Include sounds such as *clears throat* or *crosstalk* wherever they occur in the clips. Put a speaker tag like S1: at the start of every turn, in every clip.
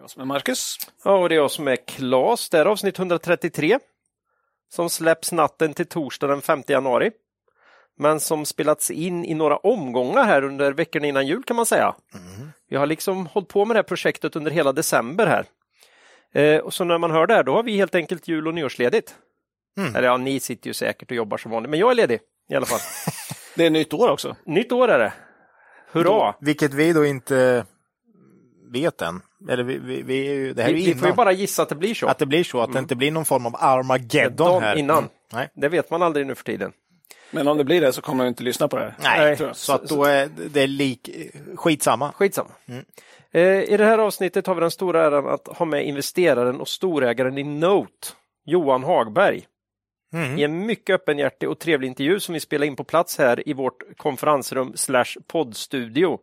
S1: Jag som är Marcus.
S2: Ja, och det är jag som är Klas. Det är avsnitt 133 som släpps natten till torsdag den 5 januari. Men som spelats in i några omgångar här under veckorna innan jul kan man säga. Mm. Vi har liksom hållit på med det här projektet under hela december här. Eh, och så när man hör det här, då har vi helt enkelt jul och nyårsledigt. Mm. Eller ja, ni sitter ju säkert och jobbar som vanligt, men jag är ledig i alla fall. *laughs*
S1: det är nytt år också.
S2: Nytt år är det. Hurra!
S3: Vilket vi då inte vet än. Eller vi, vi, vi, det här
S2: vi,
S3: är
S2: vi får ju bara gissa att det blir så.
S3: Att det blir så, att mm. det inte blir någon form av Armageddon här.
S2: innan. Mm. Nej. Det vet man aldrig nu för tiden.
S1: Men om det blir det så kommer jag inte lyssna på det här.
S3: Nej, Nej så att då är det lik, skitsamma.
S2: Skitsamma. Mm. Eh, I det här avsnittet har vi den stora äran att ha med investeraren och storägaren i Note, Johan Hagberg. Mm. I en mycket öppenhjärtig och trevlig intervju som vi spelar in på plats här i vårt konferensrum slash poddstudio.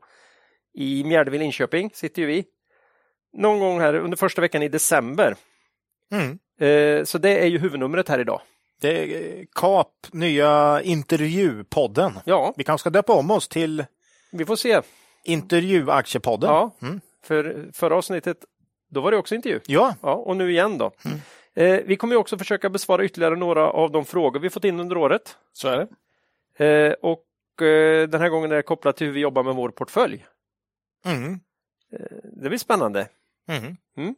S2: I Mjärdeville, Linköping sitter ju vi. Någon gång här under första veckan i december. Mm. Eh, så det är ju huvudnumret här idag.
S3: Det är KAP, nya intervjupodden.
S2: Ja.
S3: Vi kanske ska döpa om oss till
S2: Vi får se.
S3: Intervjuaktiepodden.
S2: Ja, mm. för förra avsnittet, då var det också intervju.
S3: Ja.
S2: ja och nu igen då. Mm. Eh, vi kommer också försöka besvara ytterligare några av de frågor vi fått in under året.
S1: Så är
S2: det. Eh, och eh, den här gången är det kopplat till hur vi jobbar med vår portfölj.
S3: Mm.
S2: Eh, det blir spännande.
S3: Mm.
S2: Mm.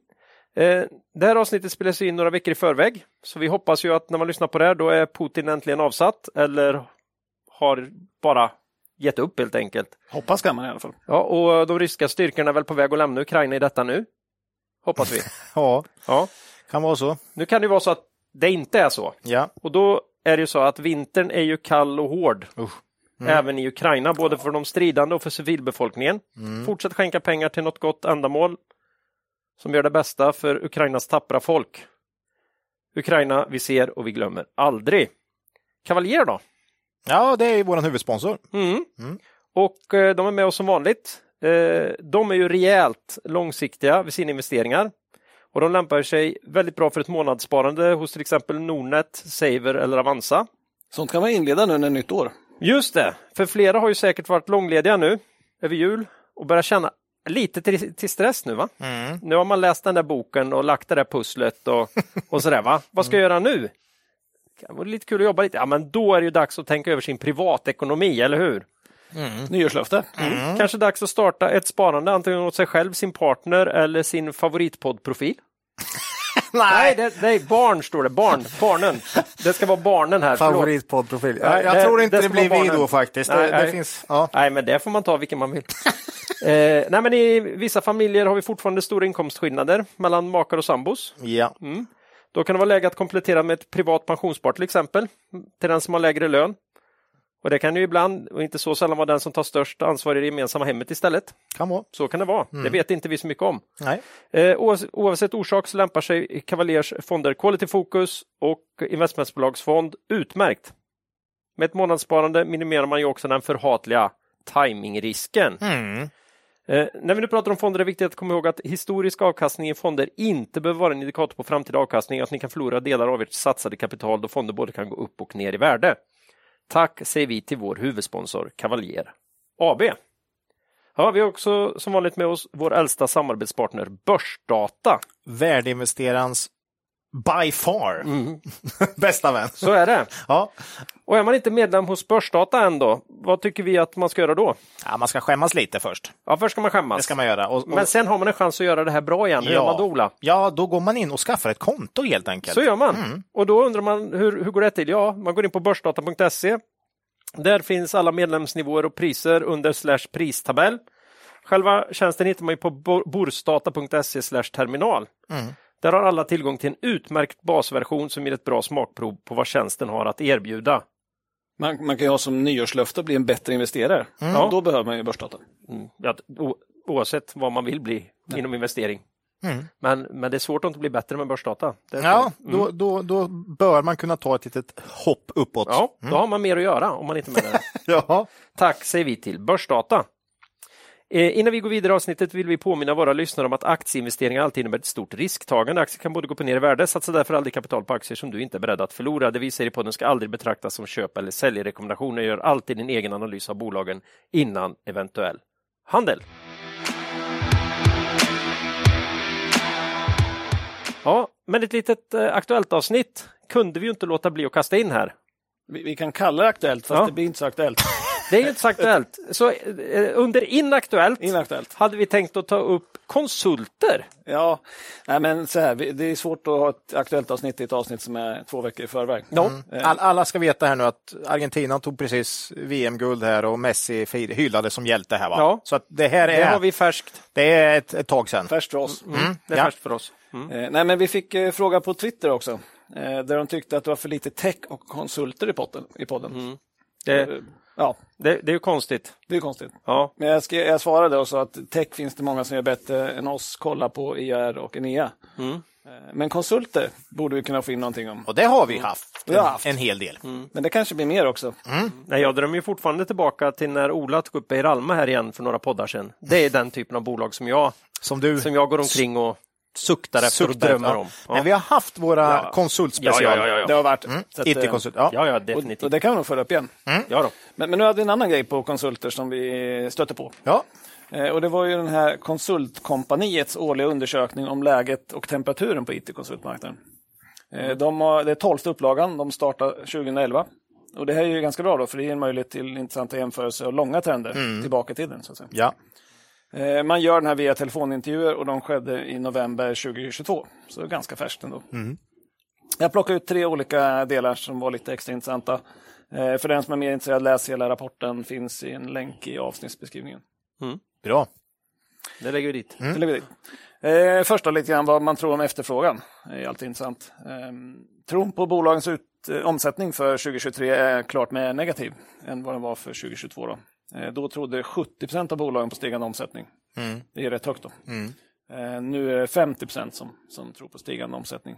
S2: Eh, det här avsnittet spelas in några veckor i förväg, så vi hoppas ju att när man lyssnar på det här, då är Putin äntligen avsatt eller har bara gett upp helt enkelt.
S1: Hoppas kan man i alla fall.
S2: Ja, och de ryska styrkorna är väl på väg att lämna Ukraina i detta nu. Hoppas vi. *laughs*
S3: ja.
S2: ja,
S3: kan vara så.
S2: Nu kan det vara så att det inte är så.
S3: Ja.
S2: Och då är det ju så att vintern är ju kall och hård.
S3: Mm.
S2: Även i Ukraina, både för de stridande och för civilbefolkningen.
S3: Mm.
S2: Fortsätt skänka pengar till något gott ändamål som gör det bästa för Ukrainas tappra folk. Ukraina, vi ser och vi glömmer aldrig. Kavaljer då?
S3: Ja, det är vår huvudsponsor.
S2: Mm. Mm. Och eh, de är med oss som vanligt. Eh, de är ju rejält långsiktiga vid sina investeringar. Och de lämpar sig väldigt bra för ett månadssparande hos till exempel Nordnet, Saver eller Avanza.
S1: Sånt kan man inleda nu när nytt år.
S2: Just det, för flera har ju säkert varit långlediga nu över jul och börjar känna lite till, till stress nu va?
S3: Mm.
S2: Nu har man läst den där boken och lagt det där pusslet och, *laughs* och sådär va. Vad ska jag göra nu? Det vore lite kul att jobba lite. Ja men då är det ju dags att tänka över sin privatekonomi, eller hur?
S1: Mm. Nyårslöfte.
S2: Mm. Kanske dags att starta ett sparande antingen åt sig själv, sin partner eller sin favoritpoddprofil. *laughs* Nej, det, är barn står det. Barn, barnen. Det ska vara barnen här.
S3: Favoritpoddprofil. Jag, jag det, tror inte det, det blir vi då faktiskt.
S2: Nej,
S3: det,
S2: nej.
S3: Finns, ja.
S2: nej, men det får man ta vilken man vill. eh, nej, men I vissa familjer har vi fortfarande stora inkomstskillnader mellan makar och sambos.
S3: Ja.
S2: Mm. Då kan det vara läge att komplettera med ett privat pensionsspar till exempel, till den som har lägre lön. Och det kan ju ibland, och inte så sällan, vara den som tar störst ansvar i det gemensamma hemmet istället.
S3: Kan vara.
S2: Så kan det vara. Mm. Det vet inte vi så mycket om.
S3: Nej.
S2: Eh, oavsett orsak så lämpar sig Cavaliers fonder Quality Focus och investmentbolagsfond utmärkt. Med ett månadssparande minimerar man ju också den förhatliga timingrisken.
S3: Mm.
S2: Eh, när vi nu pratar om fonder är det viktigt att komma ihåg att historisk avkastning i fonder inte behöver vara en indikator på framtida avkastning, att ni kan förlora delar av ert satsade kapital då fonder både kan gå upp och ner i värde. Tack säger vi till vår huvudsponsor Cavalier AB. Ja, vi har också som vanligt med oss vår äldsta samarbetspartner Börsdata.
S3: Värdeinvesterarens by far
S2: mm. *laughs*
S3: bästa vän.
S2: Så är det.
S3: Ja.
S2: Och är man inte medlem hos Börsdata än då, vad tycker vi att man ska göra då?
S3: Ja, man ska skämmas lite först.
S2: Ja, först ska man skämmas.
S3: Det ska man göra. Och, och...
S2: Men sen har man en chans att göra det här bra igen. Hur ja. gör man då, Ola?
S3: Ja, då går man in och skaffar ett konto helt enkelt.
S2: Så gör man.
S3: Mm.
S2: Och då undrar man hur, hur går det till? Ja, man går in på börsdata.se. Där finns alla medlemsnivåer och priser under slash pristabell. Själva tjänsten hittar man ju på borsdata.se terminal.
S3: Mm.
S2: Där har alla tillgång till en utmärkt basversion som ger ett bra smakprov på vad tjänsten har att erbjuda.
S1: Man, man kan ju ha som nyårslöfte att bli en bättre investerare.
S2: Mm.
S1: Ja. Då behöver man ju börsdata.
S2: Mm. Ja, oavsett vad man vill bli Nej. inom investering. Mm. Men, men det är svårt att inte bli bättre med börsdata.
S3: ja, mm. då, då, då bör man kunna ta ett litet hopp uppåt.
S2: Ja, då mm. har man mer att göra om man inte menar det. *laughs*
S3: ja.
S2: Tack säger vi till Börsdata. Eh, innan vi går vidare i avsnittet vill vi påminna våra lyssnare om att aktieinvesteringar alltid innebär ett stort risktagande. Aktier kan både gå upp och ner i värde. Satsa därför aldrig kapital på aktier som du inte är beredd att förlora. Det vi säger i podden ska aldrig betraktas som köp eller säljrekommendationer. Gör alltid din egen analys av bolagen innan eventuell handel. Ja, men ett litet eh, aktuellt avsnitt kunde vi ju inte låta bli att kasta in här.
S1: Vi, vi kan kalla det aktuellt, fast ja. det blir inte så aktuellt. *laughs*
S2: Det är inte så aktuellt. Så eh, under inaktuellt,
S1: inaktuellt
S2: hade vi tänkt att ta upp konsulter.
S1: Ja, nej men så här, det är svårt att ha ett aktuellt avsnitt i ett avsnitt som är två veckor i förväg.
S3: Mm. All, alla ska veta här nu att Argentina tog precis VM-guld här och Messi hyllades som hjälte här. Va?
S2: Ja,
S3: så att det här är,
S2: det har vi färskt.
S3: Det är ett, ett tag sedan.
S1: Färskt för oss.
S2: Mm. Mm. Det är ja. färskt för oss.
S1: Mm. Eh, nej, men vi fick eh, fråga på Twitter också, där de tyckte att det var för lite tech och konsulter i podden. I podden. Mm.
S2: Det, ja. det, det är ju konstigt.
S1: Det är konstigt.
S2: Ja.
S1: Men jag, skrev, jag svarade och sa att tech finns det många som gör bättre än oss kolla på IR och Enea. Mm. Eh, men konsulter borde vi kunna få in någonting om.
S3: Och det har vi haft, vi har haft. en hel del.
S1: Mm. Men det kanske blir mer också.
S2: Mm. Nej, jag drömmer fortfarande tillbaka till när Ola tog upp Beiralma här igen för några poddar sedan. Det är den typen av bolag som jag,
S3: som du...
S2: som jag går omkring och suktar efter suktar, och drömmer ja. om.
S3: Ja. Men vi har haft våra ja. konsultspecial.
S1: Ja, det har varit. Mm.
S3: IT-konsult.
S2: Ja. Ja, definitivt.
S1: Och, och, det kan vi nog föra upp igen.
S2: Mm. Ja, då.
S1: Men, men nu hade vi en annan grej på konsulter som vi stötte på.
S3: Ja.
S1: Eh, och det var ju den här konsultkompaniets årliga undersökning om läget och temperaturen på IT-konsultmarknaden. Eh, de har, det är tolfte upplagan, de startar 2011. Och det här är ju ganska bra då, för det ger en möjlighet till intressanta jämförelser och långa trender mm. tillbaka i tiden. Så att säga.
S3: Ja.
S1: Eh, man gör den här via telefonintervjuer och de skedde i november 2022. Så ganska färskt ändå. Mm. Jag plockar ut tre olika delar som var lite extra intressanta. Eh, för den som är mer intresserad, läs hela rapporten. finns i en länk i avsnittsbeskrivningen.
S3: Mm. Bra.
S2: Det lägger vi dit.
S1: Mm. Det lägger vi dit. Eh, först då lite grann vad man tror om efterfrågan. Det är alltid intressant. Eh, tron på bolagens ut, eh, omsättning för 2023 är klart mer negativ än vad den var för 2022. Då. Eh, då trodde 70 procent av bolagen på stigande omsättning. Mm. Det är rätt högt då. Mm. Eh, nu är det 50 procent som, som tror på stigande omsättning.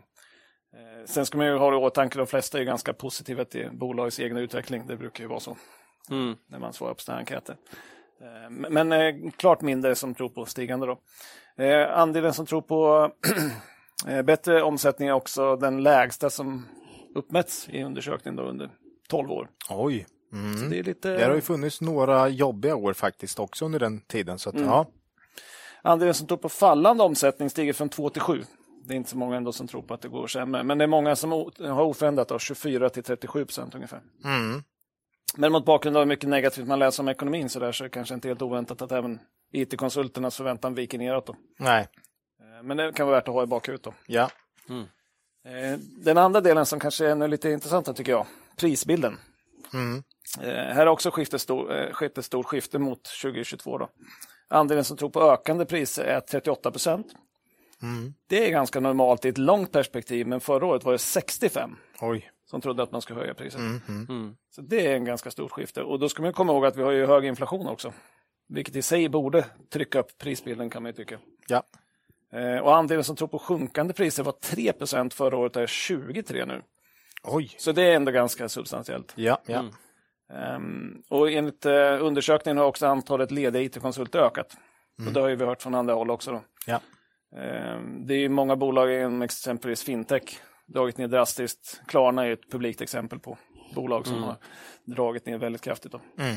S1: Eh, sen ska man ju ha i åtanke att de flesta är ganska positiva till bolagets egna utveckling. Det brukar ju vara så mm. när man svarar på sådana enkäter. Men klart mindre som tror på stigande. Då. Andelen som tror på *clears throat* bättre omsättning är också den lägsta som uppmätts i undersökningen då under 12 år.
S3: Oj! Mm.
S1: det, är lite...
S3: det har ju funnits några jobbiga år faktiskt också under den tiden. Så att, mm. ja.
S1: Andelen som tror på fallande omsättning stiger från 2 till 7. Det är inte så många ändå som tror på att det går sämre, men det är många som har oförändrat, av 24 till 37 procent ungefär. Mm. Men mot bakgrund av hur mycket negativt man läser om ekonomin så, där, så är det kanske inte helt oväntat att även IT-konsulternas förväntan viker neråt. Då.
S3: Nej.
S1: Eh, men det kan vara värt att ha i bakhuvudet. Då.
S3: Ja.
S1: Mm. Eh, den andra delen som kanske är ännu lite intressantare tycker jag, prisbilden. Mm. Eh, här har också skiftet stor, skett ett stort skifte mot 2022. Då. Andelen som tror på ökande priser är 38 procent. Mm. Det är ganska normalt i ett långt perspektiv, men förra året var det 65
S3: Oj.
S1: som trodde att man ska höja priset. Mm. Mm. Så det är en ganska stort skifte. Och då ska man komma ihåg att vi har ju hög inflation också. Vilket i sig borde trycka upp prisbilden kan man ju tycka.
S3: Ja.
S1: Eh, och andelen som tror på sjunkande priser var 3 procent förra året, är 23 nu.
S3: Oj.
S1: Så det är ändå ganska substantiellt.
S3: Ja, ja.
S1: Um, och enligt uh, undersökningen har också antalet lediga IT-konsulter ökat. Mm. Och det har vi hört från andra håll också. Då.
S3: Ja.
S1: Um, det är många bolag inom exempelvis fintech dragit ner drastiskt. Klarna är ett publikt exempel på bolag som mm. har dragit ner väldigt kraftigt. Då. Mm.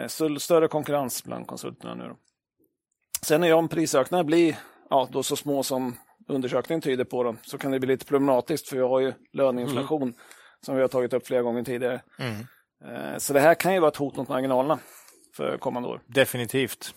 S1: Uh, så större konkurrens bland konsulterna nu. Då. Sen är om prisökningarna blir ja, då så små som undersökningen tyder på dem, så kan det bli lite problematiskt för vi har ju löneinflation mm. som vi har tagit upp flera gånger tidigare. Mm. Eh, så det här kan ju vara ett hot mot marginalerna för kommande år.
S3: Definitivt.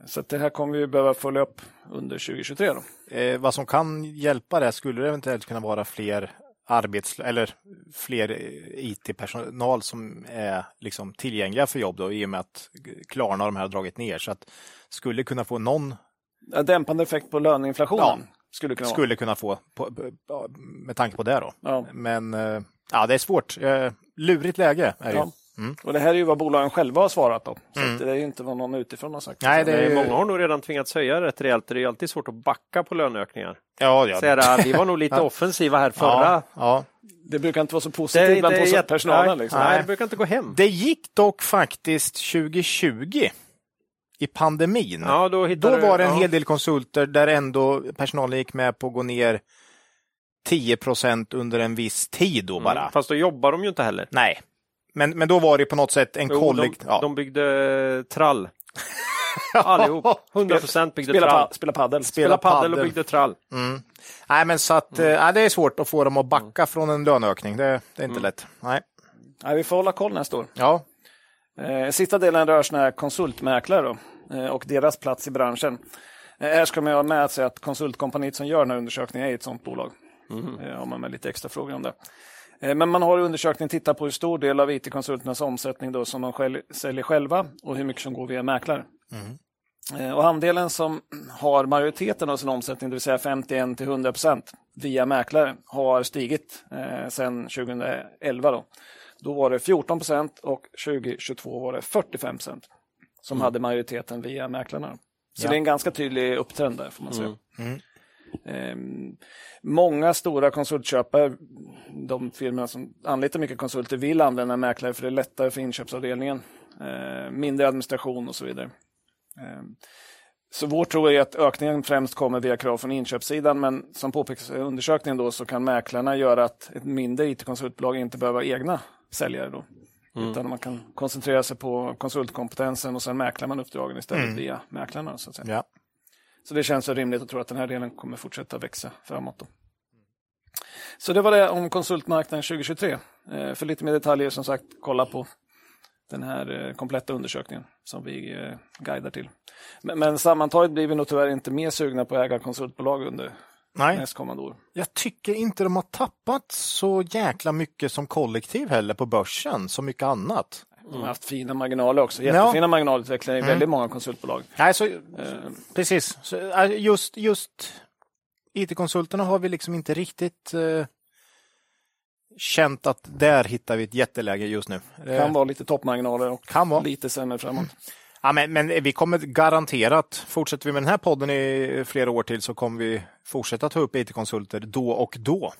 S1: Eh, så det här kommer vi behöva följa upp under 2023. Då.
S3: Eh, vad som kan hjälpa det skulle det eventuellt kunna vara fler arbets eller fler IT-personal som är liksom tillgängliga för jobb då, i och med att Klarna och de här har dragit ner. Så att skulle kunna få någon
S1: Dämpande effekt på löneinflationen? Ja,
S3: skulle kunna, skulle kunna få på, med tanke på det. Då.
S1: Ja.
S3: Men ja, det är svårt. Lurigt läge är
S1: ja. Mm. Och Det här är ju vad bolagen själva har svarat på. Så mm. det är ju inte vad någon utifrån har sagt.
S2: Nej, det är... Många har nog redan tvingats höja rätt rejält. Det är alltid svårt att backa på löneökningar.
S3: Ja, ja.
S2: Säga, vi var nog lite offensiva här förra. Ja,
S1: ja. Det brukar inte vara så positivt bland jätt... personalen. Liksom.
S2: Nej, det brukar inte gå hem.
S3: Det gick dock faktiskt 2020 i pandemin.
S2: Ja, då,
S3: då var det en ja. hel del konsulter där ändå personalen gick med på att gå ner 10 procent under en viss tid då bara. Mm,
S2: fast då jobbar de ju inte heller.
S3: Nej, men, men då var det på något sätt en kollektiv...
S2: De, ja. de byggde trall. *laughs* Allihop. 100 procent byggde
S1: spela,
S2: trall.
S1: Pa, spela paddel.
S2: Spela, paddel och byggde trall. Mm.
S3: Nej, men så att mm. äh, det är svårt att få dem att backa mm. från en löneökning. Det, det är inte mm. lätt. Nej.
S1: Nej, vi får hålla koll nästa år.
S3: Ja.
S1: Eh, sista delen rör såna här konsultmäklare då, eh, och deras plats i branschen. Eh, här ska man ha med sig att konsultkompaniet som gör den här undersökningen är ett sådant bolag. Mm. Har man med lite extra frågor om det. Eh, men man har i undersökningen tittat på hur stor del av IT-konsulternas omsättning då som de själv, säljer själva och hur mycket som går via mäklare. Mm. Och andelen som har majoriteten av sin omsättning, det vill säga 51 till 100 procent via mäklare, har stigit eh, sedan 2011. Då. då var det 14 procent och 2022 var det 45 procent som mm. hade majoriteten via mäklarna. Så ja. det är en ganska tydlig upptrend där får man säga. Mm. Ehm, många stora konsultköpare, de firmorna som anlitar mycket konsulter, vill använda mäklare för det är lättare för inköpsavdelningen. Ehm, mindre administration och så vidare. Ehm, så vår tro är att ökningen främst kommer via krav från inköpssidan, men som påpekas i undersökningen då, så kan mäklarna göra att ett mindre it-konsultbolag inte behöver egna säljare. Då. Mm. Utan man kan koncentrera sig på konsultkompetensen och sen mäklar man uppdragen istället mm. via mäklarna. Så, att säga. Ja. Så det känns så rimligt att tro att den här delen kommer fortsätta växa framåt. Då. Så det var det om konsultmarknaden 2023. Eh, för lite mer detaljer som sagt, kolla på den här eh, kompletta undersökningen som vi eh, guidar till. Men, men sammantaget blir vi nog tyvärr inte mer sugna på att äga konsultbolag under Nej. nästkommande år.
S3: Jag tycker inte de har tappat så jäkla mycket som kollektiv heller på börsen, så mycket annat.
S1: De har haft fina marginaler också, jättefina ja. marginalutvecklingar i mm. väldigt många konsultbolag.
S3: Nej, så, uh. Precis, så, just, just IT-konsulterna har vi liksom inte riktigt uh, känt att där hittar vi ett jätteläge just nu.
S1: Det kan vara lite toppmarginaler och
S3: kan vara.
S1: lite sämre framåt.
S3: Ja, men, men vi kommer garanterat, fortsätter vi med den här podden i flera år till så kommer vi fortsätta ta upp IT-konsulter då och då.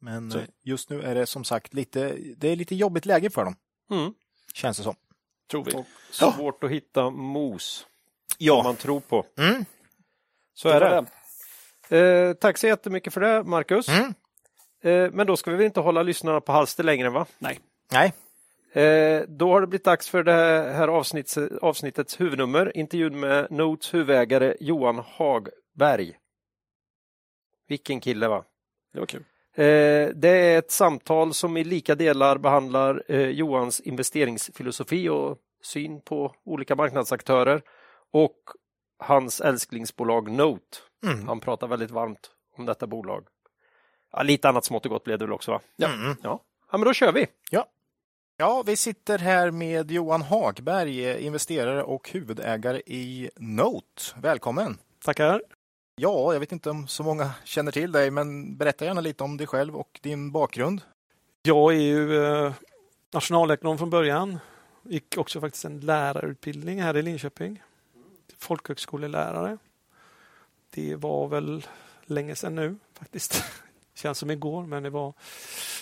S3: Men så. just nu är det som sagt lite, det är lite jobbigt läge för dem. Mm. Känns det som.
S2: Tror vi. Och svårt ja. att hitta mos. Ja. Som man tror på. Mm. Så är det. det. Eh, tack så jättemycket för det, Marcus. Mm. Eh, men då ska vi väl inte hålla lyssnarna på halster längre, va?
S3: Nej. Nej.
S2: Eh, då har det blivit dags för det här avsnittets, avsnittets huvudnummer, intervjun med Notes huvudägare Johan Hagberg. Vilken kille va?
S1: Det var kul.
S2: Eh, det är ett samtal som i lika delar behandlar eh, Johans investeringsfilosofi och syn på olika marknadsaktörer och hans älsklingsbolag Note. Mm. Han pratar väldigt varmt om detta bolag. Ja, lite annat smått och gott blev det väl också va?
S3: Ja. Mm.
S2: ja. ja, men då kör vi.
S3: Ja. Ja, vi sitter här med Johan Hagberg, investerare och huvudägare i Note. Välkommen!
S4: Tackar!
S3: Ja, jag vet inte om så många känner till dig, men berätta gärna lite om dig själv och din bakgrund.
S4: Jag är ju eh, nationalekonom från början. Gick också faktiskt en lärarutbildning här i Linköping. Folkhögskolelärare. Det var väl länge sedan nu faktiskt. *laughs* Känns som igår, men det var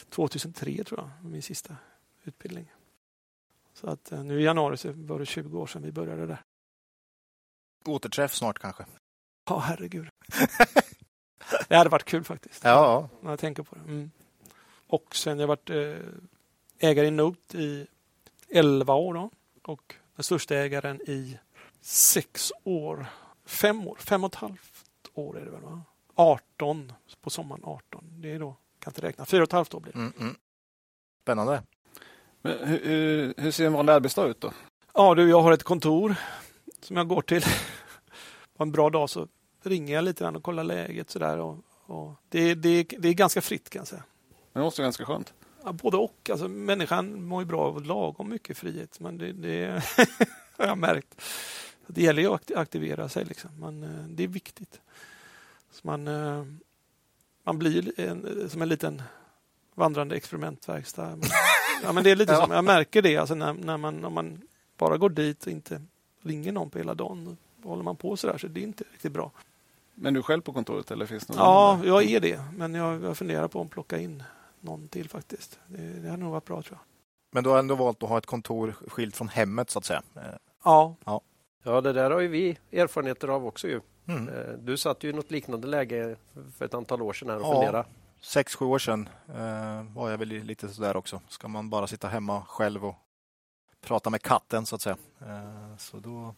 S4: 2003 tror jag, min sista utbildning. Så att eh, nu i januari så var det 20 år sedan vi började där.
S3: Återträff snart kanske?
S4: Ja, herregud. *laughs* det hade varit kul faktiskt.
S3: Ja.
S4: När jag tänker på det. Mm. Och sen jag varit eh, ägare i Note i 11 år då. Och den största ägaren i sex år. Fem år, fem och ett halvt år är det väl? Va? 18 på sommaren 18. Det är då, kan inte räkna, fyra och ett halvt år blir det. Mm, mm.
S3: Spännande.
S1: Men hur, hur, hur ser en vanlig arbetsdag ut då?
S4: Ja, du, jag har ett kontor som jag går till. På en bra dag så ringer jag lite grann och kollar läget sådär. Och, och det, det, det är ganska fritt kan jag säga.
S1: Det måste vara ganska skönt.
S4: Ja, både och. Alltså, människan mår ju bra av lagom mycket frihet. Men det, det *laughs* har jag märkt. Det gäller ju att aktivera sig. Liksom. Man, eh, det är viktigt. Så man, eh, man blir en, som en liten vandrande experimentverkstad. Ja, men det är lite *laughs* som, jag märker det alltså när, när man, om man bara går dit och inte ringer någon på hela dagen. Håller man på så där så det är inte riktigt bra.
S1: Men du är själv på kontoret eller finns någon
S4: Ja,
S1: annan?
S4: jag är det. Men jag, jag funderar på att plocka in någon till faktiskt. Det, det hade nog varit bra tror jag.
S3: Men du har ändå valt att ha ett kontor skilt från hemmet så att säga. Eh,
S4: Ja,
S2: Ja, det där har ju vi erfarenheter av också. Ju.
S3: Mm.
S2: Eh, Du satt ju i något liknande läge för ett antal år sedan här och
S3: Ja.
S2: funderade.
S3: Sex, sju år sedan eh, var jag väl lite sådär också. Ska man bara sitta hemma själv och prata med katten så att säga. Eh, så då,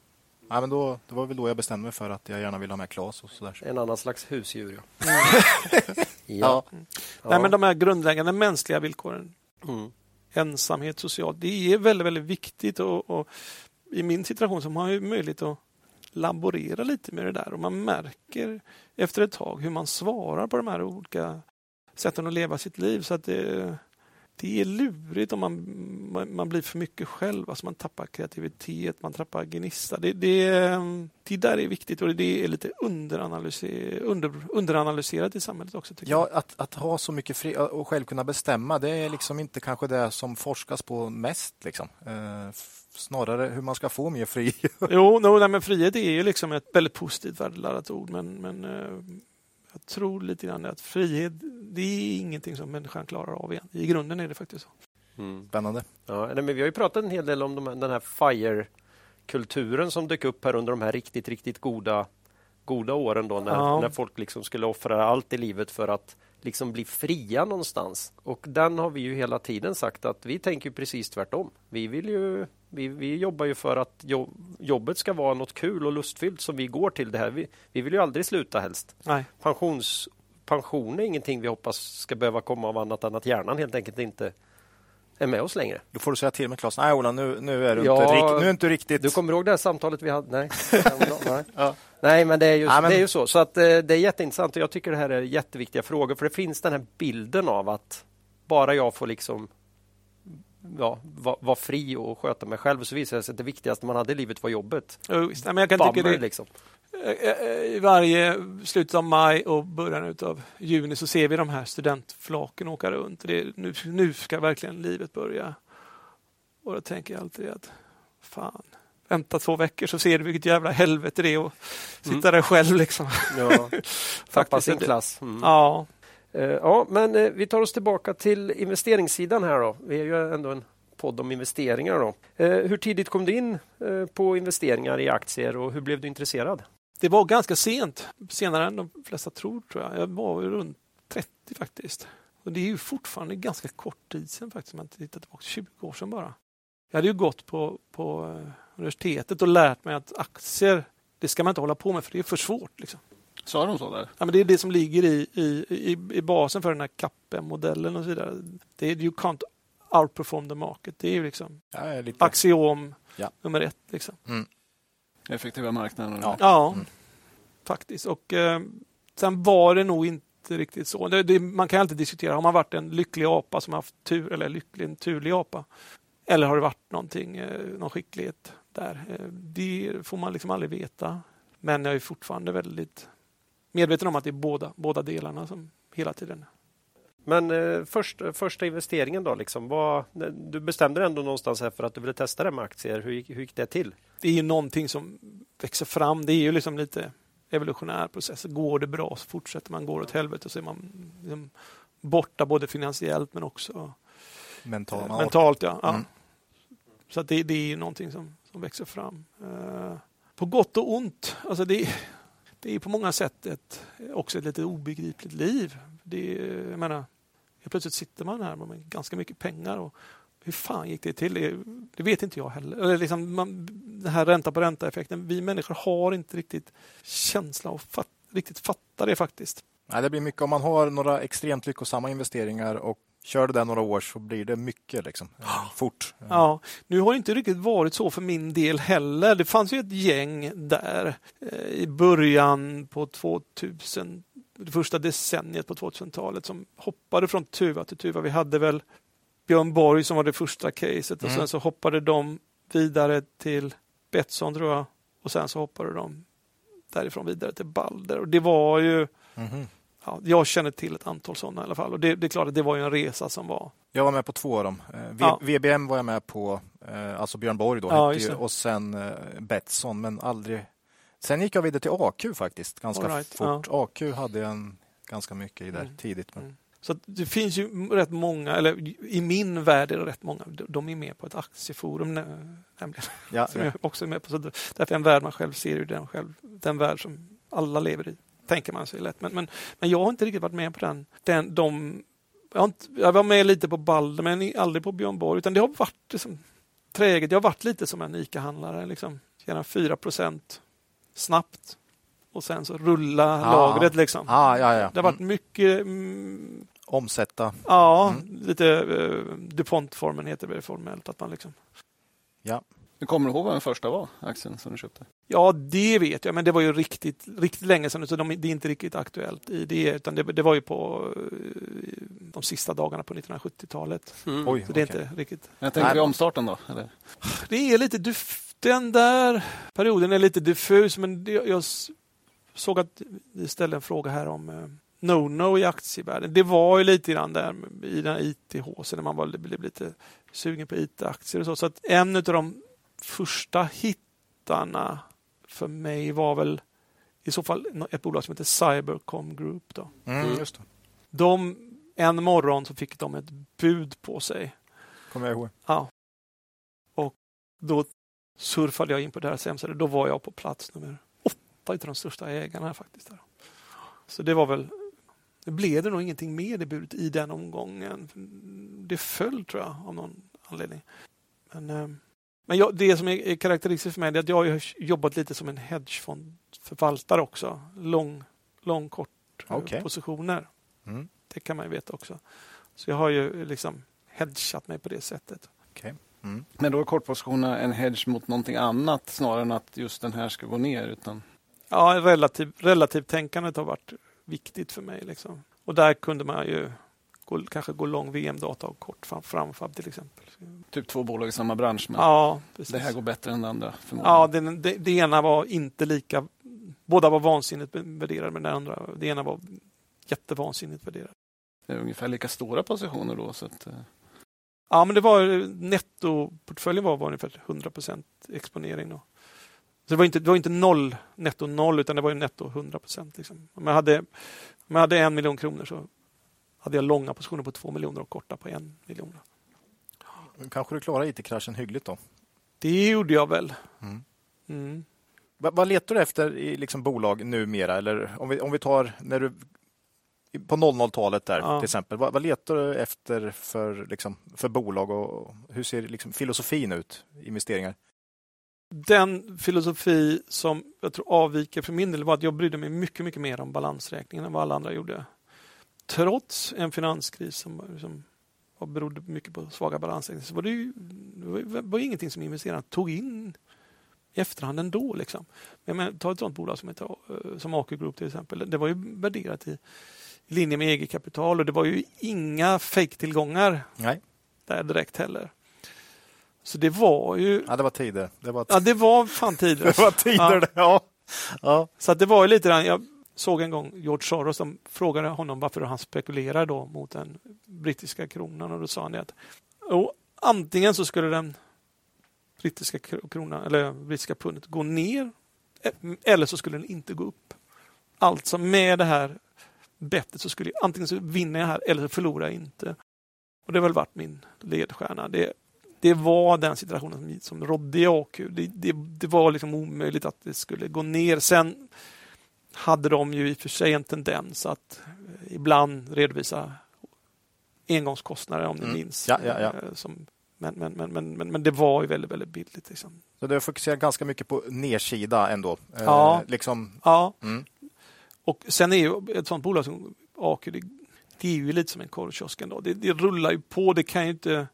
S3: ja, men då, det var väl då jag bestämde mig för att jag gärna vill ha med Claes och sådär.
S2: En annan slags husdjur. Ja. *laughs*
S3: Ja.
S2: ja.
S4: Nej, men de här grundläggande mänskliga villkoren
S2: Mm.
S4: ensamhet socialt. Det är väldigt, väldigt viktigt och, och i min situation så har man ju möjlighet att laborera lite med det där och man märker efter ett tag hur man svarar på de här olika sätten att leva sitt liv. Så att det, det är lurigt om man, man, man blir för mycket själv. Alltså man tappar kreativitet, man tappar gnista. Det, det, det där är viktigt och det är lite underanalyser, under, underanalyserat i samhället också. Tycker
S3: Ja, att, att ha så mycket fri och själv kunna bestämma, det är liksom inte kanske det som forskas på mest. Liksom. Eh, snarare hur man ska få mer fri.
S4: Jo, no, nej, men frihet är ju liksom ett väldigt positivt värdeladdat ord men, men eh, jag tror lite grann att frihet det är ingenting som människan klarar av igen. I grunden är det faktiskt så.
S2: Mm.
S3: Spännande.
S2: Ja, men vi har ju pratat en hel del om de här, den här FIRE-kulturen som dök upp här under de här riktigt, riktigt goda, goda åren då när,
S4: Ja.
S2: när folk liksom skulle offra allt i livet för att liksom bli fria någonstans. Och den har vi ju hela tiden sagt att vi tänker precis tvärtom. Vi vill ju vi, vi jobbar ju för att jo, jobbet ska vara något kul och lustfyllt som vi går till det här. Vi, vi vill ju aldrig sluta helst.
S4: Nej.
S2: Pensions, pension är ingenting vi hoppas ska behöva komma av annat än att hjärnan helt enkelt inte är med oss längre.
S3: Då får du säga till med Claes, nej Ola, nu, nu, är du
S2: Ja,
S3: inte, nu är inte riktigt...
S2: Du kommer ihåg det här samtalet vi hade? Nej, *laughs* nej.
S3: Ja.
S2: nej men, det är, ju,
S3: Ja, men-
S2: det är ju så. Så att, eh, det är jätteintressant och jag tycker det här är jätteviktiga frågor för det finns den här bilden av att bara jag får liksom ja, vara var fri och sköta mig själv så visar det sig att det viktigaste man hade i livet var jobbet.
S4: Men jag kan tycka
S2: Bummer,
S4: det,
S2: liksom.
S4: Eh, eh, I varje slutet av maj och början av juni så ser vi de här studentflaken åka runt. Det är, nu, nu ska verkligen livet börja. Och då tänker jag alltid att fan, vänta två veckor så ser du vilket jävla helvete det är att sitta
S2: Mm.
S4: där själv. Liksom.
S2: Ja, *laughs* tappa
S4: Faktiskt
S2: sin klass. Mm.
S4: Ja,
S2: Eh, Ja, men eh, vi tar oss tillbaka till investeringssidan här då. Vi är ju ändå en podd om investeringar då. Eh, Hur tidigt kom du in eh, på investeringar i aktier och hur blev du intresserad?
S4: Det var ganska sent, senare än de flesta tror. tror jag. Jag var runt 30 faktiskt. Och Det är ju fortfarande ganska kort tid sedan faktiskt, om man tittar tillbaka, 20 år sedan bara. Jag hade ju gått på, på eh, universitetet och lärt mig att aktier, det ska man inte hålla på med för det är för svårt. Liksom.
S1: Sa de så där?
S4: Ja, men det är det som ligger i, i, i, i basen för den här CAPM-modellen och så vidare. Det är, you can't outperform the market. Det är ju liksom
S3: Ja, lite...
S4: axiom
S3: Ja.
S4: nummer ett. Liksom.
S1: Effektiva marknaden?
S3: Ja.
S4: Ja,
S3: Mm.
S4: faktiskt. Och eh, sen var det nog inte riktigt så. Det, det, man kan alltid diskutera, har man varit en lycklig apa som haft tur, eller lycklig, en turlig apa? Eller har det varit någonting, eh, någon skicklighet där? Eh, det får man liksom aldrig veta. Men jag är fortfarande väldigt medveten om att det är båda, båda delarna som hela tiden.
S2: Men eh, först, första investeringen då, liksom, vad, du bestämde dig ändå någonstans här för att du ville testa det med aktier. Hur gick, hur gick det till?
S4: Det är ju någonting som växer fram. Det är ju liksom lite evolutionär process. Går det bra så fortsätter man. Går det åt helvete så är man liksom borta både finansiellt men också
S3: Mental,
S4: Eh, Mentalt, ja. ja.
S3: Mm.
S4: Så att det, det är ju någonting som, som växer fram. Eh, på gott och ont. Alltså det, det är på många sätt ett, också ett lite obegripligt liv. Det, jag menar, plötsligt sitter man här med ganska mycket pengar. Och hur fan gick det till? Det, det vet inte jag heller. Eller liksom man, den här ränta på ränta-effekten. Vi människor har inte riktigt känsla och fatt, riktigt fatta det faktiskt.
S3: Nej, det blir mycket om man har några extremt lyckosamma investeringar och kör det där några år så blir det mycket liksom, eh, fort.
S4: Ja, nu har det inte riktigt varit så för min del heller. Det fanns ju ett gäng där eh, i början på 2000, det första decenniet på 2000-talet som hoppade från tuva till tuva. Vi hade väl Björn Borg som var det första caset och
S3: Mm.
S4: sen så hoppade de vidare till Betsson tror jag och sen så hoppade de därifrån vidare till Balder och det var ju
S3: mhm.
S4: ja, jag känner till ett antal sådana i alla fall. Och det, det är klart att det var en resa som var...
S3: Jag var med på två av dem. Eh, v
S4: Ja.
S3: VBM var jag med på, eh, alltså Björn Borg då,
S4: Ja,
S3: ju, och sen eh, Betsson, men aldrig... Sen gick jag vidare till AQ faktiskt, ganska
S4: right,
S3: fort. AQ hade jag en, ganska mycket i där
S4: Mm.
S3: tidigt. Men...
S4: Mm. Så det finns ju rätt många, eller i min värld är det rätt många, de- är med på ett aktieforum nä- nämligen.
S3: Ja, *laughs*
S4: Som jag också är med på. Så därför är en värld man själv ser ju den, själv, den värld som alla lever i, tänker man sig lätt. Men, men, men jag har inte riktigt varit med på den. den de, jag, inte, jag var med lite på Balder men aldrig på Björn Borg. Utan det har varit liksom, träget. Jag har varit lite som en ICA-handlare. Liksom. Tjäna 4 snabbt och sen så rulla
S3: Ah.
S4: lagret. Liksom.
S3: Ah, ja, ja.
S4: Det har varit
S3: Mm.
S4: mycket mm,
S3: Omsätta.
S4: Ja,
S3: Mm.
S4: lite uh, DuPont-formen heter det formellt. Att man liksom,
S1: Du kommer du ihåg vad den första var, aktien som du köpte?
S4: ja, det vet jag, men det var ju riktigt, riktigt länge sedan, så de, det är inte riktigt aktuellt i det, utan det, det var ju på eh, de sista dagarna på 1970-talet.
S2: Mm.
S3: Oj,
S4: Så det är
S3: okej.
S4: inte riktigt.
S1: Jag tänker
S3: Nej.
S1: vi omstarten då? Eller?
S4: Det är lite duff, den där perioden är lite diffus, men det, jag såg att vi ställde en fråga här om eh, no-no i aktievärlden. Det var ju lite grann där i den här ITH, när man var, blev lite sugen på IT-aktier och så. Så att en av de första hittarna för mig var väl i så fall ett bolag som heter Cybercom Group. Då.
S3: Mm,
S2: Mm.
S3: just det.
S4: De, en morgon så fick de ett bud på sig.
S3: Kommer jag ihåg.
S4: Ja. Och då surfade jag in på deras hemsida. Då var jag på plats nummer åtta utav de största ägarna faktiskt. Där. Så det var väl det blev det nog ingenting med det budet i den omgången. Det föll tror jag av någon anledning. Men, eh, men jag, det som är, är karaktäristiskt för mig är att jag har jobbat lite som en hedgefondförvaltare också. Lång, lång kort eh,
S3: Okej.
S4: positioner.
S3: Mm.
S4: Det kan man ju veta också. Så jag har ju liksom hedgat mig på det sättet.
S3: Mm.
S1: Men då är kortpositionerna en hedge mot någonting annat snarare än att just den här ska gå ner. Utan...
S4: Ja, relativ, relativt tänkandet har varit viktigt för mig. Liksom. Och där kunde man ju gå, kanske gå lång VM-data och kort fram, framfab till exempel.
S1: Typ två bolag i samma bransch. Men
S4: Ja, precis.
S1: det här går bättre än det andra. förmodligen.
S4: Ja, det, det, det ena var inte lika... Båda var vansinnigt värderade, men det andra, det ena var jättevansinnigt värderad.
S1: Det är ungefär lika stora positioner då. Så att, eh,
S4: Ja, men det var nettoportföljen var, var ungefär 100% exponering. Då. Så det var inte, det var inte noll, netto noll, utan det var ju netto 100 Liksom. Om, jag hade, om jag hade en miljon kronor så hade jag långa positioner på två miljoner och korta på en miljon.
S3: Kanske du klarar IT-kraschen hyggligt då?
S4: Det gjorde jag väl.
S3: Mm.
S4: Mm.
S3: Va- Vad letar du efter i liksom bolag numera? Eller om vi, om vi tar när du på 00-talet där
S4: Ja.
S3: till exempel. Vad, vad letar du efter för, liksom, för bolag och hur ser liksom, filosofin ut? Investeringar?
S4: Den filosofi som jag tror avviker för min del var att jag brydde mig mycket, mycket mer om balansräkningen än vad alla andra gjorde. Trots en finanskris som, som berodde mycket på svaga balansräkningar så var det ju det var, ingenting som investerarna tog in i efterhand ändå. Liksom. Men, men, ta ett sådant bolag som, eh, som AQ Group till exempel. Det var ju värderat i, i linje med eget kapital och det var ju inga fake-tillgångar
S3: Nej,
S4: där direkt heller. Så det var ju
S3: ja, det var tider. Det var,
S4: Ja, det var fan *laughs* tider.
S3: det var tider
S4: Ja.
S3: Ja. Ja.
S4: Så det var ju lite grann, jag såg en gång George Soros som frågade honom varför han spekulerar då mot den brittiska kronan och då sa han att och antingen så skulle den brittiska kro- kronan eller brittiska pundet gå ner eh, eller så skulle den inte gå upp. Alltså med det här bettet så skulle jag, antingen så vinner jag här eller så förlorar jag inte. Och det har väl varit min ledstjärna. Det, det var den situationen som, som rådde i AQ. Det, det, det var liksom omöjligt att det skulle gå ner. Sen hade de ju i och för sig en tendens att eh, ibland redovisa engångskostnader om ni
S3: Mm.
S4: minns.
S3: Ja, ja, ja.
S4: Eh, Som, men, men, men, men, men, men det var ju väldigt, väldigt billigt. Liksom.
S3: Så du har fokuserat ganska mycket på nedsida ändå? Eh,
S4: Ja.
S3: Liksom,
S4: Ja,
S3: mm.
S4: Och sen är ju ett sånt bolag som AQ, det, det är ju lite som en korvkiosk ändå. Det, det rullar ju på. Det kan ju inte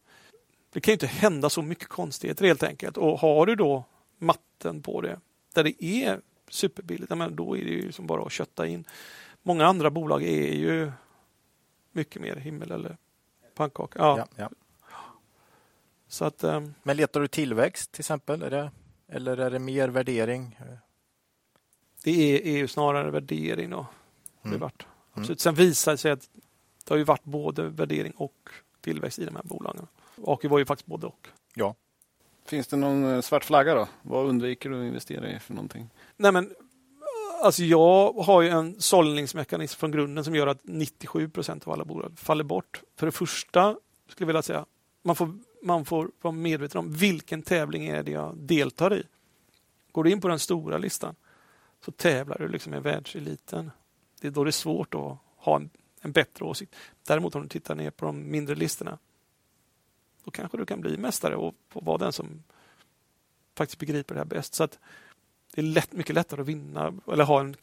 S4: det kan inte hända så mycket konstigheter helt enkelt. Och har du då matten på det, där det är superbilligt, men då är det ju som bara att kötta in. Många andra bolag är ju mycket mer himmel eller pannkaka. Ja,
S3: ja, ja.
S4: Så att, ehm,
S3: Men letar du tillväxt till exempel? Är det, eller är det mer värdering?
S4: Det är, är ju snarare värdering då. Det
S3: Mm.
S4: vart. Mm. Sen visar det sig att det har ju varit både värdering och tillväxt i de här bolagen. AQ var ju faktiskt både och.
S3: Ja.
S1: Finns det någon eh, svart flagga då? Vad undviker du att investera i för någonting?
S4: Nej men Alltså jag har ju en sållningsmekanism från grunden som gör att 97 procent av alla bolag faller bort. För det första skulle jag vilja säga, man får, man får vara medveten om vilken tävling är det jag deltar i. Går du in på den stora listan så tävlar du liksom med världseliten. Det är då det är svårt att ha en, en bättre åsikt. Däremot om du tittar ner på de mindre listorna då kanske du kan bli mästare och vara den som faktiskt begriper det här bäst. Så att det är lätt, mycket lättare att vinna eller ha, en,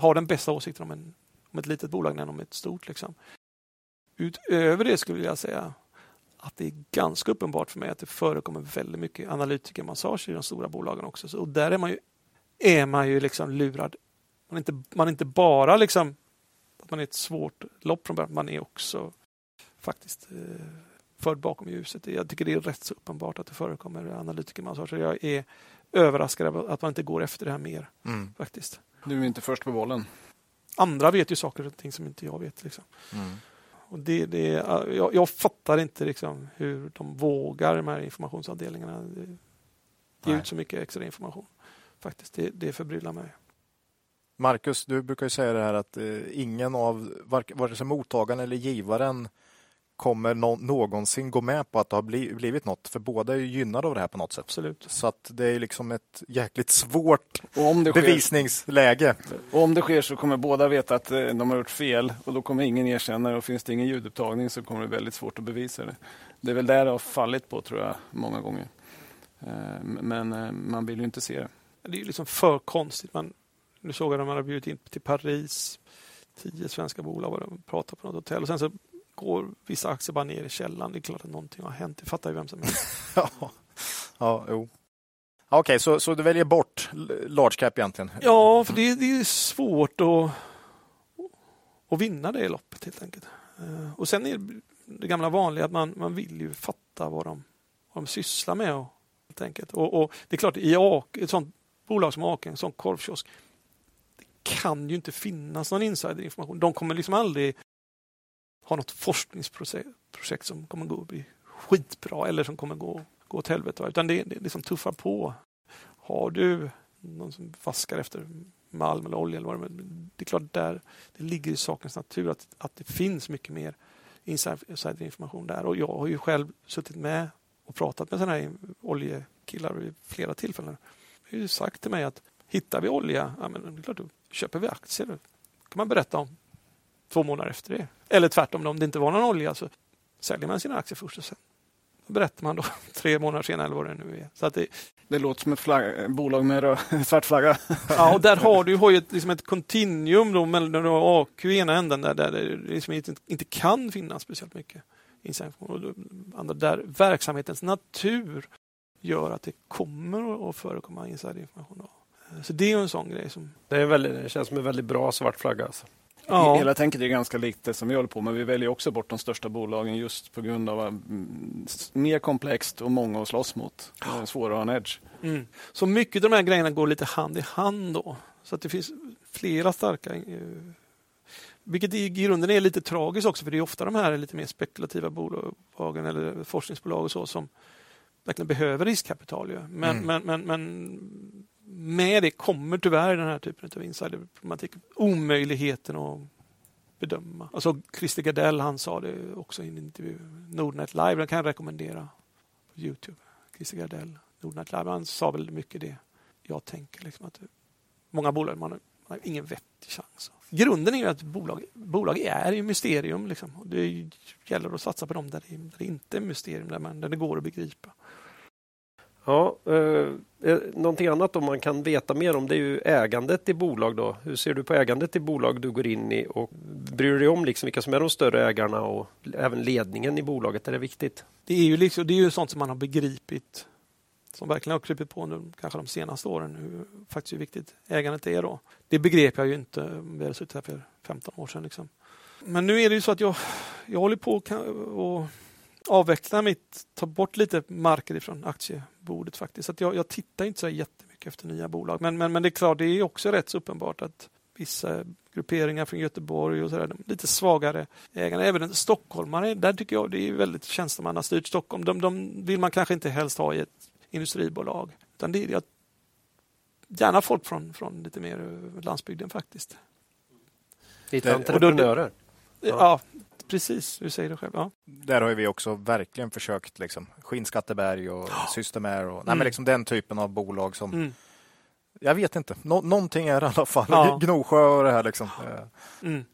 S4: ha den bästa åsikten om, en, om ett litet bolag än om ett stort. Liksom. Utöver det skulle jag säga att det är ganska uppenbart för mig att det förekommer väldigt mycket analytikermassage i de stora bolagen också. Så, och där är man ju, är man ju liksom lurad. Man är inte, man är inte bara liksom att man är ett svårt lopp från början, man är också faktiskt eh, förd bakom ljuset. Jag tycker det är rätt så uppenbart att det förekommer analytikermassage. Jag är överraskad att man inte går efter det här mer. Mm. faktiskt.
S1: Du är inte först på bollen.
S4: Andra vet ju saker och ting som inte jag vet. Liksom. Mm. Och det, det, jag, jag fattar inte liksom hur de vågar, de här informationsavdelningarna, ge ut så mycket extra information. Faktiskt, det, det förbryllar mig.
S3: Marcus, du brukar ju säga det här att eh, ingen av vare sig mottagaren eller givaren kommer no någonsin gå med på att det har bli blivit något. För båda är ju gynnade av det här på något sätt.
S4: Absolut.
S3: Så att det är liksom ett jäkligt svårt bevisningsläge.
S1: Sker, och om det sker så kommer båda veta att eh, de har gjort fel och då kommer ingen erkänna det och finns det ingen ljudupptagning så kommer det väldigt svårt att bevisa det. Det är väl där det har fallit på tror jag många gånger. Eh, men man vill ju inte se det.
S4: Det är liksom för konstigt. Man, nu såg jag att de hade bjudit in till Paris tio svenska bolag och pratade på något hotell. Och sen så går vissa aktier bara ner i källan. Det är klart att någonting har hänt. Det fattar ju vem som helst. *laughs*
S3: ja, ja, jo. Okej, okay, så, så du väljer bort large cap egentligen?
S4: Ja, för det, det är svårt att, att vinna det loppet helt enkelt. Eh, och sen är det gamla vanliga att man, man vill ju fatta vad de, vad de sysslar med. Och, helt enkelt. Och, och det är klart, i ett sånt bolagsmaken, som en sån korvkiosk, det kan ju inte finnas någon insiderinformation. De kommer liksom aldrig ha något forskningsprojekt som kommer gå bli skitbra eller som kommer gå, gå åt helvete. Utan det, det liksom tuffar på. Har du någon som vaskar efter malm eller olja eller vad det är. Det är klart där det ligger i sakens natur att, att det finns mycket mer insiderinformation där. Och jag har ju själv suttit med och pratat med sådana här oljekillar vid flera tillfällen. Har ju sagt till mig att hittar vi olja, ja, men det är klart, då köper vi aktier. Då kan man berätta om två månader efter det. Eller tvärtom, om det inte var någon olja så säljer man sina aktier först och sen berättar man då *laughs* tre månader senare eller vad det nu är. Så att det,
S1: det låter som ett flagg, bolag med *laughs* svart flagga.
S4: Ja, och där har du har ju ett, liksom ett continuum då mellan AQ i ena änden där, där det liksom inte, inte kan finnas speciellt mycket insiderinformation. Andra där verksamhetens natur gör att det kommer att förekomma insiderinformation. Så det är en sån grej som...
S2: Det, är väldigt, det känns som en väldigt bra svart flagga. Alltså.
S1: Ja. Hela tänket är ganska likt det som vi håller på med. Vi väljer också bort de största bolagen just på grund av mm, mer komplext och många att slåss mot. Ja. Svårare att ha en edge.
S4: Mm. Så mycket av de här grejerna går lite hand i hand då. Så att det finns flera starka eh, vilket i grunden är lite tragiskt också för det är ofta de här lite mer spekulativa bolagen eller forskningsbolag och så som verkligen behöver riskkapital. Ju. Men, mm. men, men, men med det kommer tyvärr den här typen av insiderproblematik. Omöjligheten att bedöma. Alltså Christer Gardell han sa det också i en intervju. Nordnet Live, den kan jag rekommendera på Youtube. Christer Gardell, Nordnet Live. Han sa väl mycket det jag tänker. Liksom att många bolag, man har, man har ingen vettig chans. Grunden är ju att bolag, bolag är ju mysterium. Liksom. Det gäller att satsa på dem där det, där det inte är mysterium, där, man, där det går att begripa.
S2: Ja, eh, eh, någonting annat om man kan veta mer om det är ju ägandet i bolag. Då. Hur ser du på ägandet i bolag du går in i och bryr du dig om liksom vilka som är de större ägarna och även ledningen i bolaget? Är det viktigt?
S4: Det är ju, liksom, det är ju sånt som man har begripit som verkligen har krupit på nu, kanske de senaste åren hur, faktiskt hur viktigt ägandet är. Då. Det begrep jag ju inte vi hade suttit här för 15 år sedan. Liksom. Men nu är det ju så att jag, jag håller på och avveckla mitt, ta bort lite marker ifrån aktiebordet faktiskt. Så jag, jag tittar inte så jättemycket efter nya bolag. Men, men, men det är klart, det är också rätt så uppenbart att vissa grupperingar från Göteborg och så där, lite svagare ägarna. Även stockholmare, där tycker jag det är väldigt tjänstemannastyrt Stockholm. De, de vill man kanske inte helst ha i ett industribolag. Utan det är gärna folk från, från lite mer landsbygden faktiskt.
S2: Lite entreprenörer.
S4: Ja. ja, precis. Du säger det själv. Ja.
S3: Där har vi också verkligen försökt. Liksom, Skinnskatteberg och oh. Systemair. Och, mm. nej, men liksom den typen av bolag som mm. Jag vet inte. Nå någonting är det i alla fall. Ja. Gnosjö och det här liksom. Mm.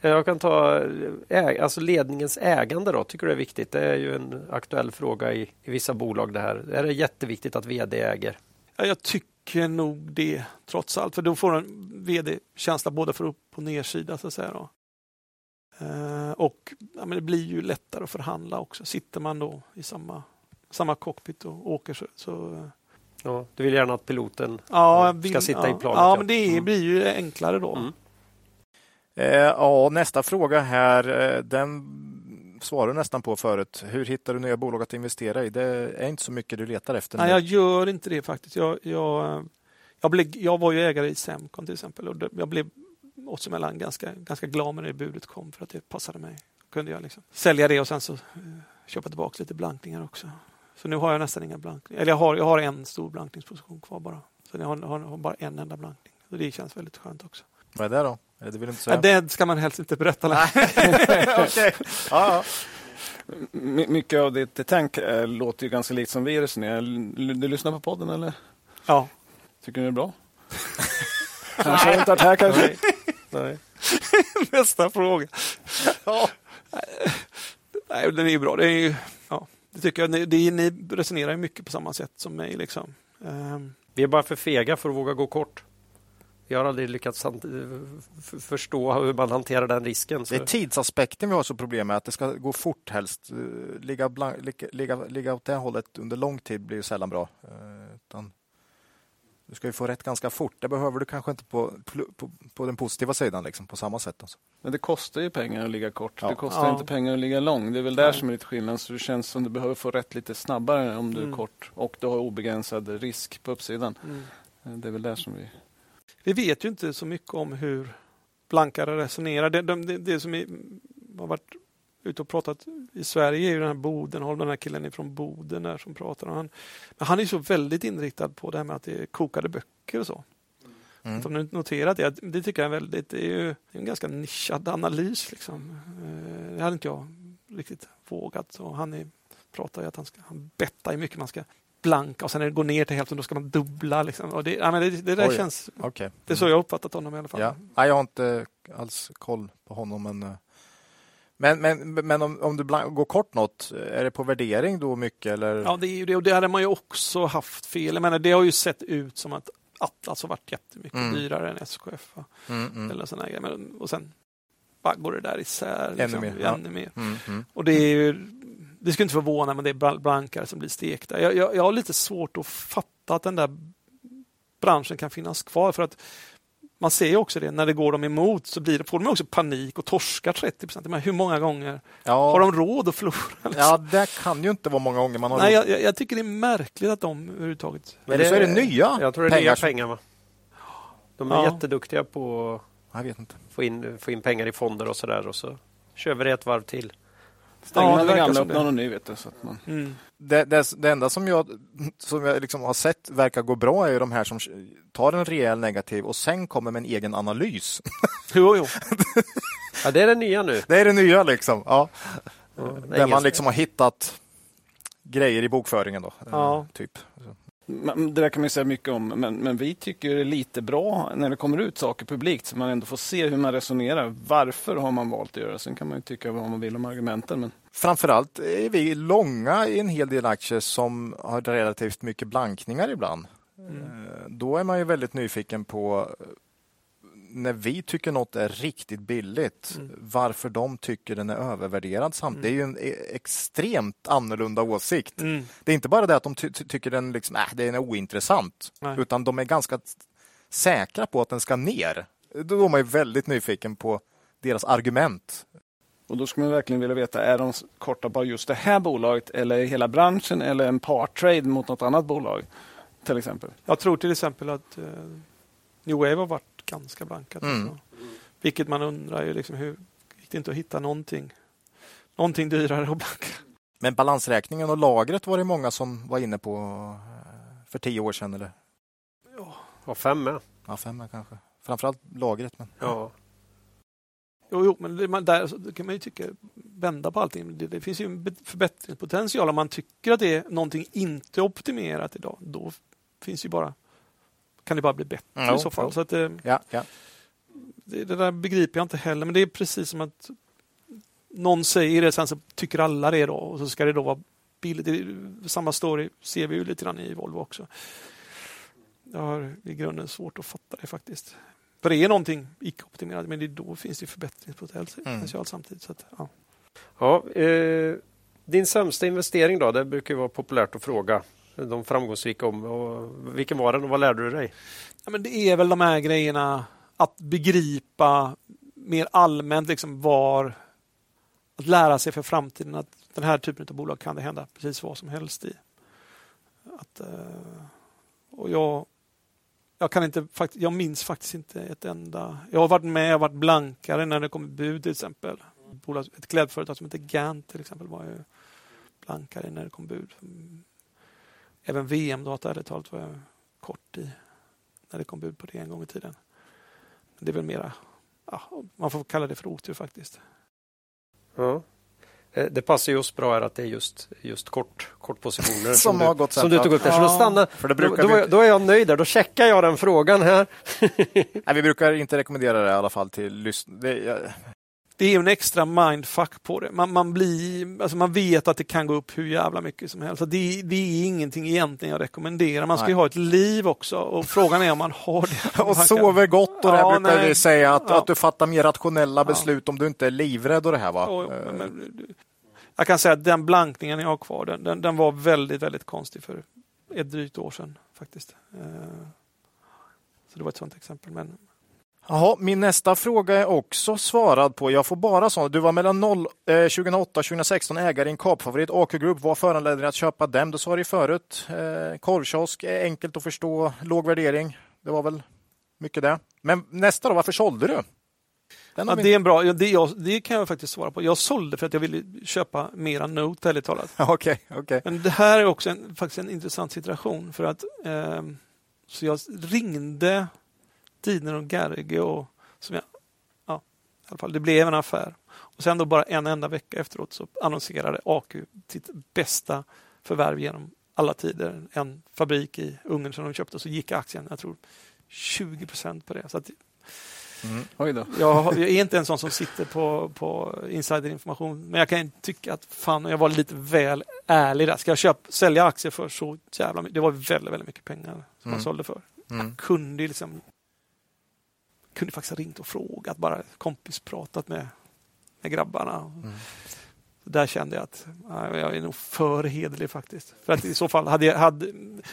S2: Jag kan ta äg alltså ledningens ägande då. Tycker du det är viktigt? Det är ju en aktuell fråga i, i vissa bolag det här. Är det jätteviktigt att vd äger?
S4: Ja, jag tycker nog det trots allt. För då får en vd känsla både för upp och nedsida så att säga. Då. Eh, och ja, men det blir ju lättare att förhandla också. Sitter man då i samma, samma cockpit och åker så, så
S2: Ja, du vill gärna att piloten ja, vill, ska sitta
S4: ja,
S2: i planet?
S4: Ja, men det mm. blir ju enklare då. Mm.
S3: Eh, ja, nästa fråga här, eh, den svarar du nästan på förut. Hur hittar du nya bolag att investera i? Det är inte så mycket du letar efter.
S4: Nej, jag gör inte det faktiskt. Jag, jag, jag, blev, jag var ju ägare i Semcon till exempel och jag blev oss emellan ganska, ganska glad när det budet kom för att det passade mig. Kunde jag liksom sälja det och sen så uh, köpa tillbaka lite blankningar också. Så nu har jag nästan inga blankningar. Eller jag har, jag har en stor blankningsposition kvar bara. Så jag har, har, har bara en enda blankning. Så det känns väldigt skönt också.
S3: Vad är det då? Det vill inte säga.
S4: Ja, det ska man helst inte berätta. *laughs*
S1: okay. ja, ja. My mycket av ditt tänk äh, låter ju ganska likt som vi resonerar. Du lyssnar på podden eller?
S4: Ja.
S1: Tycker du det är bra? *laughs* kanske inte att här kanske? Nej. *laughs*
S4: Nästa fråga. Ja. Nej, den är ju bra. Det är ju, ja. Det tycker jag. Ni, det, ni resonerar mycket på samma sätt som mig. Liksom.
S2: Um. Vi är bara för fega för att våga gå kort. Vi har aldrig lyckats förstå hur man hanterar den risken.
S3: Så. Det är tidsaspekten vi har så problem med, att det ska gå fort helst. Ligga, blank, ligga, ligga åt det hållet under lång tid blir sällan bra. Eh, utan du ska ju få rätt ganska fort. Det behöver du kanske inte på, på, på den positiva sidan liksom, på samma sätt. Alltså.
S1: Men det kostar ju pengar att ligga kort. Ja. Det kostar ja. inte pengar att ligga lång. Det är väl där som är lite skillnad. Så det känns som du behöver få rätt lite snabbare om du mm. är kort och du har obegränsad risk på uppsidan. Mm. Eh, det är väl där som vi...
S4: Vi vet ju inte så mycket om hur blankare resonerar. Det, det, det som är, har varit ute och pratat i Sverige är ju den här Bodenholm, den här killen från Boden där som pratar. Han, men han är så väldigt inriktad på det här med att det är kokade böcker och så. Mm. Att de noterat det, det tycker jag är väldigt, det är ju en ganska nischad analys. Liksom. Eh, det hade inte jag riktigt vågat. Och han är, pratar ju att han, ska, han bettar hur mycket man ska blanka och sen när det går ner till hälften då ska man dubbla. Liksom. Och det, ja, men det, det där Oj, känns... Okay. Det är så jag uppfattat honom i alla fall.
S3: Ja. Nej, jag har inte alls koll på honom men eh, men, men, men om, om du går kort något, är det på värdering då mycket? Eller?
S4: Ja, det är ju det och det hade man ju också haft fel. Jag menar, det har ju sett ut som att Atlas har varit jättemycket mm. dyrare än SKF. Mm, mm. Eller såna Men, och sen bara går det där isär. Liksom, ännu mer. Ännu mer. Mm, mm. Och det är ju, det skulle inte förvåna men det är blankare som blir stekta. Jag, jag, jag har lite svårt att fatta att den där branschen kan finnas kvar. för att man ser ju också det, när det går dem emot så blir det, får de också panik och torskar 30 procent. Hur många gånger ja. har de råd att förlora?
S3: Liksom? Ja, det kan ju inte vara många gånger man har
S4: Nej, jag, jag, tycker det är märkligt att de överhuvudtaget...
S3: Men det, så är det nya
S2: Jag tror det är pengar. nya pengar. Va? De är ja. jätteduktiga på att Få, in, få in pengar i fonder och sådär och så kör vi det ett varv till.
S1: Stänger ja, man det gamla öppnar något ny. Vet du, så att man... Mm.
S3: Det, det, det, enda som jag, som jag liksom har sett verkar gå bra är ju de här som tar en rejäl negativ och sen kommer med en egen analys. *laughs*
S4: Jo, jo. *laughs*
S2: ja, det är det nya nu.
S3: Det är det nya liksom. Ja. ja Där man liksom har hittat grejer i bokföringen då. Ja. Typ.
S1: Det där kan man säga mycket om, men, men vi tycker det är lite bra när det kommer ut saker publikt så man ändå får se hur man resonerar. Varför har man valt att göra det? Sen kan man ju tycka vad man vill om argumenten. Men...
S3: Framförallt är vi långa i en hel del aktier som har relativt mycket blankningar ibland. Mm. Eh, då är man ju väldigt nyfiken på när vi tycker något är riktigt billigt, mm. varför de tycker den är övervärderad. Samt. Mm. Det är ju en e- extremt annorlunda åsikt. Mm. Det är inte bara det att de ty tycker den, liksom, äh, den är ointressant, Nej. utan de är ganska säkra på att den ska ner. Då är man ju väldigt nyfiken på deras argument.
S1: Och Då skulle man verkligen vilja veta, är de korta bara just det här bolaget eller hela branschen eller en par trade mot något annat bolag? till exempel?
S4: Jag tror till exempel att eh New Wave har varit ganska blankat.
S3: Mm.
S4: Också. Vilket man undrar ju liksom hur gick det inte att hitta någonting, någonting dyrare att blanka.
S3: Men balansräkningen och lagret var det många som var inne på eh, för tio år sedan eller
S2: Ja, fem med.
S3: ja, fem år kanske. Framförallt lagret. Men...
S2: Ja.
S4: Jo, jo men det, man, där kan man ju tycka, vända på allting. Det, det finns ju en förbättringspotential. Om man tycker att det är någonting inte optimerat idag, då finns ju bara kan det bara bli bättre
S3: Jo,
S4: i så fall. Så att det,
S3: Ja, ja.
S4: det, det där begriper jag inte heller, men det är precis som att någon säger det, sen så tycker alla det då och så ska det då vara billigt. Samma story ser vi ju lite grann i Volvo också. Jag har i grunden svårt att fatta det faktiskt. För det är någonting icke-optimerat, men det, då finns det förbättringspotential samtidigt. Så att, ja.
S2: Ja, eh, din sämsta investering då? Det brukar vara populärt att fråga de framgångsrika om. Och vilken var den och vad lärde du dig?
S4: Ja, men det är väl de här grejerna att begripa mer allmänt liksom var att lära sig för framtiden att den här typen av bolag kan det hända precis vad som helst i. Att, eh, och jag, jag, kan inte, jag minns faktiskt inte ett enda... Jag har varit med, jag har varit blankare när det kommer bud till exempel. Ett klädföretag som heter Gant till exempel var ju blankare när det kom bud. Även VM-data ärligt talat var jag kort i när det kom bud på det en gång i tiden. Men det är väl mera, ja, man får kalla det för otur faktiskt.
S2: Ja. Eh, Det passar ju oss bra här att det är just, just kort, kortpositioner *laughs*
S3: Som har
S2: du,
S3: gått
S2: som du tog upp där. Så då, stannar,
S3: för det
S2: då,
S3: brukar
S2: då,
S3: vi-
S2: är- då är jag nöjd där. Då checkar jag den frågan här. *laughs*
S3: Nej, vi brukar inte rekommendera det i alla fall till lyssnare.
S4: Det är en extra mindfuck på det. Man, man, blir, alltså man vet att det kan gå upp hur jävla mycket som helst. Det, det är ingenting egentligen jag rekommenderar. Man ska ju ha ett liv också och frågan är om man har det. *laughs*
S3: Och sover gott och det
S4: Ja,
S3: brukar
S4: nej.
S3: vi säga att,
S4: Ja.
S3: att du fattar mer rationella beslut om du inte är livrädd och det här va?
S4: Ja,
S3: Eh,
S4: men- men- jag kan säga att den blankningen jag har kvar, den, den, den var väldigt, väldigt konstig för ett drygt år sedan faktiskt. Eh, Så det var ett sådant exempel. Men
S3: Jaha, min nästa fråga är också svarad på. Jag får bara sådana. Du var mellan 0, eh, 2008 och 2016 ägare i en kapfavorit. AK Group. Vad föranledde dig att köpa dem? Du sa det förut. Eh, korvkiosk, är enkelt att förstå, låg värdering. Det var väl mycket det. Men nästa då, varför sålde du?
S4: Ja, det är en bra, det, jag, det kan jag faktiskt svara på. Jag sålde för att jag ville köpa mera Note, ärligt talat. *laughs*
S3: Okej, okej.
S4: Men det här är också en, faktiskt en intressant situation för att ehm, så jag ringde Didner och Gerge och som jag, ja, i alla fall, det blev en affär. Och sen då bara en enda vecka efteråt så annonserade AQ sitt bästa förvärv genom alla tider. En fabrik i Ungern som de köpte och så gick aktien, jag tror 20 procent på det. Så att
S1: då.
S4: jag, är inte en sån som sitter på, på insiderinformation, men jag kan tycka att fan, jag var lite väl ärlig där. Ska jag köpa, sälja aktier för så jävla mycket? Det var väldigt, väldigt mycket pengar som
S3: Mm.
S4: man sålde för.
S3: Mm.
S4: Jag kunde liksom kunde faktiskt ha ringt och frågat, bara kompispratat med, med grabbarna.
S3: Mm.
S4: Där kände jag att nej, jag är nog för hederlig faktiskt. För att i så fall hade jag, hade,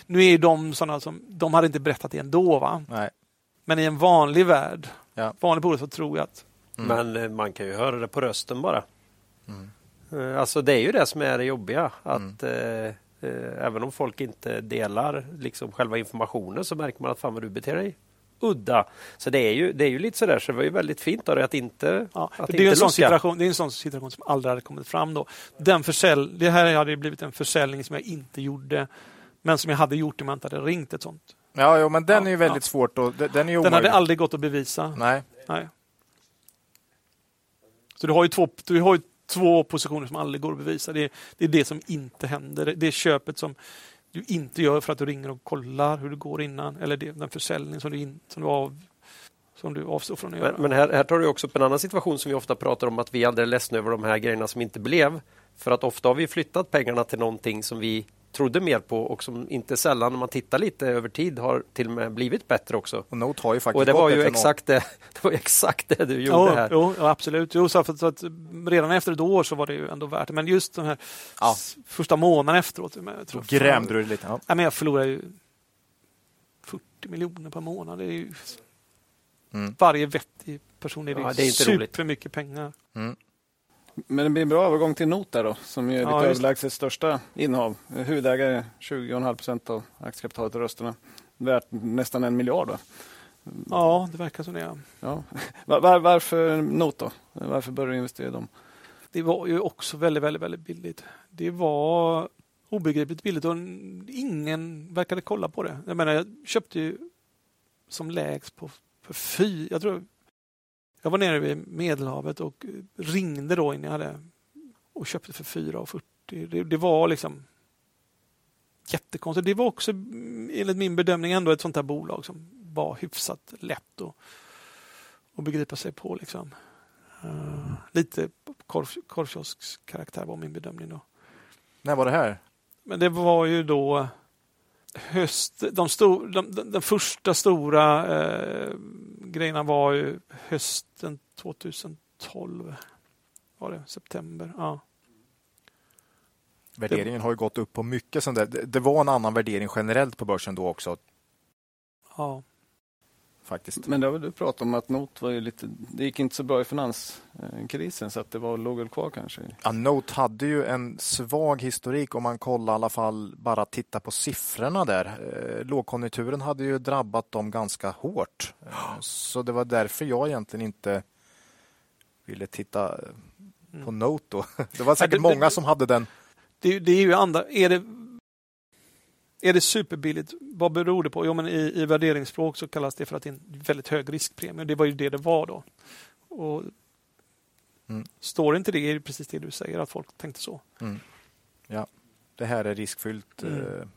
S4: nu är ju de sådana som, de hade inte berättat det ändå va?
S3: Nej.
S4: Men i en vanlig värld,
S3: Ja.
S4: vanlig bolag så tror jag att
S3: Mm.
S2: Men eh, man kan ju höra det på rösten bara.
S3: Mm.
S2: Eh, Alltså det är ju det som är det jobbiga.
S3: Mm.
S2: Att eh, eh, även om folk inte delar liksom själva informationen så märker man att fan vad du beter dig udda. Så det är ju, det är ju lite sådär, så det var ju väldigt fint av dig att inte
S4: Ja,
S2: att
S4: det, är en
S2: inte
S4: sån
S2: lucka.
S4: situation, det är en sån situation som aldrig hade kommit fram då. Den försäl, det här hade ju blivit en försäljning som jag inte gjorde, men som jag hade gjort om jag inte hade ringt ett sånt.
S3: Ja, jo, men den
S4: Ja,
S3: är ju väldigt svårt. Och, den är ju
S4: Den hade
S3: omöjlig.
S4: aldrig gått att bevisa.
S3: Nej.
S4: Nej. Så du har ju två, du har ju två positioner som aldrig går att bevisa. Det är, det är det som inte händer. Det är köpet som du inte gör för att du ringer och kollar hur det går innan. Eller det, den försäljning som du, in, som du, av, som du avstår från att göra.
S2: Men, men här, här tar du också upp en annan situation som vi ofta pratar om att vi är är ledsna över de här grejerna som inte blev. För att ofta har vi flyttat pengarna till någonting som vi trodde mer på och som inte sällan när man tittar lite över tid har till och med blivit bättre också.
S3: Och Note har ju faktiskt
S2: Och det var ju exakt det, *laughs* det, var exakt det du gjorde
S4: Jo,
S2: här.
S4: jo, ja, absolut. Jo, så att, så att redan efter ett år så var det ju ändå värt det. Men just den här
S3: Ja.
S4: första månaden efteråt. Jag tror
S3: Då grämde du dig lite. Ja.
S4: Ja, men jag förlorar ju 40 miljoner per månad. Det är ju
S3: Mm.
S4: varje vettig person är det,
S2: Ja, det är
S4: supermycket pengar.
S3: Mm.
S1: Men det blir en bra övergång till Not där då, som är
S4: Ja, det.
S1: överlägset största innehav. Huvudägare 20,5 procent av aktiekapitalet och rösterna. Värt nästan en miljard. Då.
S4: Ja, det verkar som det. Ja.
S1: Ja. Var, var, varför Note då? Varför började du investera i dem?
S4: Det var ju också väldigt, väldigt, väldigt billigt. Det var obegripligt billigt och ingen verkade kolla på det. Jag menar, jag köpte ju som lägst på för fy, jag tror jag var nere vid Medelhavet och ringde då innan jag hade och köpte för 4,40. Det, det var liksom jättekonstigt. Det var också enligt min bedömning ändå ett sånt här bolag som var hyfsat lätt att, att begripa sig på. Liksom. Uh, lite korv, korvkiosks karaktär var min bedömning då.
S3: När var det här?
S4: Men det var ju då höst, de stor, de, de, de första stora eh, grejerna var ju hösten 2012. Var det september? Ja.
S3: Värderingen har ju gått upp på mycket sånt där. Det, det var en annan värdering generellt på börsen då också.
S4: Ja
S3: faktiskt.
S1: Men det har väl du pratat om att Note var ju lite, det gick inte så bra i finanskrisen så att det var, låg väl kvar kanske?
S3: Ja, Note hade ju en svag historik om man kollar i alla fall bara titta på siffrorna där. Eh, lågkonjunkturen hade ju drabbat dem ganska hårt. Eh, så det var därför jag egentligen inte ville titta på mm. Note då. *laughs* Det var säkert många som hade den.
S4: Det, det är ju andra, är det är det superbilligt? Vad beror det på? Jo, men i, i värderingsspråk så kallas det för att det är en väldigt hög riskpremie. Det var ju det det var då. Och mm. Står inte det är det precis det du säger, att folk tänkte så.
S3: Mm. Ja, det här är riskfyllt. Mm. Eh,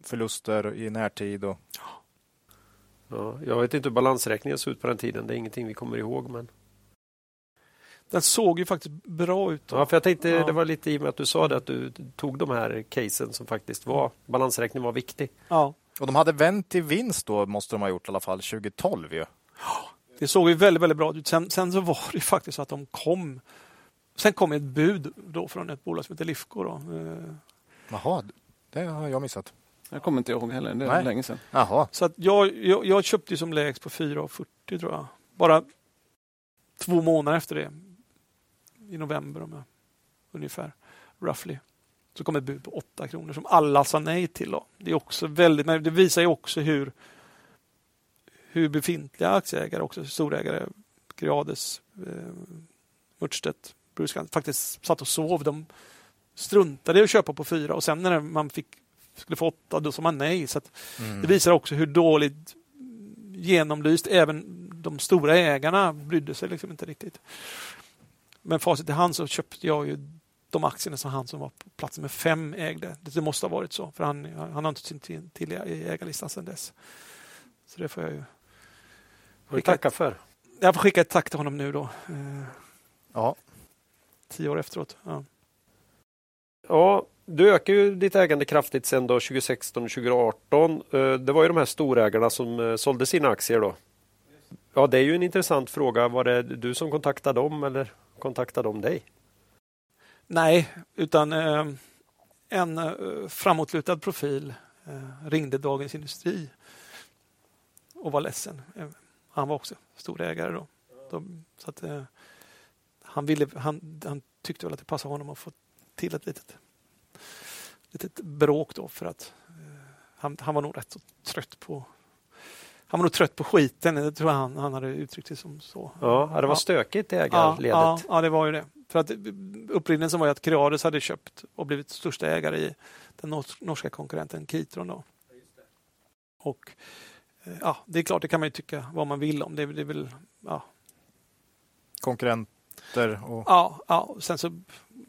S3: förluster i närtid. Och...
S2: Ja, jag vet inte hur balansräkningen såg ut på den tiden. Det är ingenting vi kommer ihåg. Men...
S4: Den såg ju faktiskt bra ut.
S2: Då. Ja, för jag tänkte ja. det var lite i och med att du sa det att du tog de här casen som faktiskt var balansräkningen var viktig.
S4: Ja.
S3: Och de hade vänt till vinst då måste de ha gjort i alla fall 2012 ju.
S4: Ja, det såg ju väldigt, väldigt bra ut. Sen, sen så var det faktiskt så att de kom. Sen kom ett bud då från ett bolag som heter Lifco. Då. Eh.
S3: Jaha, det har jag missat.
S1: Jag kommer inte ihåg heller, det är Nej. länge sedan.
S3: Jaha.
S4: Så att jag, jag, jag köpte som lägst på 4,40 tror jag. Bara två månader efter det i november om jag, ungefär, roughly. Så kom ett bud på 8 kronor som alla sa nej till. Då. Det, är också väldigt, det visar ju också hur, hur befintliga aktieägare, också storägare, Grades, eh, Murstedt, Bruce faktiskt satt och sov. De struntade i att köpa på fyra och sen när man fick, skulle få åtta, då sa man nej. Så mm. Det visar också hur dåligt genomlyst även de stora ägarna brydde sig liksom inte riktigt. Men facit i hand så köpte jag ju de aktierna som han som var på plats med fem ägde. Det måste ha varit så, för han, han har inte sin till, till i ägarlistan sedan dess. Så det får jag ju
S2: får tacka för.
S4: Jag får skicka ett tack till honom nu då. Eh,
S3: ja.
S4: Tio år efteråt. Ja.
S2: ja, du ökar ju ditt ägande kraftigt sedan 2016 och 2018. Eh, det var ju de här storägarna som eh, sålde sina aktier då. Ja, det är ju en intressant fråga. Var det du som kontaktade dem eller? kontaktade de dig?
S4: Nej, utan eh, en eh, framåtlutad profil eh, ringde Dagens Industri och var ledsen. Eh, han var också storägare då. De, så att, eh, han, ville, han, han tyckte väl att det passade honom att få till ett litet, litet bråk då för att eh, han, han var nog rätt så trött på han var nog trött på skiten, det tror jag han, han hade uttryckt det som så.
S2: Ja, det var ja. stökigt i ägarledet.
S4: Ja, ja, det var ju det. För att upprinnelsen var ju att Creades hade köpt och blivit största ägare i den norska konkurrenten Kitron. Då. Och eh, ja, det är klart, det kan man ju tycka vad man vill om. Det, det är väl, ja.
S3: Konkurrenter? Och...
S4: Ja, ja, sen så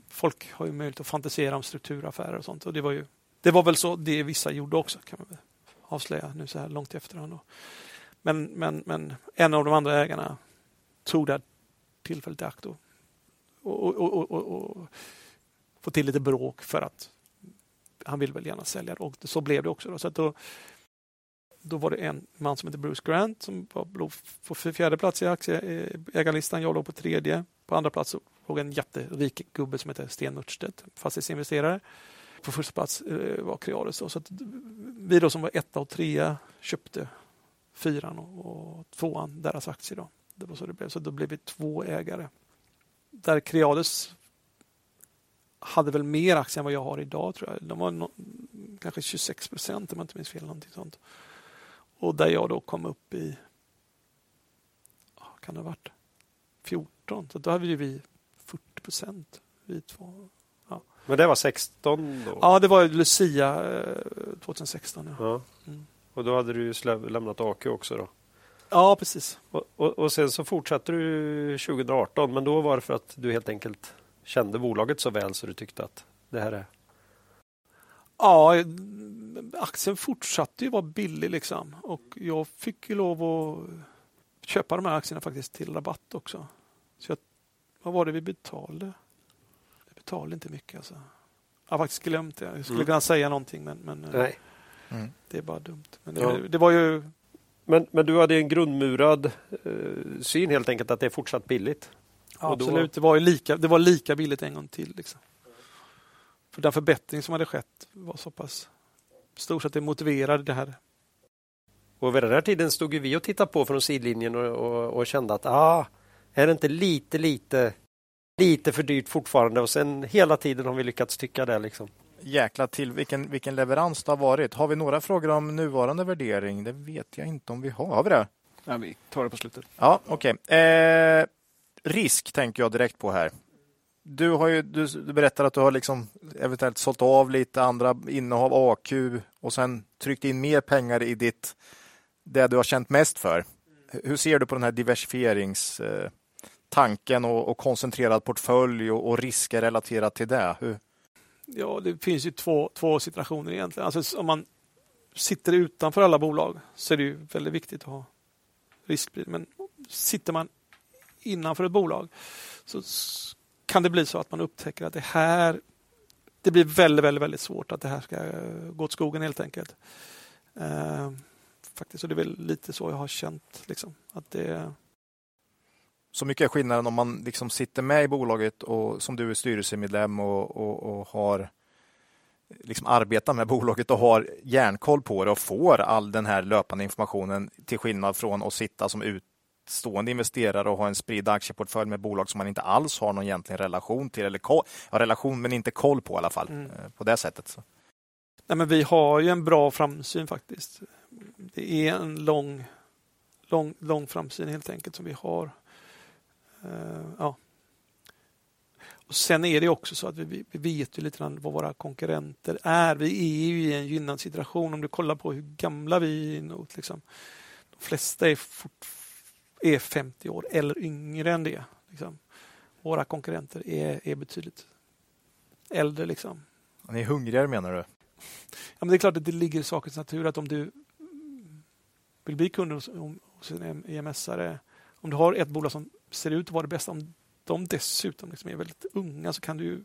S4: folk har ju möjlighet att fantisera om strukturaffärer och sånt. Och det var ju det var väl så det vissa gjorde också kan man väl avslöja nu så här långt i efterhand. Men, men, men en av de andra ägarna tog det tillfället i akt och, och, och, och, och få till lite bråk för att han vill väl gärna sälja och så blev det också. Då. Så då, då var det en man som heter Bruce Grant som var på fjärde plats i aktieägarlistan. Jag låg på tredje. På andra plats låg en jätterik gubbe som heter Sten Murstedt, fastighetsinvesterare. På första plats eh, var Creades. Så att vi då som var etta och trea köpte fyran och, och tvåan, deras aktier. Då. Det var så det blev. Så då blev vi två ägare. Där Creades hade väl mer aktier än vad jag har idag tror jag. De var no, kanske 26 procent om jag inte minns fel. Någonting sånt. Och där jag då kom upp i kan det ha varit? 14, så då hade vi 40 procent. Vi två.
S2: Men det var 16 då?
S4: Ja, det var Lucia 2016. Ja. ja.
S2: Mm. Och då hade du lämnat AQ också då?
S4: Ja, precis.
S2: Och, och, och, sen så fortsatte du 2018, men då var det för att du helt enkelt kände bolaget så väl så du tyckte att det här är...
S4: Ja, aktien fortsatte ju vara billig liksom och jag fick ju lov att köpa de här aktierna faktiskt till rabatt också. Så jag, vad var det vi betalade? Betalade inte mycket alltså. Jag har faktiskt glömt det. Jag skulle mm. kunna säga någonting men, men eh, Nej. Mm. det är bara dumt. Men det, ja. det var ju
S2: men, men du hade en grundmurad eh, syn helt enkelt att det är fortsatt billigt?
S4: Ja, absolut, då... det, var ju lika, det var lika billigt en gång till. Liksom. För den förbättring som hade skett var så pass stor så att det motiverade det här.
S2: Och vid den här tiden stod vi och tittade på från sidlinjen och, och, och kände att ah, är det inte lite, lite, lite för dyrt fortfarande? Och sen hela tiden har vi lyckats tycka det. Liksom
S3: jäkla till vilken, vilken leverans det har varit. Har vi några frågor om nuvarande värdering? Det vet jag inte om vi har. Har vi det?
S1: Ja, vi tar det på slutet.
S3: Ja, okej. Okay. Eh, risk tänker jag direkt på här. Du, har ju, du, du berättar att du har liksom eventuellt sålt av lite andra innehav AQ och sen tryckt in mer pengar i ditt, det du har känt mest för. Hur ser du på den här tanken och, och koncentrerad portfölj och, och risker relaterat till det? Hur,
S4: Ja, det finns ju två, två situationer egentligen. Alltså, om man sitter utanför alla bolag så är det ju väldigt viktigt att ha riskspridning. Men sitter man innanför ett bolag så kan det bli så att man upptäcker att det här det blir väldigt, väldigt, väldigt svårt att det här ska eh, gå åt skogen helt enkelt. Eh, faktiskt, och det är väl lite så jag har känt. Liksom, att det,
S3: så mycket är skillnaden om man liksom sitter med i bolaget och som du är styrelsemedlem och, och, och har liksom arbetar med bolaget och har järnkoll på det och får all den här löpande informationen till skillnad från att sitta som utstående investerare och ha en spridd aktieportfölj med bolag som man inte alls har någon egentlig relation till, eller ja, relation men inte koll på i alla fall, mm. Eh, på det sättet. Så.
S4: Nej, men vi har ju en bra framsyn faktiskt. Det är en lång, lång, lång framsyn helt enkelt som vi har. Eh, ja. Och Sen är det också så att vi, vi vet ju lite grann vad våra konkurrenter är. Vi är ju i en gynnad situation om du kollar på hur gamla vi är. Nog, liksom. De flesta är, fort, är 50 år eller yngre än det. Liksom. Våra konkurrenter är, är betydligt äldre. Liksom.
S3: Ni är hungrigare menar du?
S4: Ja, men det är klart att det ligger i sakens natur att om du vill bli kund hos, hos en EMS-are, om du har ett bolag som ser ut att vara det bästa. Om de dessutom liksom är väldigt unga så kan du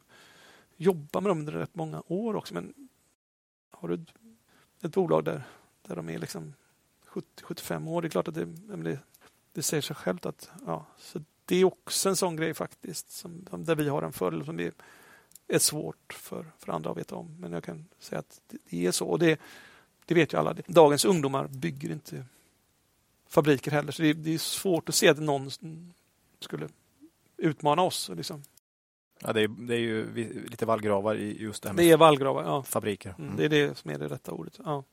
S4: jobba med dem under rätt många år också. Men har du ett, bolag där, där de är liksom 70-75 år, det är klart att det, det, det säger sig självt att ja, så det är också en sån grej faktiskt som, där vi har en fördel som det är svårt för, för andra att veta om. Men jag kan säga att det, det är så. Och det, det vet ju alla. Dagens ungdomar bygger inte fabriker heller. Så det, det, är svårt att se att någon skulle utmana oss. Liksom.
S3: Ja, det, är, det är ju lite vallgravar i just det här
S4: med det är vallgravar, ja.
S3: fabriker.
S4: Mm. Det är det som är det rätta ordet. Ja.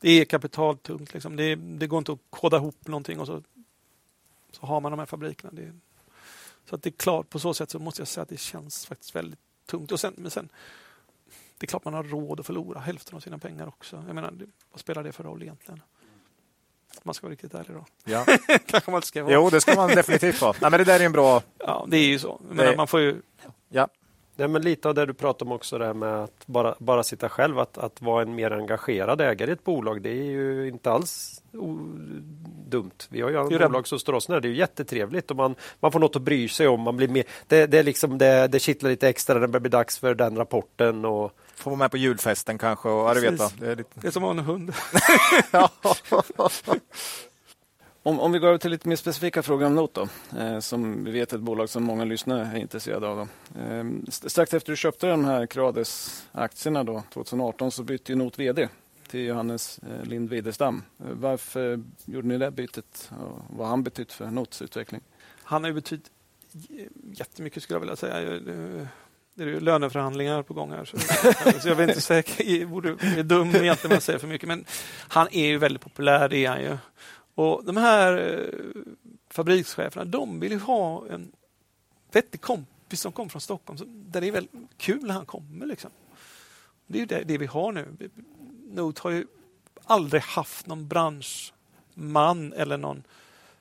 S4: Det är kapitaltungt. Liksom. Det, det, går inte att koda ihop någonting och så, så har man de här fabrikerna. Det, så att det är klart, på så sätt så måste jag säga att det känns faktiskt väldigt tungt. Och sen, men sen, det är klart man har råd att förlora hälften av sina pengar också. Jag menar, vad spelar det för roll egentligen? Man ska vara riktigt ärlig då.
S3: Ja. *laughs*
S4: Kanske man inte ska vara.
S3: Jo, det ska man definitivt vara. Nej, men det där är en bra...
S4: Ja, det är ju så. Men man får ju...
S2: Ja. Ja, men lite av det du pratar om också, det här med att bara, bara sitta själv, att, att vara en mer engagerad ägare i ett bolag, det är ju inte alls dumt. Vi har ju ett bolag som står oss nära, det är ju jättetrevligt och man, man får något att bry sig om. Man blir mer, det, det, är liksom, det, det kittlar lite extra när det blir dags för den rapporten. Och,
S3: Får vara med på julfesten kanske. Och, ja, du vet,
S4: det, är lite... det är som att ha en hund. *laughs* *laughs* *laughs*
S1: om, om vi går över till lite mer specifika frågor om Note då, eh, som vi vet är ett bolag som många lyssnare är intresserade av. Eh, strax efter du köpte de här Crades-aktierna då, 2018 så bytte ju Note VD till Johannes eh, Lind Widestam. Eh, varför gjorde ni det bytet? Och vad har han betytt för Notes utveckling?
S4: Han har ju betytt jättemycket skulle jag vilja säga. Eh, det är ju löneförhandlingar på gång här. Så, *laughs* så jag är inte säker, jag borde, är dum egentligen om jag säger för mycket. Men han är ju väldigt populär, det är han ju. Och de här eh, fabrikscheferna, de vill ju ha en vettig kompis som kommer från Stockholm. Så det är väl kul när han kommer. Liksom. Det är det, det vi har nu. Note har ju aldrig haft någon branschman eller någon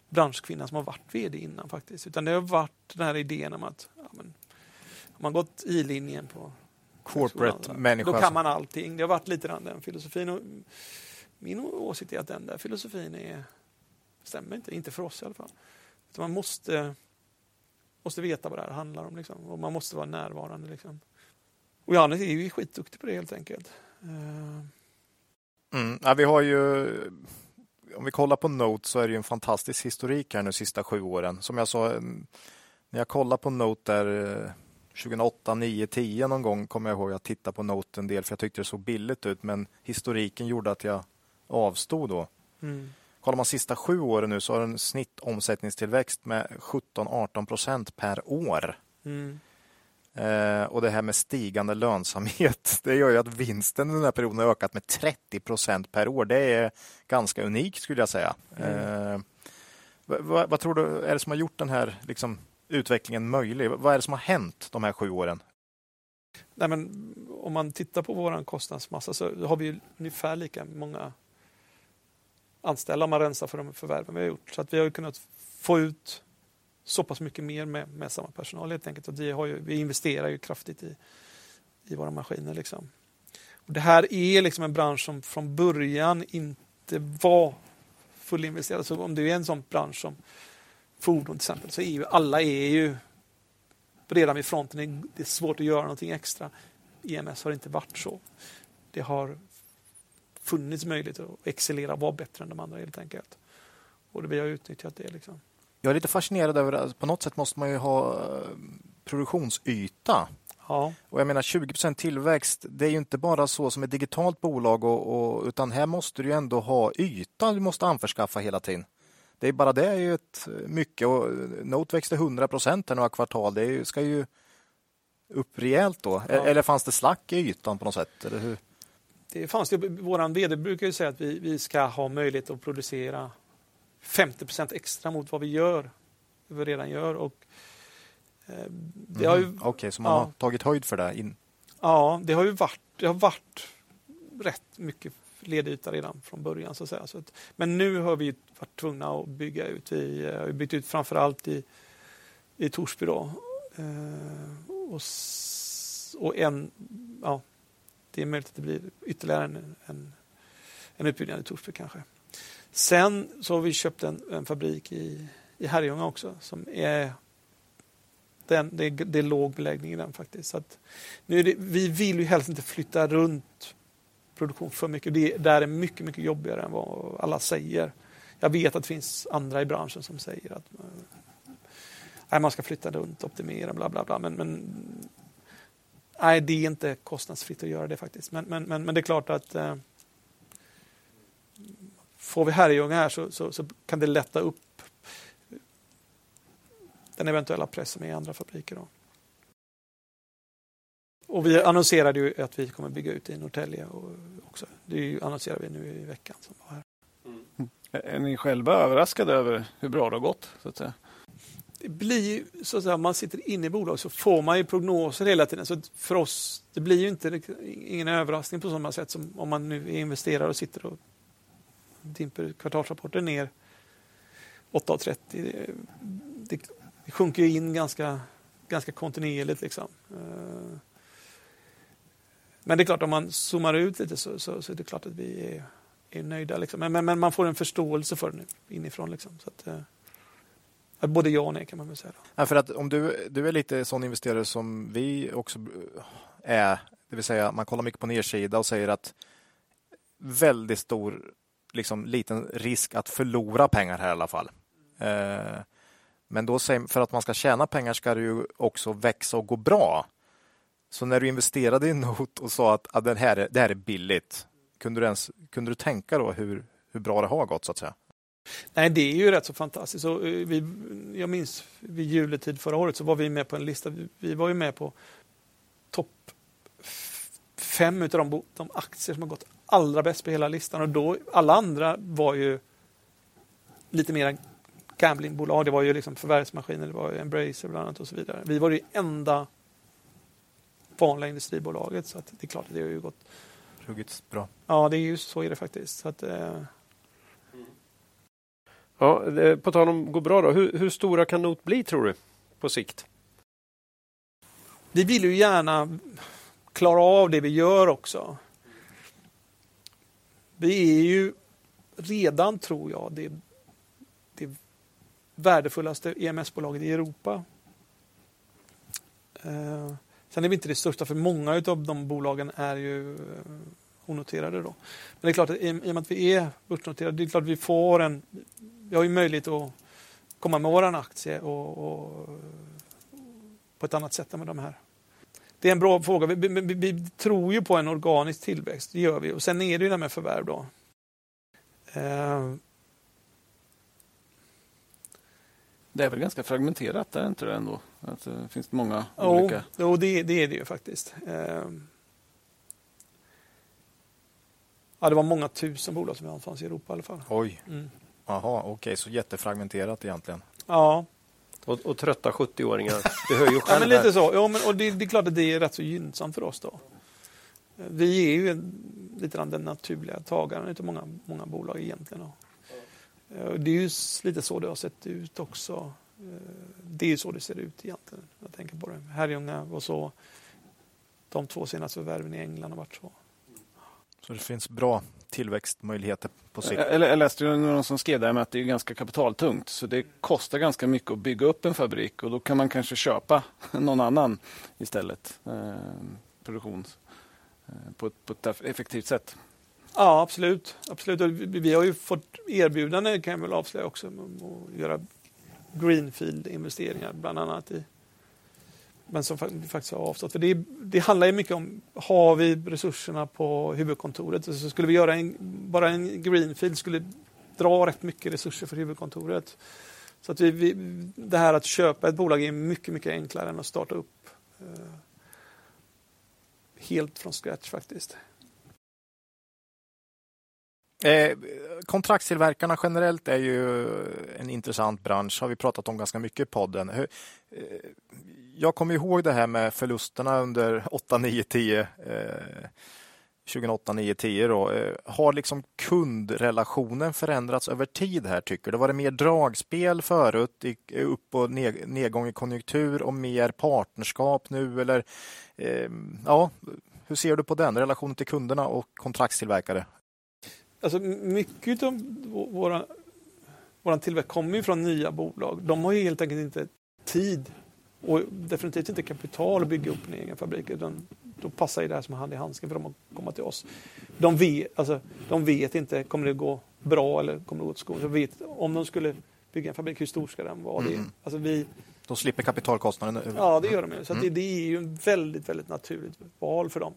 S4: branschkvinna som har varit VD innan faktiskt. Utan det har varit den här idén om att ja, men, om man gått i linjen på
S3: corporate människa.
S4: Då kan man allting. Det har varit lite den filosofin. Och min åsikt är att den där filosofin är, stämmer inte, inte för oss i alla fall. Utan man måste, måste veta vad det här handlar om liksom. och man måste vara närvarande. Liksom. Och Johannes är ju skitduktig på det helt enkelt. Uh...
S3: Mm, ja, vi har ju om vi kollar på Note så är det en fantastisk historik här nu sista sju åren. Som jag sa, när jag kollar på Note där 2008, 9, 10 någon gång kommer jag ihåg att titta på Note en del för jag tyckte det såg billigt ut men historiken gjorde att jag avstod då. Mm. Kollar man sista sju åren nu så har en snittomsättningstillväxt med 17-18 procent per år. Mm. Eh, och det här med stigande lönsamhet, *laughs* det gör ju att vinsten under den här perioden har ökat med 30 procent per år. Det är ganska unikt skulle jag säga. Mm. Eh, vad, vad, tror du är det som har gjort den här liksom, utvecklingen möjlig? Vad är det som har hänt de här sju åren?
S4: Nej, men om man tittar på vår kostnadsmassa så har vi ungefär lika många anställda om man rensar för de förvärven vi har gjort. Så att vi har kunnat få ut så pass mycket mer med, med samma personal helt enkelt. Och vi, har ju, vi investerar ju kraftigt i, i våra maskiner. Liksom. Och det här är liksom en bransch som från början inte var fullinvesterad. Så om du är en sån bransch som fordon till exempel, så är ju alla är ju redan vid fronten. Det är svårt att göra någonting extra. EMS har inte varit så. Det har funnits möjlighet att excellera vara bättre än de andra helt enkelt. Och vi har utnyttjat det. Liksom.
S3: Jag är lite fascinerad över att på något sätt måste man ju ha eh, produktionsyta. Ja. Och jag menar 20% tillväxt, det är ju inte bara så som ett digitalt bolag och, och, utan här måste du ändå ha yta du måste anförskaffa hela tiden. Det är bara det är ju ett mycket och Note växte 100 procent några kvartal. Det ska ju upp rejält då. Ja. Eller fanns det slack i ytan på något sätt? Eller hur?
S4: Det fanns det. Vår vd brukar ju säga att vi, vi ska ha möjlighet att producera 50 procent extra mot vad vi gör, vi redan gör. Och,
S3: eh, det har ju, mm, Okej, okay, så man ja, har tagit höjd för det? In.
S4: Ja, det har ju varit, det har varit rätt mycket ledyta redan från början. Så att säga. Så att, men nu har vi varit tvungna att bygga ut. Vi eh, har byggt ut framför allt i, i Torsby. Då. Eh, och, och en, ja, det är möjligt att det blir ytterligare en, en, en utbyggnad i Torsby kanske. Sen så har vi köpt en, en fabrik i, i Herrljunga också som är den, det, det är låg beläggning i den faktiskt. Så nu det, vi vill ju helst inte flytta runt produktion för mycket. Det där är mycket, mycket jobbigare än vad alla säger. Jag vet att det finns andra i branschen som säger att eh, nej, man ska flytta runt, optimera, bla bla bla. Men, men nej, det är inte kostnadsfritt att göra det faktiskt. Men, men, men, men det är klart att eh, får vi Herrljunga här så, så, så, kan det lätta upp den eventuella pressen i andra fabriker. Då. Och vi annonserade ju att vi kommer bygga ut i Norrtälje också. Det annonserar vi nu i veckan. Som var här.
S1: Mm. Är ni själva överraskade över hur bra det har gått? Så att säga?
S4: Det blir så att säga, man sitter inne i bolag så får man ju prognoser hela tiden. Så för oss, det blir ju inte ingen överraskning på samma sätt som om man nu är investerare och sitter och dimper kvartalsrapporten ner 8,30. Det, det, det sjunker in ganska, ganska kontinuerligt. Liksom. Eh, men det är klart, om man zoomar ut lite så, så, så är det klart att vi är, är nöjda. Liksom. Men, men, men, man får en förståelse för det inifrån. Liksom. Så att, eh, både ja och nej kan man väl säga.
S3: Ja, för att om du, du är lite sån investerare som vi också är, det vill säga man kollar mycket på nedsida och säger att väldigt stor, liksom liten risk att förlora pengar här i alla fall. Eh, men då för att man ska tjäna pengar ska det ju också växa och gå bra. Så när du investerade i Note och sa att, att det, här är, det här är billigt, kunde du, ens, kunde du tänka då hur, hur bra det har gått så att säga?
S4: Nej, det är ju rätt så fantastiskt. Så, eh, vi, jag minns vid juletid förra året så var vi med på en lista. Vi, var ju med på topp fem av de, de, aktier som har gått allra bäst på hela listan. Och då, alla andra var ju lite mer gamblingbolag. Det var ju liksom förvärvsmaskiner, det var Embracer bland annat och så vidare. Vi var det enda vanliga industribolaget så att det är klart att det har ju gått
S3: Ruggigt bra.
S4: Ja, det är ju så är det faktiskt. Så att, eh...
S2: Ja, på tal om gå bra då. Hur, hur stora kan Not bli tror du på sikt?
S4: Vi vill ju gärna klara av det vi gör också. Vi är ju redan, tror jag, det, det värdefullaste EMS-bolaget i Europa. Eh, sen är vi inte det största, för många av de bolagen är ju eh, onoterade. Då. Men det är klart att i, och med att vi är börsnoterade, det är klart att vi får en... Vi har ju möjlighet att komma med vår aktie och, och, på ett annat sätt än med de här. Det är en bra fråga. Vi, vi, vi, tror ju på en organisk tillväxt, det gör vi. Och sen är det ju det med förvärv då. Eh.
S1: Det är väl ganska fragmenterat, är inte det ändå? Att det finns många
S4: jo,
S1: olika...
S4: Jo, det, det är det ju faktiskt. Eh. Ja, det var många tusen bolag som fanns i Europa i alla fall.
S3: Oj. Mm. Jaha, okej, okay, så jättefragmenterat egentligen.
S4: Ja.
S2: Och, och trötta 70-åringar. Det hör ju själv
S4: ja, men lite så. Ja, men, och det, det, är klart att det är rätt så gynnsamt för oss då. Vi är ju en, lite grann den naturliga tagaren av många, många bolag egentligen. Då. Det är ju lite så det har sett ut också. Det är ju så det ser ut egentligen. Jag tänker på det. Herrljunga och så. De två senaste förvärven i England har varit så.
S3: Så det finns bra tillväxtmöjligheter på sikt.
S1: Jag, jag läste någon som skrev där med att det är ganska kapitaltungt. Så det kostar ganska mycket att bygga upp en fabrik och då kan man kanske köpa *laughs* någon annan istället. Eh, produktion eh, på, ett, på ett effektivt sätt.
S4: Ja, absolut. absolut. Vi har ju fått erbjudande, kan jag väl avslöja också, att göra greenfield-investeringar bland annat i men som faktiskt har avstått. För det, det handlar ju mycket om, har vi resurserna på huvudkontoret? Så skulle vi göra en, bara en greenfield skulle dra rätt mycket resurser för huvudkontoret. Så att vi, vi, det här att köpa ett bolag är mycket, mycket enklare än att starta upp eh, helt från scratch faktiskt.
S3: Eh, kontraktstillverkarna generellt är ju en intressant bransch, har vi pratat om ganska mycket i podden. Hur, eh, jag kommer ihåg det här med förlusterna under 8, 9, 10. Eh, 2008, 9, 10 då. Eh, har liksom kundrelationen förändrats över tid här tycker du? Var det mer dragspel förut, upp och nedgång i konjunktur och mer partnerskap nu eller eh, ja, hur ser du på den relationen till kunderna och kontraktstillverkare?
S4: Alltså mycket av våra, våran tillväxt kommer ju från nya bolag. De har ju helt enkelt inte tid och definitivt inte kapital att bygga upp en egen fabrik. Utan då passar det här som hand i handsken för dem att komma till oss. De vet, alltså, de vet inte, kommer det gå bra eller kommer det gå åt skogen? vet, om de skulle bygga en fabrik, hur stor ska den vara? Mm. Det, alltså vi,
S3: de slipper kapitalkostnaden?
S4: Ja, det gör de. Ju. Så mm. det, det, är ju väldigt, väldigt naturligt val för dem.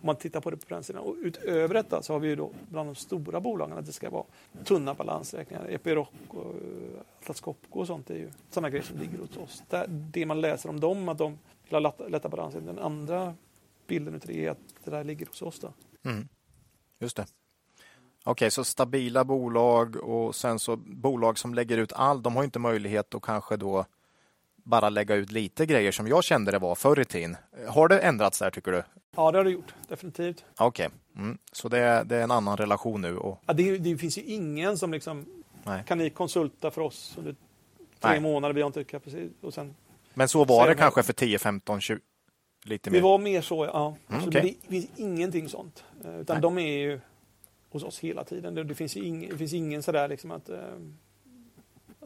S4: Om man tittar på det på den sidan. Och utöver detta så har vi ju då bland de stora bolagen att det ska vara tunna balansräkningar. Epiroc och eh, Atlas Copco och sånt är ju sådana grejer som ligger hos oss. Det man läser om dem, att de vill ha lätta balanser. Den andra bilden utav det är att det där ligger hos oss. Då.
S3: Mm. Just det. Okej, okay, så stabila bolag och sen så bolag som lägger ut allt. De har inte möjlighet att kanske då bara lägga ut lite grejer som jag kände det var förr i tiden. Har det ändrats där tycker du?
S4: Ja, det har det gjort. Definitivt.
S3: Okej, okay. mm. så det är, det är en annan relation nu? Och...
S4: Ja, det, det finns ju ingen som liksom, Nej. kan ni konsulta för oss under tre Nej. månader, vi har inte kapacitet. Och sen,
S3: Men så var det kanske för 10, 15, 20? Lite mer.
S4: Det var mer så, ja. Mm, så okay. Det finns ingenting sånt. Eh, utan Nej. de är ju hos oss hela tiden. Det, det finns, ing, det finns ingen sådär liksom att eh,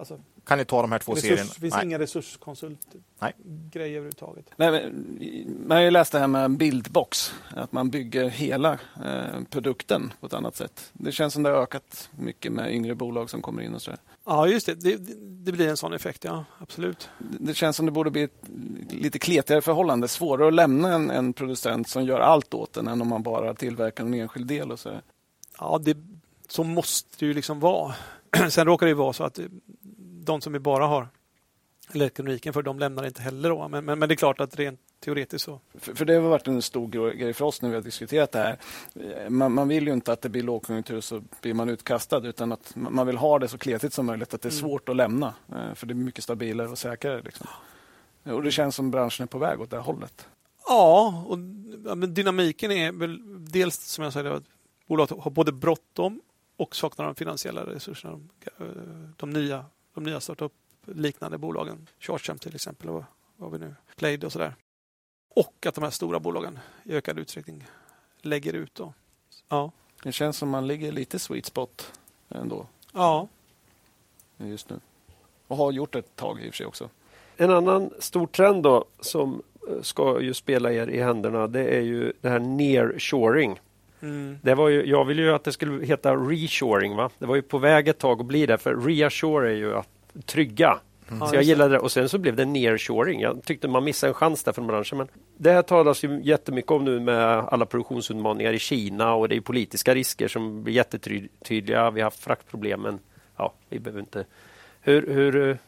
S3: Alltså, kan ni ta de här två
S4: resurs,
S3: serierna?
S4: Det finns Nej. inga resurskonsultgrejer överhuvudtaget.
S1: Nej, man har ju läst det här med bildbox, att man bygger hela eh, produkten på ett annat sätt. Det känns som det har ökat mycket med yngre bolag som kommer in och så.
S4: Ja, just det. det. det. blir en sån effekt, ja. Absolut.
S1: Det känns som det borde bli ett lite kletigare förhållande. Svårare att lämna en, en producent som gör allt åt en än om man bara tillverkar en enskild del. Och så.
S4: Ja, det, så måste det ju liksom vara. *clears throat* Sen råkar det vara så att de som vi bara har elektroniken för, de lämnar inte heller. Då. Men, men, men, det är klart att rent teoretiskt så.
S1: För, för det har varit en stor grej för oss när vi har diskuterat det här. Man, man, vill ju inte att det blir lågkonjunktur så blir man utkastad utan att man vill ha det så kletigt som möjligt, att det är mm. svårt att lämna. Eh, för det är mycket stabilare och säkrare. Liksom. Och det känns som branschen är på väg åt det hållet.
S4: Ja, och dynamiken är väl dels som jag sa, att bolaget har både bråttom och saknar de finansiella resurserna. De, eh, de nya, de nya startup-liknande bolagen, Chargecam till exempel, och vad vi nu, Played och sådär. Och att de här stora bolagen i ökad utsträckning lägger ut. Då. Ja.
S1: Det känns som man ligger lite sweet spot ändå.
S4: Ja.
S1: Just nu. Och har gjort ett tag i och för sig också.
S2: En annan stor trend då som eh, ska ju spela er i händerna det är ju det här nearshoring. Mm. Det var ju, jag ville ju att det skulle heta reshoring. Va? Det var ju på väg ett tag att bli det för reassure är ju att trygga. Mm. Så jag gillade det och sen så blev det nearshoring. Jag tyckte man missade en chans där från branschen. Men det här talas ju jättemycket om nu med alla produktionsutmaningar i Kina och det är politiska risker som blir jättetydliga. Vi har haft fraktproblem men ja, vi behöver inte. Hur, hur,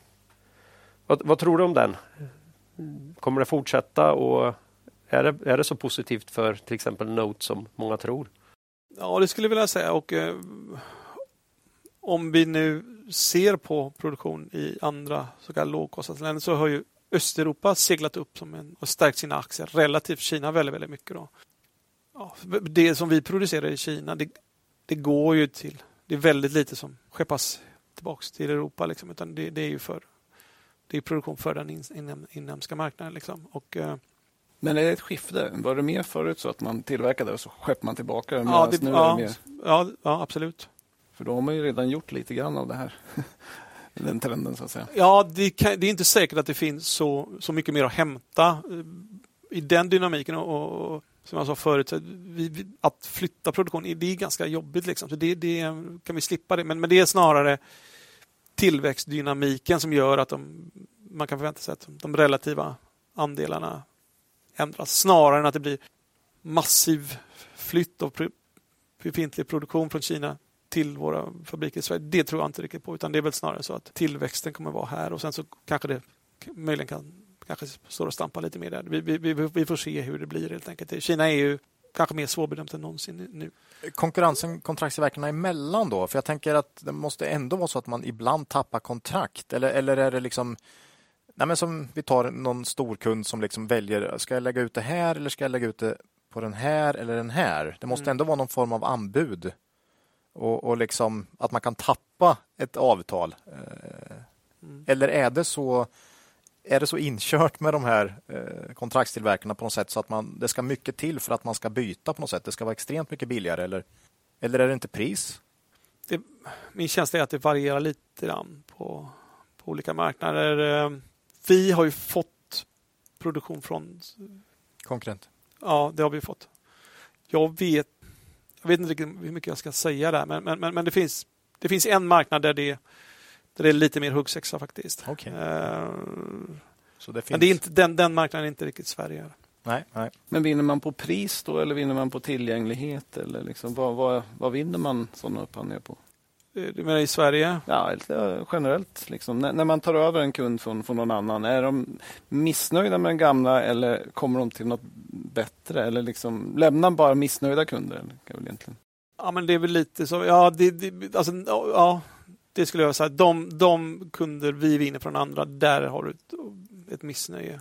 S2: vad, vad tror du om den? Kommer det fortsätta och är det, är det så positivt för till exempel Note som många tror?
S4: Ja, det skulle jag vilja säga. Och, eh, om vi nu ser på produktion i andra så kallade lågkostnadsländer så har ju Östeuropa seglat upp som en, och stärkt sina aktier relativt Kina väldigt, väldigt mycket. Då. Ja, det som vi producerar i Kina, det, det, går ju till... Det är väldigt lite som skeppas tillbaks till Europa. Liksom, utan det, det är ju för det är produktion för den inhemska marknaden. Liksom. Och, eh,
S1: men är det ett skifte? Var det mer förut så att man tillverkade och så skeppade man tillbaka?
S4: Ja, det, ja, det ja, ja, absolut.
S1: För då har man ju redan gjort lite grann av det här. *laughs* Den trenden så att säga.
S4: Ja, det, kan, det, är inte säkert att det finns så, så mycket mer att hämta eh, i den dynamiken. Och, och som jag sa förut, att flytta produktion det är ganska jobbigt. Liksom. Så det, det, kan vi slippa det. Men, men det är snarare tillväxtdynamiken som gör att de, man kan förvänta sig att de relativa andelarna ändras snarare än att det blir massiv flytt av befintlig produktion från Kina till våra fabriker i Sverige. Det tror jag inte riktigt på, utan det är väl snarare så att tillväxten kommer vara här och sen så kanske det möjligen kan kanske står och stampar lite mer där. Vi, vi, vi, får se hur det blir helt enkelt. Kina är ju kanske mer svårbedömt än någonsin nu.
S3: Konkurrensen kontraktstillverkarna emellan då? För jag tänker att det måste ändå vara så att man ibland tappar kontrakt. Eller, eller är det liksom Nej, men som vi tar någon storkund som liksom väljer, ska jag lägga ut det här eller ska jag lägga ut det på den här eller den här? Det måste mm. ändå vara någon form av anbud. Och, och liksom att man kan tappa ett avtal. Eh, mm. Eller är det så är det så inkört med de här eh, kontraktstillverkarna på något sätt så att man, det ska mycket till för att man ska byta på något sätt? Det ska vara extremt mycket billigare eller, eller är det inte pris?
S4: Det, min känsla är att det varierar lite grann på, på olika marknader. Eh, vi har ju fått produktion från...
S3: Konkurrent?
S4: Ja, det har vi fått. Jag vet, jag vet inte riktigt hur mycket jag ska säga där, men, men, men, men det, finns, det finns en marknad där det, där det är lite mer huggsexa faktiskt.
S3: Okay. Uh,
S4: Så det finns... Men det är inte, den, den marknaden är inte riktigt Sverige.
S3: Nej, nej.
S1: Men vinner man på pris då eller vinner man på tillgänglighet? Eller liksom, vad, vad, vad vinner man sådana upphandlingar på?
S4: Eh, du menar i Sverige?
S1: Ja, generellt. Liksom. När, man tar över en kund från, från någon annan, är de missnöjda med den gamla eller kommer de till något bättre? Eller liksom, lämnar bara missnöjda kunder? Kan väl egentligen.
S4: Ja, men det är väl lite så. Ja, det, det, alltså, ja, det skulle jag säga. De, de kunder vi vinner från andra, där har du ett, ett missnöje.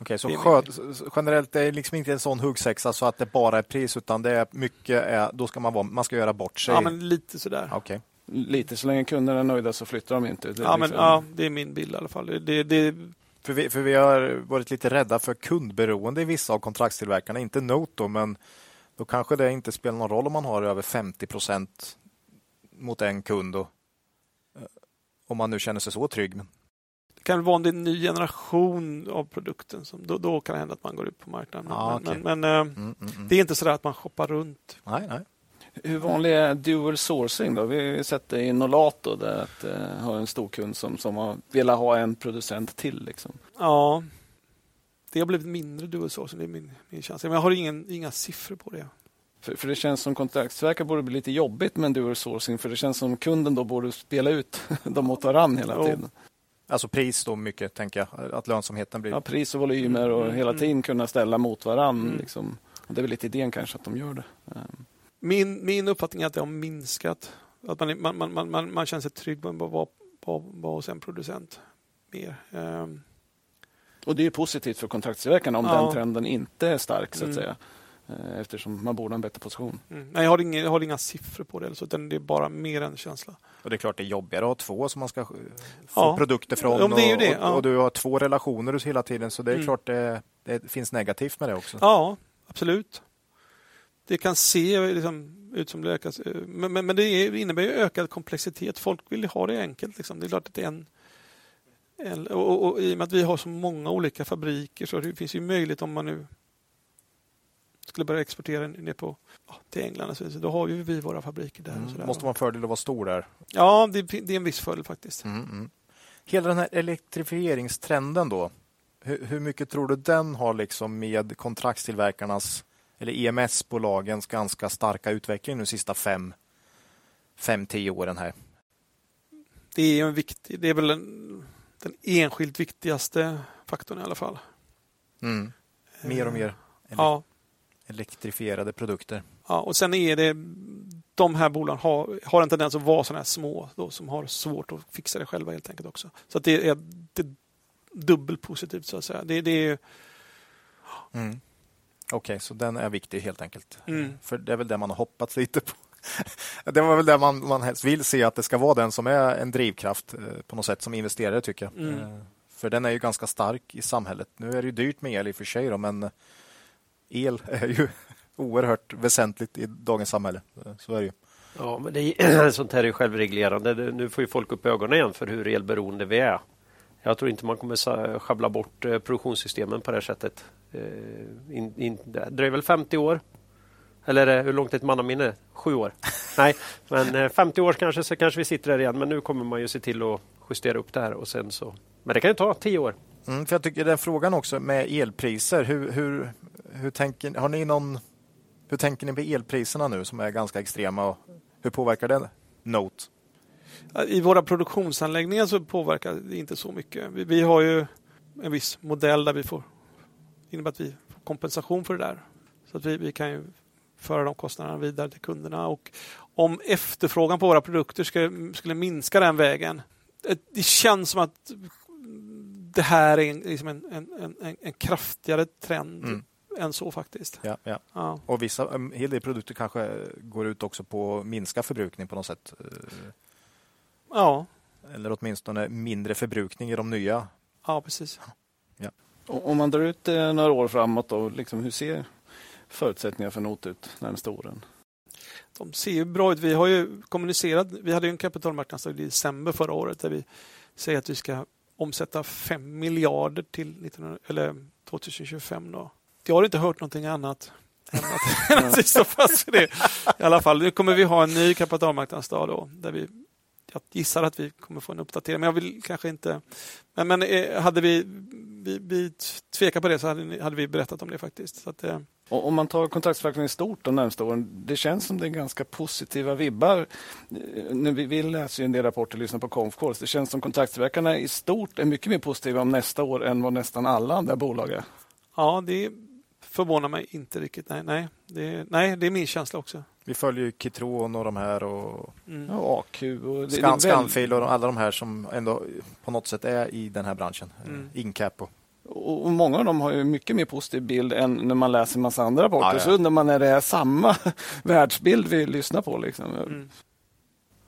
S3: Okej, så sköt, generellt det är liksom inte en sån huggsexa så att det bara är pris utan det är mycket, är, då ska man, vara, man ska göra bort sig?
S4: Ja, men lite sådär.
S3: Okay.
S1: Lite, så länge kunderna är nöjda så flyttar de inte.
S4: Det ja, liksom... men, ja, det är min bild i alla fall. Det, det...
S3: För, vi, för vi har varit lite rädda för kundberoende i vissa av kontraktstillverkarna, inte Note då, men då kanske det inte spelar någon roll om man har över 50 procent mot en kund. Och, eh, om man nu känner sig så trygg.
S4: Det kan vara en ny generation av produkten. Som, då, då kan det hända att man går ut på marknaden.
S3: Ah,
S4: men, okay. men, men mm, mm, mm. det är inte så att man shoppar runt.
S3: Nej, nej.
S1: Hur vanlig är dual sourcing? Då? Vi har sett det i Nolato där att uh, har en stor kund som, som har velat ha en producent till. Liksom.
S4: Ja, det har blivit mindre dual sourcing, det är min, min känsla. Men jag har ingen, inga siffror på det.
S1: För, för det känns som kontraktsverkare borde bli lite jobbigt med dual sourcing för det känns som kunden då borde spela ut *laughs* dem mot varandra hela tiden.
S3: Alltså pris då mycket, tänker jag. Att lönsamheten blir...
S1: Ja, pris och volymer och mm. hela tiden kunna ställa mot varandra. Mm. Liksom. det är väl lite idén kanske att de gör det. Ehm.
S4: Min, min uppfattning är att det har minskat. Att man, man, man, man, man känner sig trygg med att vara, hos en producent mer. Um.
S1: Och det är positivt för kontraktstillverkarna om ja. den trenden inte är stark så att mm. säga. Eh, eftersom man borde ha en bättre position.
S4: Mm. Nej, jag har, inga, jag har inga siffror på det, så det är bara mer en känsla.
S3: Och Det är klart det är jobbigare att ha två som man ska få ja. produkter från. Ja, det är det. Ja. Och, och, du har två relationer hela tiden, så det är mm. klart det, det, finns negativt med det också.
S4: Ja, absolut. Det kan se liksom, ut som läkas, men, men, men, det innebär ju ökad komplexitet. Folk vill ha det enkelt. Liksom. Det är klart att det är en och, och, och, I och med att vi har så många olika fabriker så det finns ju möjlighet om man nu skulle börja exportera ner på, till England. Så då har ju vi våra fabriker där. Mm.
S3: Måste en fördel att vara stor där?
S4: Ja, det, det är en viss fördel faktiskt.
S3: Mm, mm. Hela den här elektrifieringstrenden då, hur, hur, mycket tror du den har liksom med kontraktstillverkarnas eller EMS-bolagens ganska starka utveckling de sista fem, fem, tio åren här?
S4: Det är, en viktig, det är väl en, den enskilt viktigaste faktorn i alla fall.
S3: Mm. Mer och mer. Ja elektrifierade produkter.
S4: Ja, och sen är det de här bolagen har, har en tendens att vara sådana här små då, som har svårt att fixa det själva helt enkelt också. Så det är, det är dubbelt positivt så att säga. Det, det är...
S3: Mm. Okej, okay, så den är viktig helt enkelt. Mm. För det är väl det man har hoppats lite på. *laughs* det var väl det man, man helst vill se, att det ska vara den som är en drivkraft eh, på något sätt som investerare tycker jag. Mm. Eh, för den är ju ganska stark i samhället. Nu är det ju dyrt med el i och för sig, då, men el är ju *laughs* oerhört väsentligt i dagens samhälle. Så är det ju.
S2: Ja, men det är, *clears throat* sånt här är självreglerande. Nu får ju folk upp ögonen igen för hur elberoende vi är. Jag tror inte man kommer schabbla bort eh, produktionssystemen på det här sättet. Eh, in, in, det dröjer väl 50 år. Eller eh, hur långt är ett mannaminne? Sju år? *laughs* Nej, men 50 år kanske så kanske vi sitter där igen. Men nu kommer man ju se till att justera upp det här och sen så. Men det kan ju ta 10 år.
S3: Mm, för jag tycker den frågan också med elpriser. Hur, hur, hur, tänker, har ni någon, hur tänker ni på elpriserna nu som är ganska extrema? Och hur påverkar det Note?
S4: I våra produktionsanläggningar så påverkar det inte så mycket. Vi, vi har ju en viss modell där vi får innebär att vi får kompensation för det där. Så att vi, vi kan ju föra de kostnaderna vidare till kunderna. Och om efterfrågan på våra produkter skulle, skulle minska den vägen. Det känns som att det här är liksom en, en, en, en kraftigare trend mm. än så faktiskt.
S3: Ja, ja. ja. Och vissa, en hel del produkter kanske går ut också på att minska förbrukning på något sätt.
S4: Ja.
S3: Eller åtminstone mindre förbrukning i de nya.
S4: Ja, precis.
S1: Ja. Om man drar ut eh, några år framåt, då, liksom, hur ser förutsättningarna för NOT ut närmaste åren?
S4: De ser bra ut. Vi har ju kommunicerat. Vi hade en kapitalmarknadsdag i december förra året där vi säger att vi ska omsätta 5 miljarder till 19, eller 2025. Då. Jag har inte hört någonting annat än att, vi står fast vid det. I alla fall, nu kommer vi ha en ny kapitalmarknadsdag då, där vi jag gissar att vi kommer få en uppdatering, men jag vill kanske inte... Men, men eh, hade vi, vi, vi tvekat på det så hade, hade vi berättat om det faktiskt. Så att, eh,
S1: om man tar kontraktsförvaltningen stort de närmaste åren, det känns som det är ganska positiva vibbar. Eh, när vi, vi läser en del rapporter och lyssnar på Confcalls. Det känns som kontraktstillverkarna i stort är mycket mer positiva om nästa år än vad nästan alla andra bolag är.
S4: Ja, det förvånar mig inte riktigt. Nej, nej, det, nej, det är min känsla också.
S3: Vi följer ju Kitron och de här och,
S1: mm. och AQ och
S3: det, Scan, Scanfil och alla de här som ändå på något sätt är i den här branschen. Mm. Incap och
S1: och många av dem har ju mycket mer positiv bild än när man läser en massa andra rapporter. Ja, ja. Så undrar man är det är samma *laughs* världsbild vi lyssnar på. Liksom. Mm.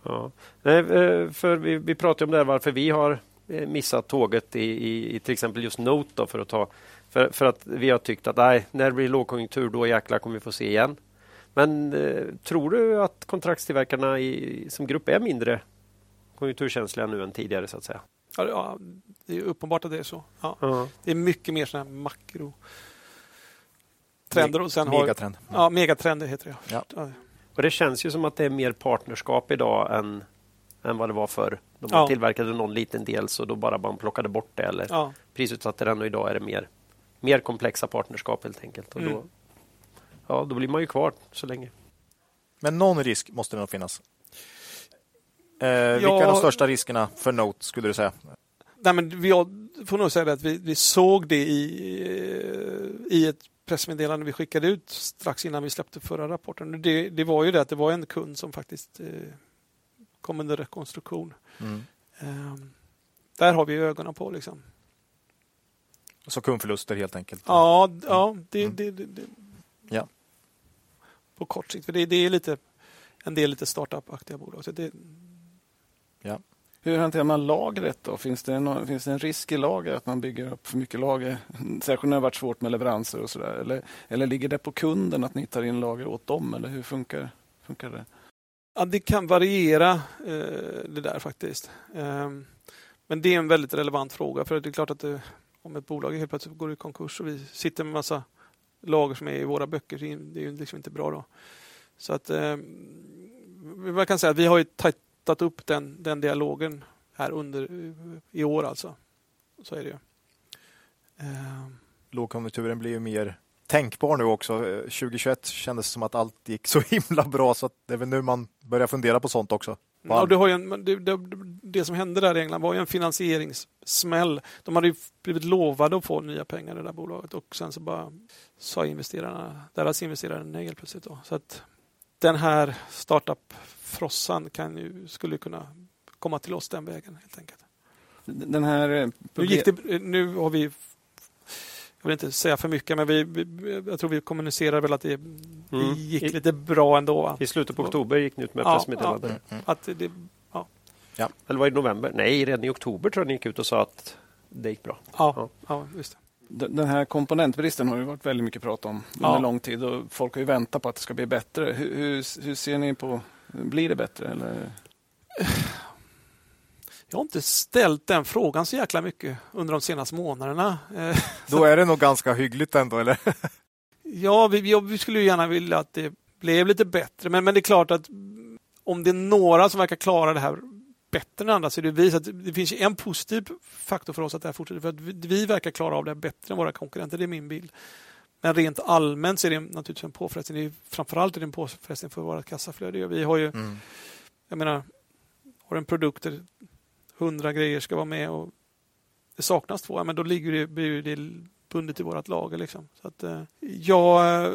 S2: Ja. Eh, för vi, vi pratade om det här varför vi har eh, missat tåget i, i, i till exempel just Note. Då, för, att ta, för, för att vi har tyckt att nej, när det blir lågkonjunktur då jäklar kommer vi få se igen. Men eh, tror du att kontraktstillverkarna i, som grupp är mindre konjunkturkänsliga nu än tidigare så att säga?
S4: Ja, det är uppenbart att det är så. Ja. Uh-huh. Det är mycket mer sådana här makro trender. Och sen
S3: megatrend.
S4: Har, ja, megatrender heter det.
S3: Ja. ja.
S2: Och Det känns ju som att det är mer partnerskap idag än, än vad det var förr. De ja. tillverkade någon liten del så då bara man plockade bort det eller ja. prisutsatte den och idag är det mer, mer komplexa partnerskap helt enkelt. Och mm. då, ja, då blir man ju kvar så länge.
S3: Men någon risk måste det nog finnas. Eh, vilka är de största riskerna för Note skulle du säga?
S4: nej men vi får nog säga att vi, vi såg det i, i ett pressmeddelande vi skickade ut strax innan vi släppte förra rapporten. Det, det var ju det att det var en kund som faktiskt eh, kom under rekonstruktion. Mm. Eh, där har vi ögonen på. Liksom.
S3: Så kundförluster helt enkelt?
S4: Ja, ja, det, mm. det, det, det, ja. På kort sikt. För det, det är lite en del lite startup-aktiga bolag. Så det,
S1: ja. Hur hanterar man lagret då? Finns det, någon, finns det en risk i lager att man bygger upp för mycket lager? *laughs* Särskilt när det har varit svårt med leveranser och sådär. Eller, eller ligger det på kunden att ni tar in lager åt dem? Eller hur funkar, funkar det?
S4: Ja, det kan variera eh, det där faktiskt. Eh, men det är en väldigt relevant fråga för det är klart att det, om ett bolag helt plötsligt går i konkurs och vi sitter med massa lager som är i våra böcker, det är ju liksom inte bra då. Så att eh, man kan säga att vi har ju tajtat upp den, den dialogen här under i år alltså. Så är det ju.
S3: Eh. Lågkonjunkturen blir ju mer tänkbar nu också. 2021 kändes som att allt gick så *laughs* himla bra så att det är väl nu man börjar fundera på sånt också.
S4: Ja, det, har en, det, det, det, som hände där i England var ju en finansieringssmäll. De hade blivit lovade att få nya pengar i det där bolaget och sen så bara sa investerarna, deras investerare nej helt plötsligt. Då. Så att den här startup-frossan kan ju, skulle kunna komma till oss den vägen helt enkelt.
S1: Den här... Eh,
S4: nu, gick det, nu har vi jag vill inte säga för mycket, men vi, vi jag tror vi kommunicerar väl att det, mm. gick I, lite bra ändå.
S2: I slutet på oktober gick ni ut med ja, pressmeddelande. Ja, mm. att det, ja. ja. Eller var det i november? Nej, redan i oktober tror jag ni gick ut och sa att det gick bra.
S4: Ja, ja. ja just det.
S1: Den här komponentbristen har det varit väldigt mycket prat om under ja. lång tid och folk har ju väntat på att det ska bli bättre. Hur, hur, hur ser ni på, blir det bättre? Eller? *laughs*
S4: Jag har inte ställt den frågan så jäkla mycket under de senaste månaderna. *laughs*
S3: Då är det nog ganska hyggligt ändå, eller?
S4: ja, vi, vi skulle gärna vilja att det blev lite bättre, men, men det är klart att om det är några som verkar klara det här bättre än andra så är det vi. Så det finns en positiv faktor för oss att det här fortsätter. För att vi verkar klara av det bättre än våra konkurrenter. Det är min bild. Men rent allmänt så är det naturligtvis en påfrestning. Det är, framförallt är det en påfrestning för våra kassaflöde. Vi har ju, mm. jag menar, har en produkt där hundra grejer ska vara med och det saknas två, men då ligger det, blir det bundet i vårt lager. Liksom. Så att, eh, ja,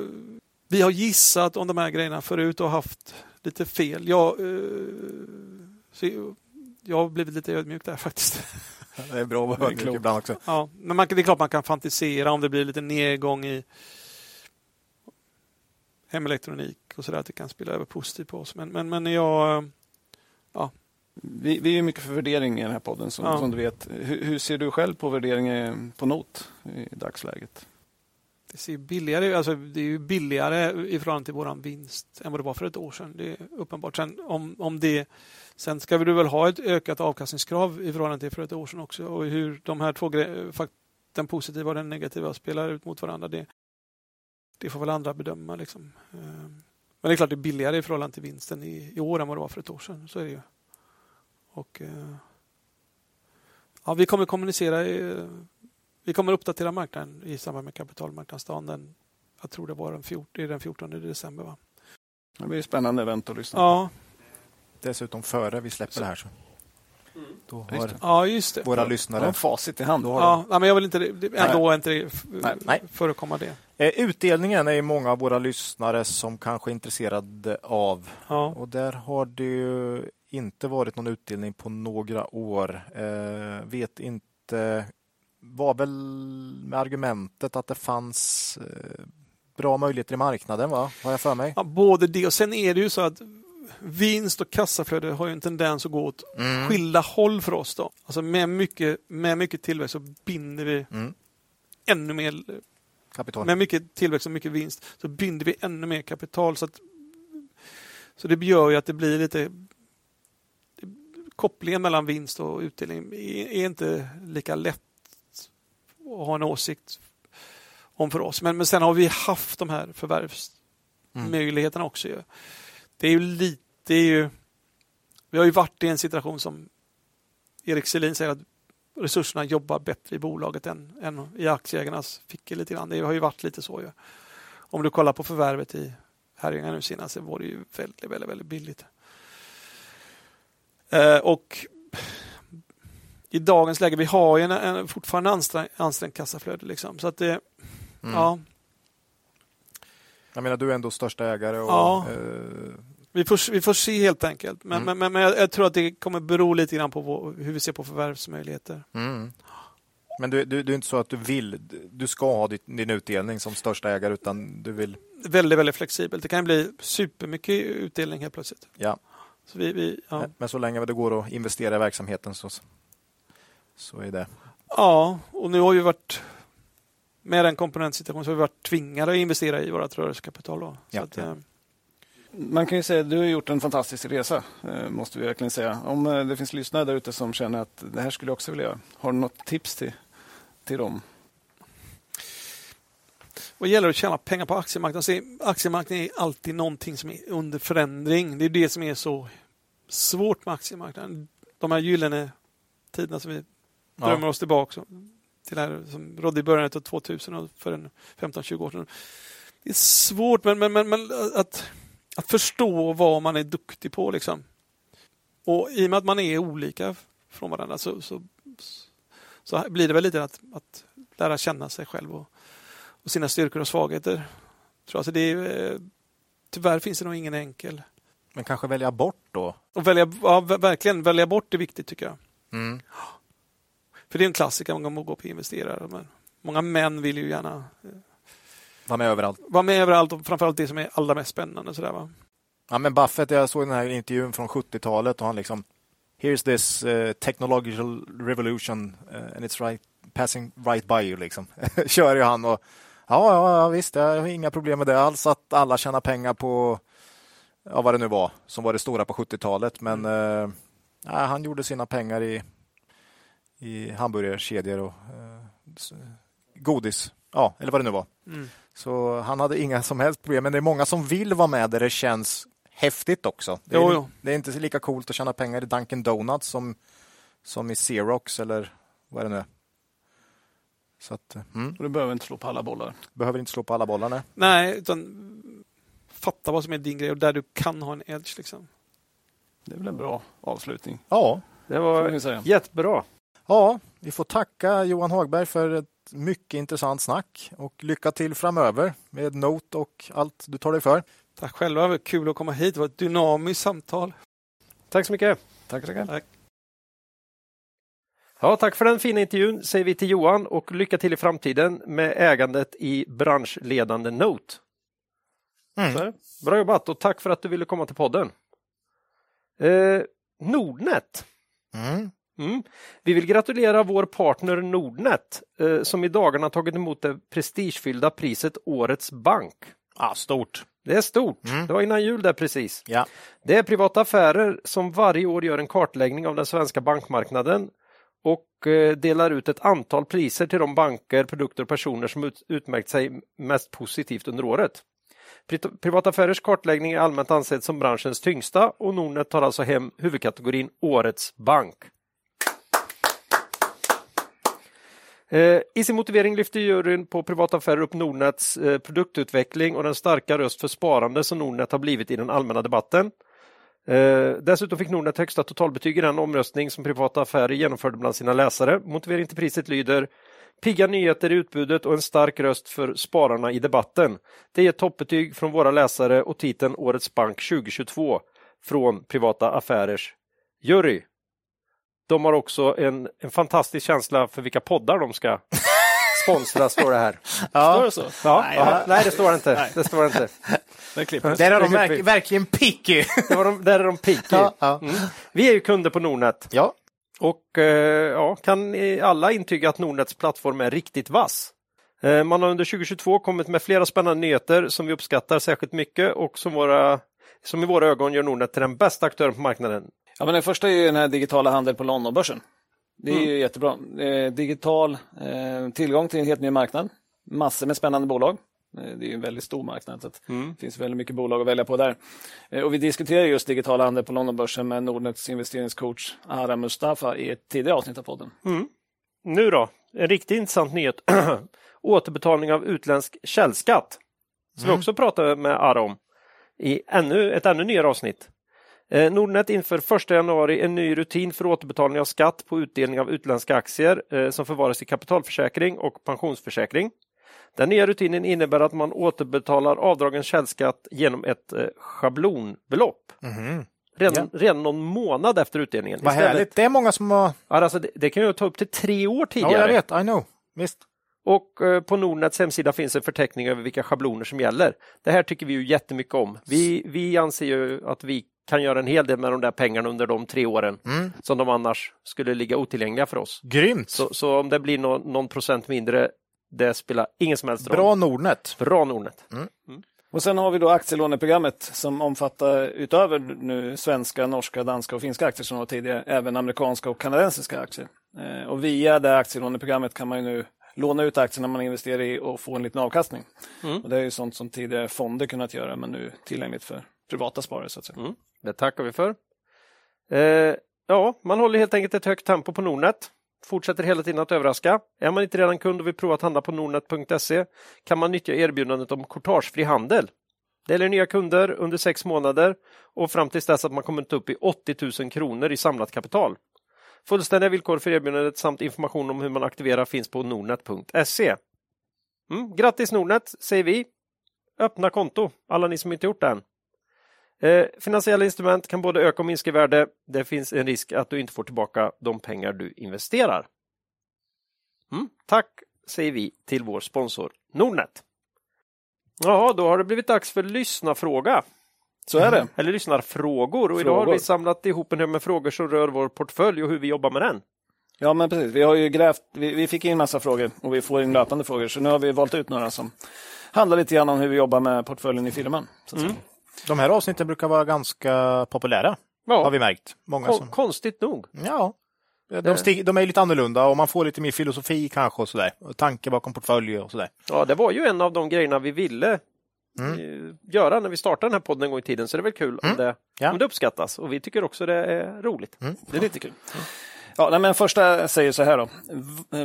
S4: vi har gissat om de här grejerna förut och haft lite fel. Jag, eh, så, jag har blivit lite ödmjuk där *laughs* faktiskt.
S3: Det är bra att vara ödmjuk ibland också.
S4: Ja, men man, det är klart man kan fantisera om det blir lite nedgång i hemelektronik och sådär, att det kan spela över positivt på oss. Men, men, men jag, ja.
S1: Vi, vi är mycket för värdering i den här podden som, ja. som du vet. Hur, hur, ser du själv på värdering på NOT i dagsläget?
S4: Det, ser billigare, alltså det är ju billigare i förhållande till vår vinst än vad det var för ett år sedan. Det är uppenbart. Sen, om, om det Sen ska du väl ha ett ökat avkastningskrav i förhållande till för ett år sedan också. Och hur de här två den positiva och den negativa spelar ut mot varandra, det, det får väl andra bedöma. Liksom. Ehm, men det är klart det är billigare i förhållande till vinsten i, i år än vad det var för ett år sedan. Så är det ju. Och, eh, ja, vi kommer kommunicera, vi kommer uppdatera marknaden i samband med kapitalmarknadsdagen. Den, jag tror det var den 14, den 14 december. Va?
S1: Det blir spännande event att lyssna
S4: ja,
S3: dessutom före vi släpper så. det här. Så. Då
S4: har just ja, just det.
S3: våra lyssnare
S1: ja, facit i hand.
S4: Ja, men jag vill inte, ändå inte Nej. förekomma det.
S3: Eh, utdelningen är många av våra lyssnare som kanske är intresserade av. Ja. Och där har det ju inte varit någon utdelning på några år. Eh, vet inte, var väl med argumentet att det fanns eh, bra möjligheter i marknaden, va? har jag för mig?
S4: Ja, både det och sen är det ju så att vinst och kassaflöde har ju en tendens att gå åt mm. skilda håll för oss. Då. Alltså med, mycket, med mycket tillväxt så binder vi mm. ännu mer kapital. Med mycket tillväxt och mycket vinst så binder vi ännu mer kapital. Så, att, så det gör ju att det blir lite kopplingen mellan vinst och utdelning är inte lika lätt att ha en åsikt om för oss. Men, men sen har vi haft de här förvärvsmöjligheterna mm. också. Ju det är ju lite... Är ju, vi har ju varit i en situation som Erik Selin säger att resurserna jobbar bättre i bolaget än, än i aktieägarnas fickor lite grann. Det har ju varit lite så. Ju. Om du kollar på förvärvet i Herrljunga nu senast så var det ju väldigt, väldigt, väldigt billigt. Eh, och i dagens läge, vi har ju en, en, fortfarande ansträng, ansträngt kassaflöde. Liksom. Så att det, mm. ja.
S3: Jag menar, du är ändå största ägare. Och,
S4: ja. eh... vi, får, vi får se helt enkelt. Men, mm. men, men jag, jag, tror att det kommer bero lite grann på vår, hur vi ser på förvärvsmöjligheter.
S3: Mm. Men du, du, det är inte så att du vill, du ska ha din, din utdelning som största ägare utan du vill?
S4: Väldigt, väldigt flexibelt. Det kan bli supermycket utdelning helt plötsligt.
S3: Ja.
S4: Så vi, vi,
S3: ja. Men så länge det går att investera i verksamheten så, så är det.
S4: Ja, och nu har vi varit med den komponentsituationen så har vi varit tvingade att investera i vårt rörelsekapital. Då. Ja, att, ja. Eh,
S1: man kan ju säga att du har gjort en fantastisk resa, eh, måste vi verkligen säga. Om eh, det finns lyssnare där ute som känner att det här skulle jag också vilja göra. Har du något tips till, till dem?
S4: Vad gäller att tjäna pengar på aktiemarknaden så är aktiemarknaden är alltid någonting som är under förändring. Det är det som är så svårt med aktiemarknaden. De här gyllene tiderna som vi ja. drömmer oss tillbaka till här som rådde i början av 2000 och för en 15-20 år sedan. Det är svårt men, men, men, men, att, att förstå vad man är duktig på. Liksom. Och i och med att man är olika från varandra så, så, så blir det väl lite att, att lära känna sig själv och, och sina styrkor och svagheter. Tror alltså det är, eh, tyvärr finns det nog ingen enkel.
S3: Men kanske välja bort då?
S4: Och välja, ja, verkligen, välja bort är viktigt tycker jag. Mm. För det är en klassiker, många må gå på investerare. Men många män vill ju gärna eh,
S3: vara med överallt.
S4: Vara med överallt och framförallt det som är allra mest spännande. Sådär, va?
S3: Ja, men Buffett, jag såg den här intervjun från 70-talet och han liksom Here's this uh, technological revolution uh, and it's right, passing right by you. Liksom. *laughs* Kör ju han och ja, ja, visst, jag har inga problem med det alls att alla tjänar pengar på ja, vad det nu var som var det stora på 70-talet. Men uh, han gjorde sina pengar i i hamburgerkedjor och eh, godis. Ja, eller vad det nu var. Mm. Så han hade inga som helst problem. Men det är många som vill vara med där det känns häftigt också. Det är, jo, jo. Det är inte lika coolt att tjäna pengar i Dunkin Donuts som, som i Xerox eller vad det nu är. Så att,
S1: eh, mm. Och du behöver inte slå på alla bollar?
S3: Behöver inte slå på alla bollar, nej.
S4: Nej, utan fatta vad som är din grej och där du kan ha en edge. Liksom.
S1: Det är väl en bra avslutning?
S2: Ja, det var jättebra.
S3: Ja, vi får tacka Johan Hagberg för ett mycket intressant snack och lycka till framöver med Note och allt du tar dig för.
S4: Tack själva, det var kul att komma hit. Det var ett dynamiskt samtal.
S2: Tack så mycket.
S1: Tack så mycket. Tack.
S2: Ja, tack för den fina intervjun säger vi till Johan och lycka till i framtiden med ägandet i branschledande Note. Mm. Bra jobbat och tack för att du ville komma till podden. Eh, Nordnet. Mm. Mm. Vi vill gratulera vår partner Nordnet eh, som i dagarna tagit emot det prestigefyllda priset Årets bank.
S3: Ah, stort.
S2: Det är stort. Mm. Det var innan jul där precis.
S3: Ja.
S2: Det är privata affärer som varje år gör en kartläggning av den svenska bankmarknaden och eh, delar ut ett antal priser till de banker, produkter och personer som utmärkt sig mest positivt under året. Privata affärers kartläggning är allmänt ansedd som branschens tyngsta och Nordnet tar alltså hem huvudkategorin Årets bank. Eh, I sin motivering lyfter juryn på privata affärer upp Nordnets eh, produktutveckling och den starka röst för sparande som Nordnet har blivit i den allmänna debatten. Eh, dessutom fick Nordnet högsta totalbetyg i den omröstning som privata affärer genomförde bland sina läsare. Motiveringen till priset lyder Pigga nyheter i utbudet och en stark röst för spararna i debatten. Det är ett toppbetyg från våra läsare och titeln Årets bank 2022 från Privata Affärers jury. De har också en, en fantastisk känsla för vilka poddar de ska *laughs* sponsra, står det här.
S1: Ja. Står det så?
S2: Ja. Nej, ja. Nej det står det inte. Nej. Det står inte.
S3: Där är de verk, verkligen picky.
S2: de, där är de picky. Ja, ja. Mm. Vi är ju kunder på Nordnet.
S3: Ja.
S2: Och eh, ja, kan alla intyga att Nordnets plattform är riktigt vass. Eh, man har under 2022 kommit med flera spännande nyheter som vi uppskattar särskilt mycket och som, våra, som i våra ögon gör Nordnet till den bästa aktören på marknaden.
S1: Ja, men den första är ju den här digitala handel på Londonbörsen. Det är mm. ju jättebra. Eh, digital eh, tillgång till en helt ny marknad. Massor med spännande bolag. Eh, det är en väldigt stor marknad, så mm. det finns väldigt mycket bolag att välja på där. Eh, och vi diskuterar just digital handel på Londonbörsen med Nordnets investeringscoach Ara Mustafa i ett tidigare avsnitt av podden.
S2: Mm. Nu då, en riktigt intressant nyhet. *clears throat* Återbetalning av utländsk källskatt. Som mm. vi också pratade med Ara om i ännu, ett ännu nyare avsnitt. Eh, Nordnet inför 1 januari en ny rutin för återbetalning av skatt på utdelning av utländska aktier eh, som förvaras i kapitalförsäkring och pensionsförsäkring. Den nya rutinen innebär att man återbetalar avdragens källskatt genom ett eh, schablonbelopp.
S3: Mhm.
S2: Redan, redan någon månad efter utdelningen.
S3: Vad
S2: Istället-
S3: härligt. Det är många som har...
S2: Ja, alltså det, det kan ju ta upp till tre år
S3: Ja,
S2: tidigare.
S3: jag vet. I know. Visst.
S2: Och eh, på Nordnets hemsida finns en förteckning över vilka schabloner som gäller. Det här tycker vi ju jättemycket om. Vi, vi anser ju att vi kan göra en hel del med de där pengarna under de tre åren
S3: Mm.
S2: som de annars skulle ligga otillgängliga för oss.
S3: Grymt.
S2: Så, så om det blir nå- någon procent mindre, det spelar ingen som helst roll.
S3: Bra Nordnet.
S2: Bra Nordnet.
S1: Och sen har vi då aktielåneprogrammet som omfattar utöver nu svenska, norska, danska och finska aktier som var tidigare, även amerikanska och kanadensiska aktier. Eh, och via det aktielåneprogrammet kan man ju nu låna ut aktierna man investerar i och få en liten avkastning. Och det är ju sånt som tidigare fonder kunnat göra men nu tillgängligt för privata sparare så att säga.
S2: Mm. Det tackar vi för. Eh, ja, man håller helt enkelt ett högt tempo på Nordnet. Fortsätter hela tiden att överraska. Är man inte redan kund och vill prova att handla på nordnet.se kan man nyttja erbjudandet om courtagefri handel. Det gäller nya kunder under sex månader och fram tills dess att man kommit upp i 80 000 kronor i samlat kapital. Fullständiga villkor för erbjudandet samt information om hur man aktiverar finns på nordnet.se. Mm, grattis Nordnet, säger vi. Öppna konto, alla ni som inte gjort det än. Eh, finansiella instrument kan både öka och minska i värde. Det finns en risk att du inte får tillbaka de pengar du investerar. Mm, tack säger vi till vår sponsor Nordnet. Ja, då har det blivit dags för lyssnarfråga.
S1: Så är det.
S2: Eller lyssnarfrågor. Och idag har
S1: Frågor.
S2: vi samlat ihop en hög med frågor som rör vår portfölj och hur vi jobbar med den.
S1: Ja men precis, vi har ju grävt, vi, vi fick in massa frågor och vi får in löpande frågor så nu har vi valt ut några som handlar lite grann om hur vi jobbar med portföljen i firman. Så säga.
S3: De här avsnitten brukar vara ganska populära.
S2: Ja,
S3: Har vi märkt. Många
S2: kon-
S3: som...
S2: konstigt nog.
S3: Ja. De, stig... de är lite annorlunda och man får lite mer filosofi kanske och sådär. Och tanke bakom portföljer och sådär.
S2: Ja, det var ju en av de grejerna vi ville
S3: Mm.
S2: eh, göra när vi startade den här podden en gång i tiden. Så det är väl kul om, det,
S3: Ja.
S2: om det uppskattas. Och vi tycker också det är roligt.
S1: Det är lite kul. Ja, men första säger så här då.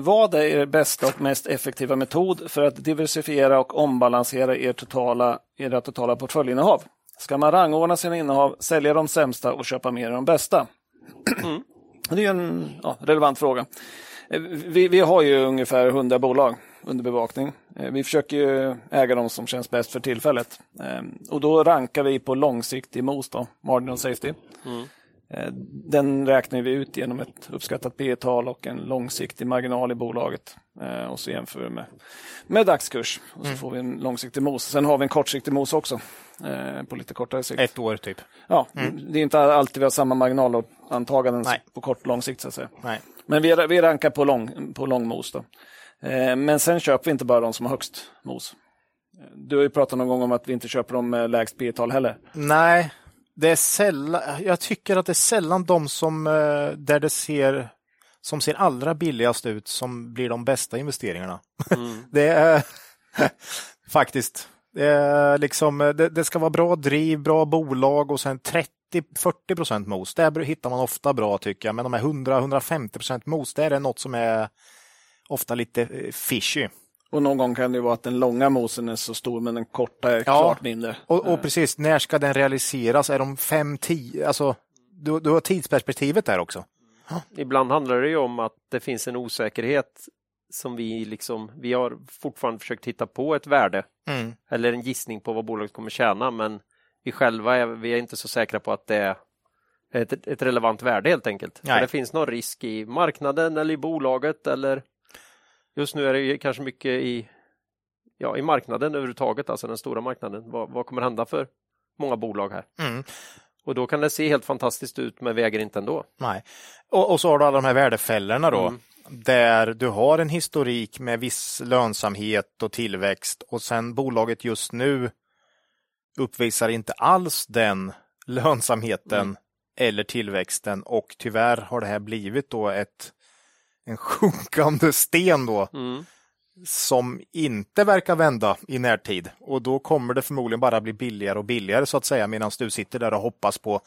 S1: Vad är er bästa och mest effektiva metod för att diversifiera och ombalansera er totala, era totala portföljinnehav? Ska man rangordna sina innehav, sälja de sämsta och köpa mer av de bästa? *clears throat* Det är en ja, relevant fråga. Eh, Vi, vi har ju ungefär 100 bolag under bevakning. Eh, Vi försöker ju äga de som känns bäst för tillfället. Eh, Och då rankar vi på långsiktig MOS, då, marginal safety. Eh, Den räknar vi ut genom ett uppskattat P tal och en långsiktig marginal i bolaget. Eh, Och så jämför vi med, med dagskurs. Och så får vi en långsiktig MOS. Sen har vi en kortsiktig MOS också. eh, På lite kortare sikt.
S3: Ett år typ.
S1: Ja, Det är inte alltid vi har samma marginalantaganden på kort och lång sikt. Så att säga.
S3: Nej.
S1: Men vi, vi rankar på lång, på lång mos. Då. Eh, men sen köper vi inte bara de som har högst mos. Eh, Du har ju pratat någon gång om att vi inte köper dem med lägst P tal heller.
S3: Nej, det är sällan, jag tycker att det är sällan de som, eh, där det ser, som ser allra billigast ut som blir de bästa investeringarna. *laughs* det är *laughs* faktiskt, det, är liksom, det, det ska vara bra driv, bra bolag och sen 30-40 procent mos. Där hittar man ofta bra tycker jag, men de här 100-150 procent mos, där är något som är ofta lite eh, fishy.
S1: Och någon gång kan det ju vara att den långa mosen är så stor men den korta är
S3: Ja.
S1: klart mindre.
S3: Och, och precis, när ska den realiseras? Är de 5-10? Alltså, du, du har tidsperspektivet där också.
S2: Ibland handlar det ju om att det finns en osäkerhet som vi liksom, vi har fortfarande försökt hitta på ett värde
S3: Mm.
S2: eller en gissning på vad bolaget kommer tjäna, men vi själva är, vi är inte så säkra på att det är ett, ett relevant värde helt enkelt. Det finns någon risk i marknaden eller i bolaget eller just nu är det kanske mycket i, ja, i marknaden överhuvudtaget, alltså den stora marknaden. Vad, vad kommer hända för många bolag här?
S3: Mm.
S2: Och då kan det se helt fantastiskt ut, men väger inte ändå.
S3: Nej. Och, och så har du alla de här värdefällorna då.
S2: Mm.
S3: Där du har en historik med viss lönsamhet och tillväxt och sen bolaget just nu uppvisar inte alls den lönsamheten
S2: Mm.
S3: eller tillväxten och tyvärr har det här blivit då ett en sjunkande sten då
S2: Mm.
S3: som inte verkar vända i närtid. Och då kommer det förmodligen bara bli billigare och billigare så att säga medan du sitter där och hoppas på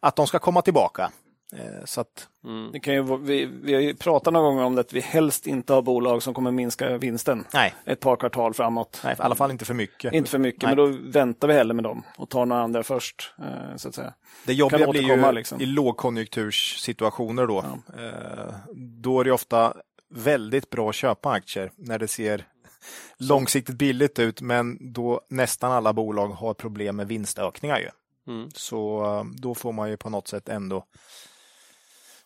S3: att de ska komma tillbaka. Eh, så att,
S1: mm. det kan ju, vi, vi har ju pratat några gånger om det, att vi helst inte har bolag som kommer minska vinsten
S3: nej.
S1: ett par kvartal framåt.
S3: Nej, i alla fall inte för mycket.
S1: Inte för mycket, nej. men då väntar vi hellre med dem och tar några andra först. Eh, så att säga.
S3: Det jobbiga blir ju liksom. i lågkonjunkturssituationer då. Ja. Eh, då är det ofta väldigt bra att köpa aktier när det ser långsiktigt billigt ut, men då nästan alla bolag har problem med vinstökningar. Ju. Mm. Så då får man ju på något sätt ändå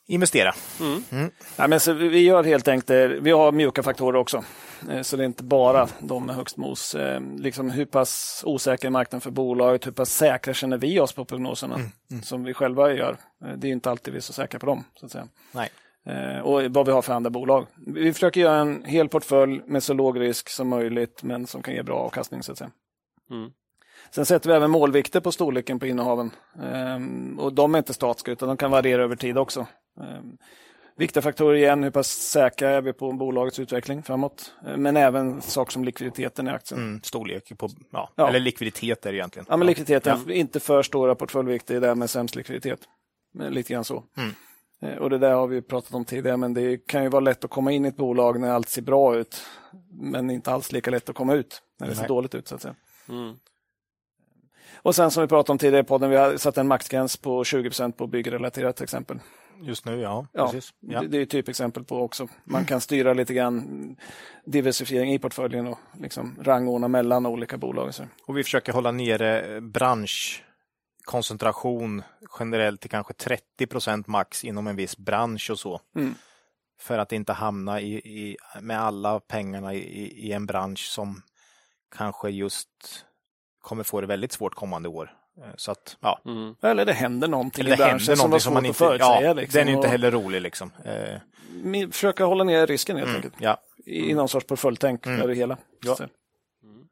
S3: investera. Mm.
S1: Mm. Ja, men så vi gör helt enkelt, vi har mjuka faktorer också. Eh, så det är inte bara de med högst mos. Eh, liksom hur pass osäker är marknaden för bolaget? Hur pass säkra känner vi oss på prognoserna mm. Mm. som vi själva gör? Det är inte alltid vi är så säkra på dem. Så att säga.
S3: Nej.
S1: Och vad vi har för andra bolag. Vi försöker göra en hel portfölj med så låg risk som möjligt men som kan ge bra avkastning. Så att säga. Mm. Sen sätter vi även målvikter på storleken på innehaven. Ehm, och de är inte statiska utan de kan variera över tid också. Ehm, viktiga faktorer igen, hur pass säkra är vi på bolagets utveckling framåt? Ehm, men även saker som likviditeten i aktien. Mm,
S3: storlek, på, ja, ja. eller likviditet är det egentligen.
S1: Ja, men likviditeten, ja. inte för stora portföljvikter, det är med sämst likviditet. Men lite grann så. Mm. Och det där har vi pratat om tidigare, men det kan ju vara lätt att komma in i ett bolag när allt ser bra ut, men inte alls lika lätt att komma ut när det ser dåligt ut. så att säga. Mm. Och sen som vi pratade om tidigare i podden, vi har satt en maxgräns på 20% på byggrelaterat till exempel.
S3: Just nu, ja.
S1: ja, ja. Det, det är ett typexempel på också. Man kan styra lite grann diversifiering i portföljen och liksom rangordna mellan olika bolag.
S3: Och vi försöker hålla nere branschkoncentration generellt till kanske 30 procent max inom en viss bransch och så. Mm. För att inte hamna i, i med alla pengarna i, i en bransch som kanske just kommer få det väldigt svårt kommande år. Eh, så att, ja.
S1: Mm. Eller det händer någonting Eller det i branschen som var svårt man inte, att förutsäga. Ja,
S3: liksom, den är inte heller rolig. Liksom.
S1: Eh. Försöka hålla ner risken helt mm, enkelt.
S3: Ja.
S1: I någon sorts portföljtänk mm. det hela. Ja.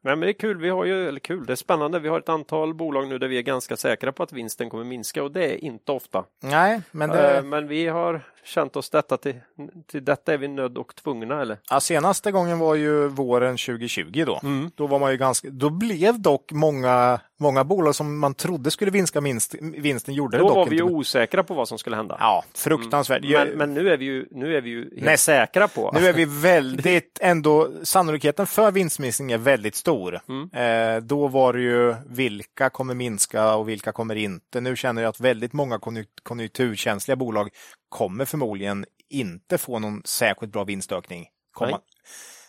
S2: Men det är kul, vi har ju, eller kul, det är spännande. Vi har ett antal bolag nu där vi är ganska säkra på att vinsten kommer minska och det är inte ofta.
S3: Nej, men det...
S2: Eh, men vi har känt oss detta till, till detta är vi nödd och tvungna eller?
S3: Ja, senaste gången var ju våren 2020 då. Mm. Då var man ju ganska, då blev dock många, många bolag som man trodde skulle vinska minst, vinsten gjorde
S2: då
S3: det dock
S2: var vi
S3: inte.
S2: osäkra på vad som skulle hända.
S3: Ja, fruktansvärt.
S2: Mm. Men, men, nu är vi ju, nu är vi ju helt Nej, säkra på.
S3: Nu är vi väldigt, *laughs* ändå, sannolikheten för vinstminskning är väldigt stor. Mm. Eh, då var det ju vilka kommer minska och vilka kommer inte. Nu känner jag att väldigt många konjunkturkänsliga bolag kommer förmodligen inte få någon särskilt bra vinstökning komma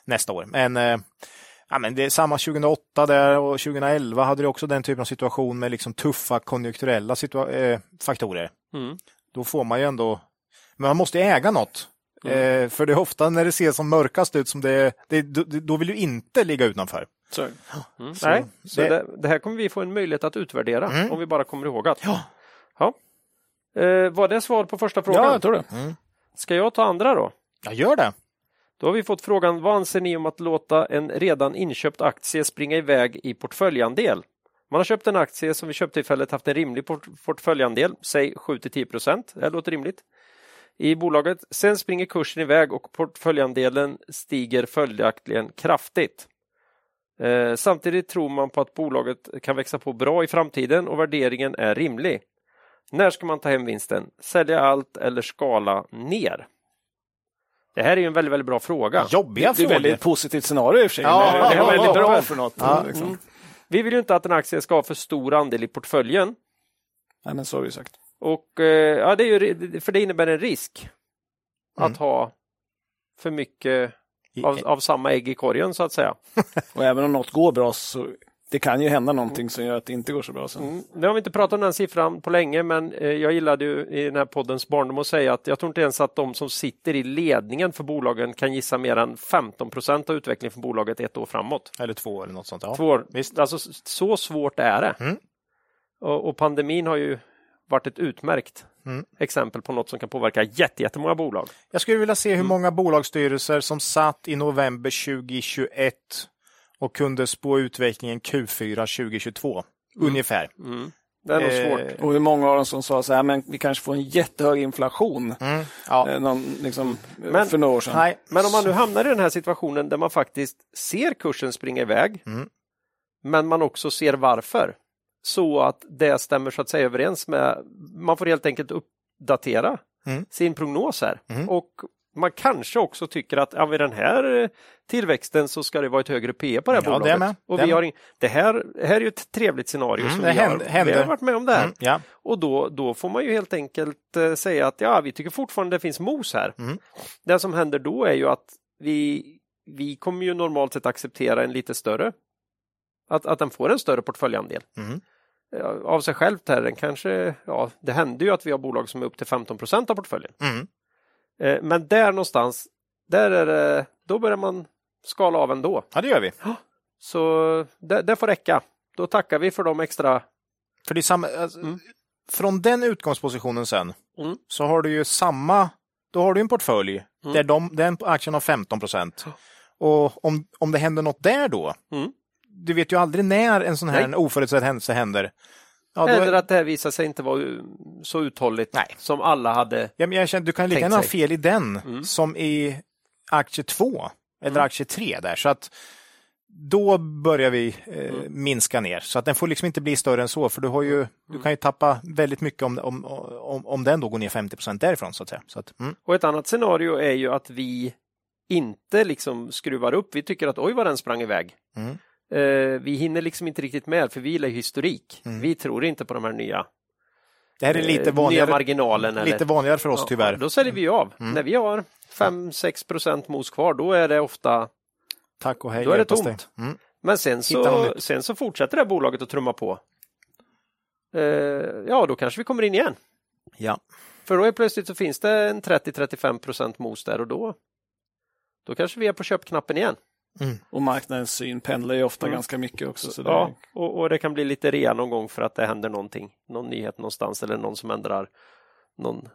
S3: nästa år. Men, eh, ja, men det är samma 2008 där och 2011 hade det också den typen av situation med liksom tuffa konjunkturella eh, faktorer. Mm. Då får man ju ändå, men man måste äga något. Mm. Eh, för det är ofta när det ser som mörkast ut som det, det då vill du inte ligga utanför.
S2: Så. Mm. Så, Nej, så det, det, här kommer vi få en möjlighet att utvärdera mm. om vi bara kommer ihåg att.
S3: Ja.
S2: ja. Eh, var det svar på första frågan?
S1: Ja, jag tror det. Mm.
S2: Ska jag ta andra då?
S3: Ja, gör det.
S2: Då har vi fått frågan, vad anser ni om att låta en redan inköpt aktie springa iväg i portföljandel? Man har köpt en aktie som vid köptillfället haft en rimlig port portföljandel, säg 7 10 procent. Det låter rimligt. I bolaget. Sen springer kursen iväg och portföljandelen stiger följaktligen kraftigt. Eh, samtidigt tror man på att bolaget kan växa på bra i framtiden och värderingen är rimlig. När ska man ta hem vinsten? Sälja allt eller skala ner? Det här är en väldigt, väldigt bra fråga.
S3: Jobbiga
S1: det, är ett väldigt positivt scenario i och för sig. Ja, det är väldigt bra för något. Ja. Liksom. Mm.
S2: Vi vill ju inte att en aktie ska ha för stor andel i portföljen.
S1: Nej, men så har vi sagt.
S2: Och eh, ja, det är ju, för det innebär en risk mm. att ha för mycket av, av, samma ägg i korgen så att säga. *laughs*
S1: och även om något går bra så det kan ju hända någonting som gör att det inte går så bra sen. Mm.
S2: Nu har vi inte pratat om den siffran på länge, men eh, jag gillade ju i den här poddens barndom att säga att jag tror inte ens att de som sitter i ledningen för bolagen kan gissa mer än 15 procent av utvecklingen för bolaget ett år framåt.
S3: Eller två eller något sånt.
S2: Ja. Två år. Visst. Alltså, så svårt är det. Mm. Och, och, pandemin har ju varit ett utmärkt mm. exempel på något som kan påverka jättemånga bolag.
S3: Jag skulle vilja se hur mm. många bolagsstyrelser som satt i november 2021 och kunde spå utvecklingen Q4 2022. Mm. Ungefär. Mm.
S1: Det är nog svårt. Eh, och hur många av dem som sa så här, men vi kanske får en jättehög inflation mm. ja. eh, någon, liksom, men, för några år sedan.
S2: Nej, men om man nu hamnar i den här situationen där man faktiskt ser kursen springa iväg, mm. men man också ser varför, så att det stämmer så att säga överens med, man får helt enkelt upp uppdatera
S3: Mm.
S2: sin prognos här.
S3: Mm.
S2: Och man kanske också tycker att ja, vid den här eh, tillväxten så ska det vara ett högre P på det här
S3: Ja, det
S2: bolaget.
S3: är med.
S2: Och
S3: Det
S2: vi har in, det, här, det här är ju ett trevligt scenario
S3: Mm,
S2: som
S3: det
S2: vi, har,
S3: händer-
S2: vi har varit med om det här.
S3: Mm, ja.
S2: Och då, då får man ju helt enkelt eh, säga att ja, vi tycker fortfarande det finns mos här.
S3: Mm.
S2: Det som händer då är ju att vi, vi kommer ju normalt sett acceptera en lite större, att, att den får en större portföljandel.
S3: Mm.
S2: Ja, Av sig självt här, den kanske, ja, det händer ju att vi har bolag som är upp till 15% av portföljen.
S3: Mm.
S2: Eh, Men där någonstans, där är det, då börjar man skala av ändå.
S3: ja, det gör vi.
S2: Så det, det får räcka. Då tackar vi för de extra
S3: För det samma, alltså, Från den utgångspositionen sen
S2: Mm.
S3: så har du ju samma, då har du en portfölj
S2: Mm.
S3: där de, den aktien har 15 procent. Och om, om det händer något där då,
S2: Mm.
S3: du vet ju aldrig när en sån här
S2: Nej.
S3: oförutsedd händelse händer. Ja,
S2: Eller att det här visar sig inte vara så uthålligt
S3: Nej.
S2: som alla hade.
S3: ja, men jag känner, du kan lika gärna ha fel i den
S2: Mm.
S3: som i aktie 2 eller
S2: Mm.
S3: aktie 3 där. Så att då börjar vi eh,
S2: Mm.
S3: minska ner. Så att den får liksom inte bli större än så, för du, har ju,
S2: Mm.
S3: du kan ju tappa väldigt mycket om, om, om, om den då går ner 50 procent därifrån. Så att säga. Så att, mm.
S2: Och ett annat scenario är ju att vi inte liksom skruvar upp. Vi tycker att oj vad den sprang iväg.
S3: Mm.
S2: Eh, vi hinner liksom inte riktigt med för vi gillar historik.
S3: Mm.
S2: Vi tror inte på de här nya,
S3: Det här är
S2: eh,
S3: lite
S2: nya
S3: vanligare,
S2: marginalen.
S3: lite
S2: eller,
S3: vanligare för oss
S2: Ja,
S3: tyvärr.
S2: Då säljer vi av.
S3: Mm.
S2: När vi har 5-6 procent mos kvar då är det ofta
S3: Tack och hej.
S2: Då är det tomt.
S3: Mm.
S2: Men sen så, sen så fortsätter det här bolaget att trumma på. Eh, ja, då kanske vi kommer in igen.
S3: Ja.
S2: För då är plötsligt så finns det en 30-35 procent mos där och då, då kanske vi är på köpknappen igen.
S1: Och marknadens syn pendlar ju ofta
S2: Mm.
S1: ganska mycket också. Så det,
S2: Ja, och, och det kan bli lite rea någon gång för att det händer någonting. Någon nyhet någonstans eller någon som ändrar någon.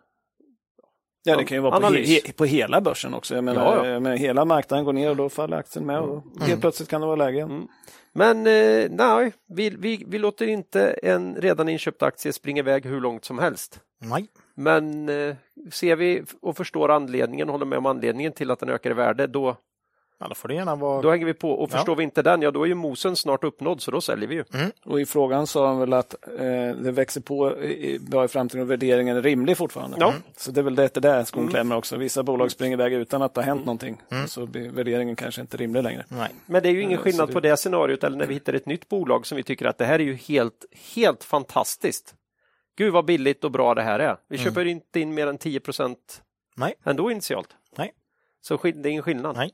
S1: ja, det kan ju vara på, he, he, på hela börsen också. Jag menar,
S2: Ja, ja.
S1: Men hela marknaden går ner och då faller aktien med. Och
S3: Mm.
S1: Helt plötsligt kan det vara läge igen.
S2: Mm. Men eh, nej, vi, vi, vi låter inte en redan inköpt aktie springa iväg hur långt som helst.
S3: Nej.
S2: Men eh, ser vi och förstår anledningen, håller med om anledningen till att den ökar i värde, då,
S3: Ja, då får det gärna vara...
S2: då hänger vi på. Och
S3: Ja.
S2: förstår vi inte den, ja då är ju mosen snart uppnådd, så då säljer vi ju.
S1: Och i frågan sa han väl att eh, det växer på i- bra i framtiden och värderingen är rimlig fortfarande.
S2: Ja.
S1: Så det är väl det där skon
S2: Mm.
S1: klämmer också. Vissa bolag springer iväg utan att det har hänt någonting. Så blir värderingen kanske inte rimlig längre.
S3: Nej.
S2: Men det är ju ingen
S1: så
S2: skillnad
S1: det-
S2: på det scenariot eller när vi hittar ett nytt bolag som vi tycker att det här är ju helt, helt fantastiskt. Gud vad billigt och bra det här är. Vi
S3: Mm.
S2: köper inte in mer än 10 procent ändå initialt.
S3: Nej.
S2: Så det är ingen skillnad.
S3: Nej.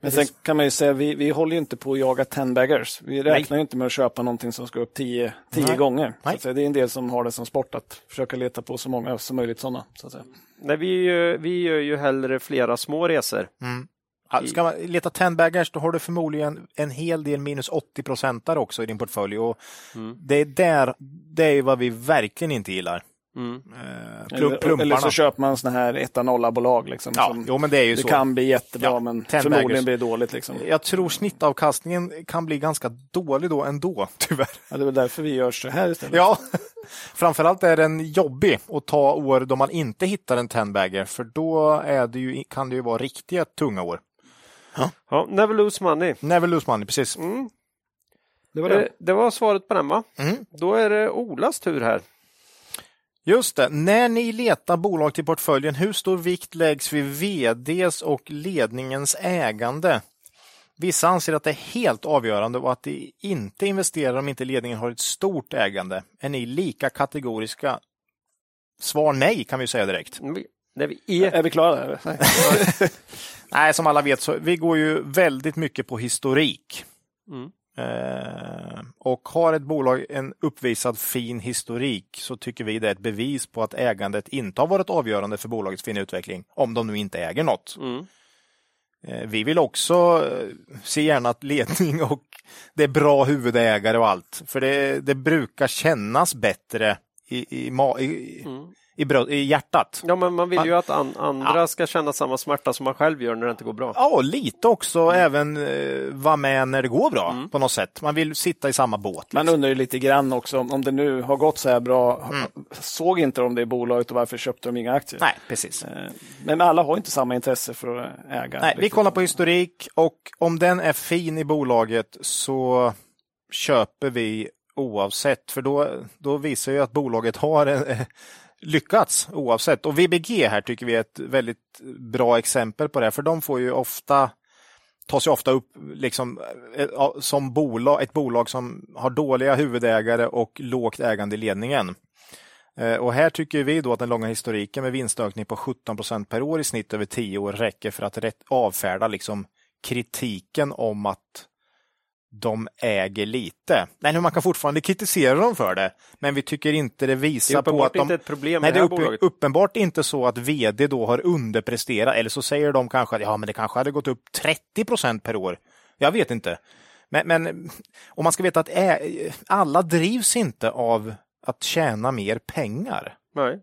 S1: Men sen kan man ju säga, vi, vi håller ju inte på att jaga ten-baggers. Vi räknar ju inte med att köpa någonting som ska upp tio, tio
S3: Nej.
S1: gånger. Så
S3: Nej.
S1: säga, det är en del som har det som sport att försöka leta på så många som möjligt sådana. Så.
S2: Nej, vi, gör- vi gör ju hellre flera små resor.
S3: Mm. Ska man leta 10 baggers då har du förmodligen en hel del minus 80 procentare också i din portfölj. Och
S2: Mm.
S3: Det är där, det är vad vi verkligen inte gillar.
S2: Mm.
S3: Eh, plum,
S1: Eller, eller så köper man sådana här etta-nolla-bolag. Liksom,
S3: ja,
S1: som,
S3: jo, men det är ju
S1: det
S3: så.
S1: kan bli jättebra,
S3: Ja,
S1: men
S3: 10
S1: förmodligen blir det dåligt. Liksom.
S3: Jag tror snittavkastningen kan bli ganska dålig då ändå, *laughs* tyvärr.
S1: Ja, det är väl därför vi gör så här istället.
S3: Ja, *laughs* framförallt är den jobbig att ta år då man inte hittar en 10 bagger, för då är det ju, kan det ju vara riktiga tunga år.
S2: Ja, never lose money.
S3: Never lose money, precis.
S2: Mm.
S1: Det var
S2: Eh,
S1: det.
S2: det var svaret på den va?
S3: Mm.
S2: Då är det Olas tur här.
S3: Just det, när ni letar bolag till portföljen, hur stor vikt läggs vid VDs och ledningens ägande? Vissa anser att det är helt avgörande och att de inte investerar om inte ledningen har ett stort ägande. Är ni lika kategoriska? Svar nej kan vi säga direkt.
S2: Vi- När vi är...
S1: Är vi klara? Där? *laughs* Nej.
S3: Nej, som alla vet så vi går ju väldigt mycket på historik.
S2: Mm.
S3: Eh, och har ett bolag en uppvisad fin historik så tycker vi det är ett bevis på att ägandet inte har varit avgörande för bolagets fina utveckling, om de nu inte äger något.
S2: Mm.
S3: Eh, vi vill också eh, se gärna att ledning och det är bra huvudägare och allt, för det, det brukar kännas bättre i, i, ma- i,
S2: Mm.
S3: I, brö- i hjärtat.
S2: Ja, men man vill ju att an andra
S3: Ja.
S2: ska känna samma smärta som man själv gör när det inte går bra.
S3: Ja, lite också även eh, vara med när det går bra på något sätt. Man vill sitta i samma båt.
S1: Man undrar ju lite grann också om, om det nu har gått så här bra. Såg inte de det i bolaget och varför köpte de inga aktier?
S3: Nej, precis.
S1: Eh, Men alla har inte samma intresse för att äga.
S3: Nej, vi kollar på historik och om den är fin i bolaget så köper vi oavsett, för då, då visar ju att bolaget har en, lyckats oavsett. Och VBG här tycker vi är ett väldigt bra exempel på det, för de får ju ofta tas ju ofta upp liksom, eh, som bolag, ett bolag som har dåliga huvudägare och lågt ägande i ledningen. Eh, och här tycker vi då att den långa historiken med vinstökning på 17 procent per år i snitt över 10 år räcker för att avfärda liksom kritiken om att de äger lite. Men man kan fortfarande kritisera dem för det, men vi tycker inte det visar
S2: det
S3: på att de...
S2: inte ett problem
S3: nej, det är upp, uppenbart inte så att vd då har underpresterat, eller så säger de kanske att ja, men det kanske hade gått upp 30 procent per år. Jag vet inte. Men, men om man ska veta att ä, alla drivs inte av att tjäna mer pengar.
S2: Nej.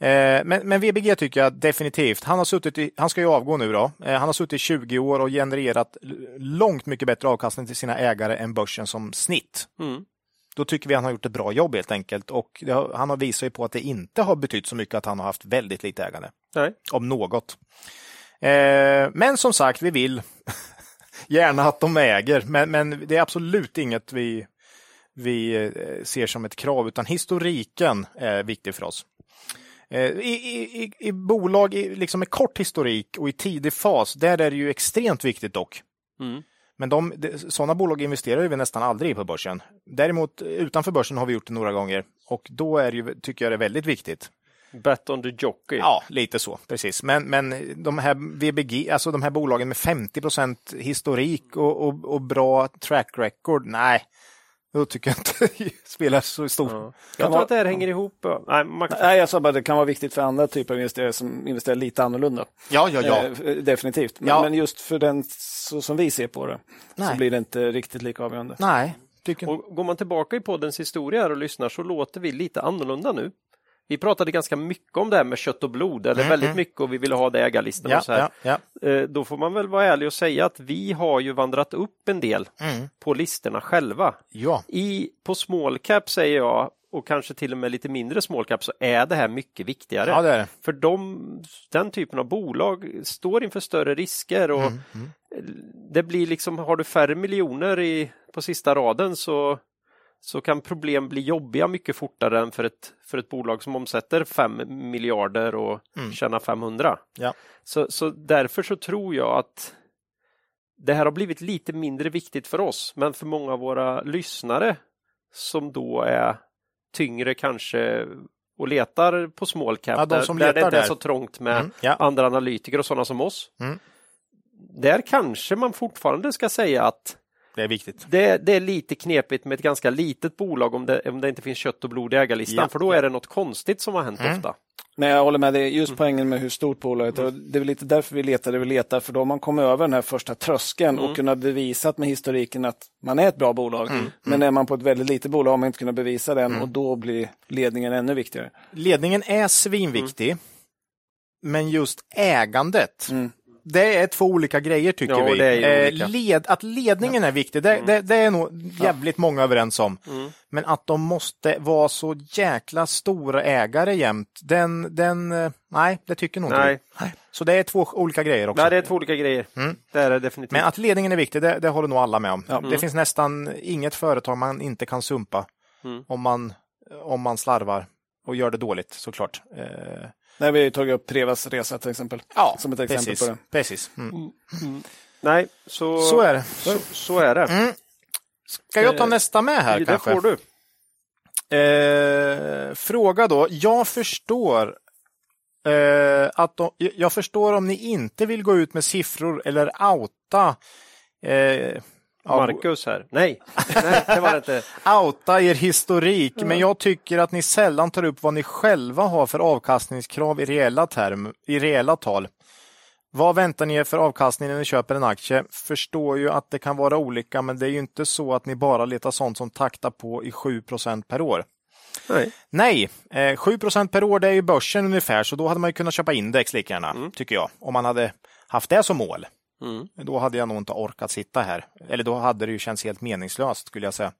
S3: Eh, men, men, VBG tycker jag definitivt. Han, har suttit i, han ska ju avgå nu då. Eh, han har suttit i 20 år och genererat långt mycket bättre avkastning till sina ägare än börsen som snitt. Mm. Då tycker vi han har gjort ett bra jobb helt enkelt och har, han har visat ju på att det inte har betytt så mycket att han har haft väldigt lite ägande.
S2: Nej.
S3: Om något. Eh, men som sagt, vi vill *laughs* gärna att de äger, men, men det är absolut inget vi, vi ser som ett krav, utan historiken är viktig för oss. Eh, I, i, i bolag i, liksom med kort historik och i tidig fas, där är det ju extremt viktigt dock. Mm. Men de, sådana bolag investerar vi nästan aldrig i på börsen. Däremot utanför börsen har vi gjort det några gånger och då är ju, tycker jag det är väldigt viktigt.
S2: Bet on the jockey.
S3: Ja, lite så, precis. Men, men de här VBG, alltså de här bolagen med 50% historik och, och, och bra track record, nej, då tycker jag inte *laughs* det spelar så stor ja.
S2: Jag tror att det här hänger ihop.
S1: Nej, man... Nej, jag sa bara att det kan vara viktigt för andra typer av investerare som investerar lite annorlunda.
S3: Ja, ja, ja.
S1: Eh, definitivt. Men, ja. men, just för den så som vi ser på det Nej. så blir det inte riktigt lika avgörande.
S3: Nej.
S2: Tycker... Och går man tillbaka i poddens historia och lyssnar så låter vi lite annorlunda nu. Vi pratade ganska mycket om det här med kött och blod, eller mm, väldigt mm. mycket och vi ville ha det ägarlistan. Ja, och så här. Ja, ja. Eh, då får man väl vara ärlig och säga att vi har ju vandrat upp en del mm. på listorna själva.
S3: Ja.
S2: I, på small cap säger jag, och kanske till och med lite mindre small cap, så är det här mycket viktigare.
S3: Ja, det det.
S2: För de, den typen av bolag står inför större risker och mm, mm. det blir liksom, har du färre miljoner i, på sista raden så så kan problem bli jobbiga mycket fortare än för ett, för ett bolag som omsätter 5 miljarder och mm. tjänar 500.
S3: Ja.
S2: Så, så därför så tror jag att det här har blivit lite mindre viktigt för oss, men för många av våra lyssnare som då är tyngre kanske och letar på small cap,
S3: ja,
S2: de där, där det inte är så trångt med mm, ja. andra analytiker och sådana som oss. Mm. Där kanske man fortfarande ska säga att
S3: det är viktigt.
S2: Det, det, är lite knepigt med ett ganska litet bolag om det, om det inte finns kött och blod i ägarlistan, ja. för då är det något konstigt som har hänt mm. ofta.
S1: Men jag håller med dig, just mm. poängen med hur stort bolaget är. Mm. Det är lite därför vi letar det vi letar, för då har man kommit över den här första tröskeln mm. och kunnat bevisa med historiken att man är ett bra bolag. Mm. Men mm. är man på ett väldigt litet bolag har man inte kunnat bevisa den mm. och då blir ledningen ännu viktigare.
S3: Ledningen är svinviktig, men just ägandet det är två olika grejer tycker ja, vi. Eh, led, att ledningen är viktig, det, mm. det, det, är nog jävligt ja. många överens om. Mm. Men att de måste vara så jäkla stora ägare jämt, den, den eh, nej, det tycker nog inte vi. Så det är två olika grejer också.
S2: Nej, det är två olika grejer. Mm. Det är det definitivt.
S3: Men att ledningen är viktig, det, det håller nog alla med om. Ja. Det mm. finns nästan inget företag man inte kan sumpa mm. om, man, om man slarvar och gör det dåligt såklart. Eh,
S1: Nej, vi har tagit upp Prevas resa till exempel.
S3: Ja,
S1: som ett exempel
S3: precis.
S1: på det.
S3: Precis. Mm. Mm.
S2: mm. Nej, så,
S3: så är det.
S2: Så, så är det. Mm.
S3: Ska jag ta eh, nästa med här
S2: det
S3: kanske?
S2: får du.
S3: Eh, fråga då. Jag förstår eh, att de, jag förstår om ni inte vill gå ut med siffror eller outa eh,
S2: Marcus här. Nej, Nej det var det inte. *laughs*
S3: Outa er historik, mm. men jag tycker att ni sällan tar upp vad ni själva har för avkastningskrav i reella, term, i reella tal. Vad väntar ni er för avkastning när ni köper en aktie? Förstår ju att det kan vara olika, men det är ju inte så att ni bara letar sånt som taktar på i 7% per år.
S2: Nej,
S3: Nej eh, 7% per år det är ju börsen ungefär, så då hade man ju kunnat köpa index lika gärna, mm. tycker jag, om man hade haft det som mål. Mm. Då hade jag nog inte orkat sitta här. Eller då hade det ju känts helt meningslöst skulle jag säga.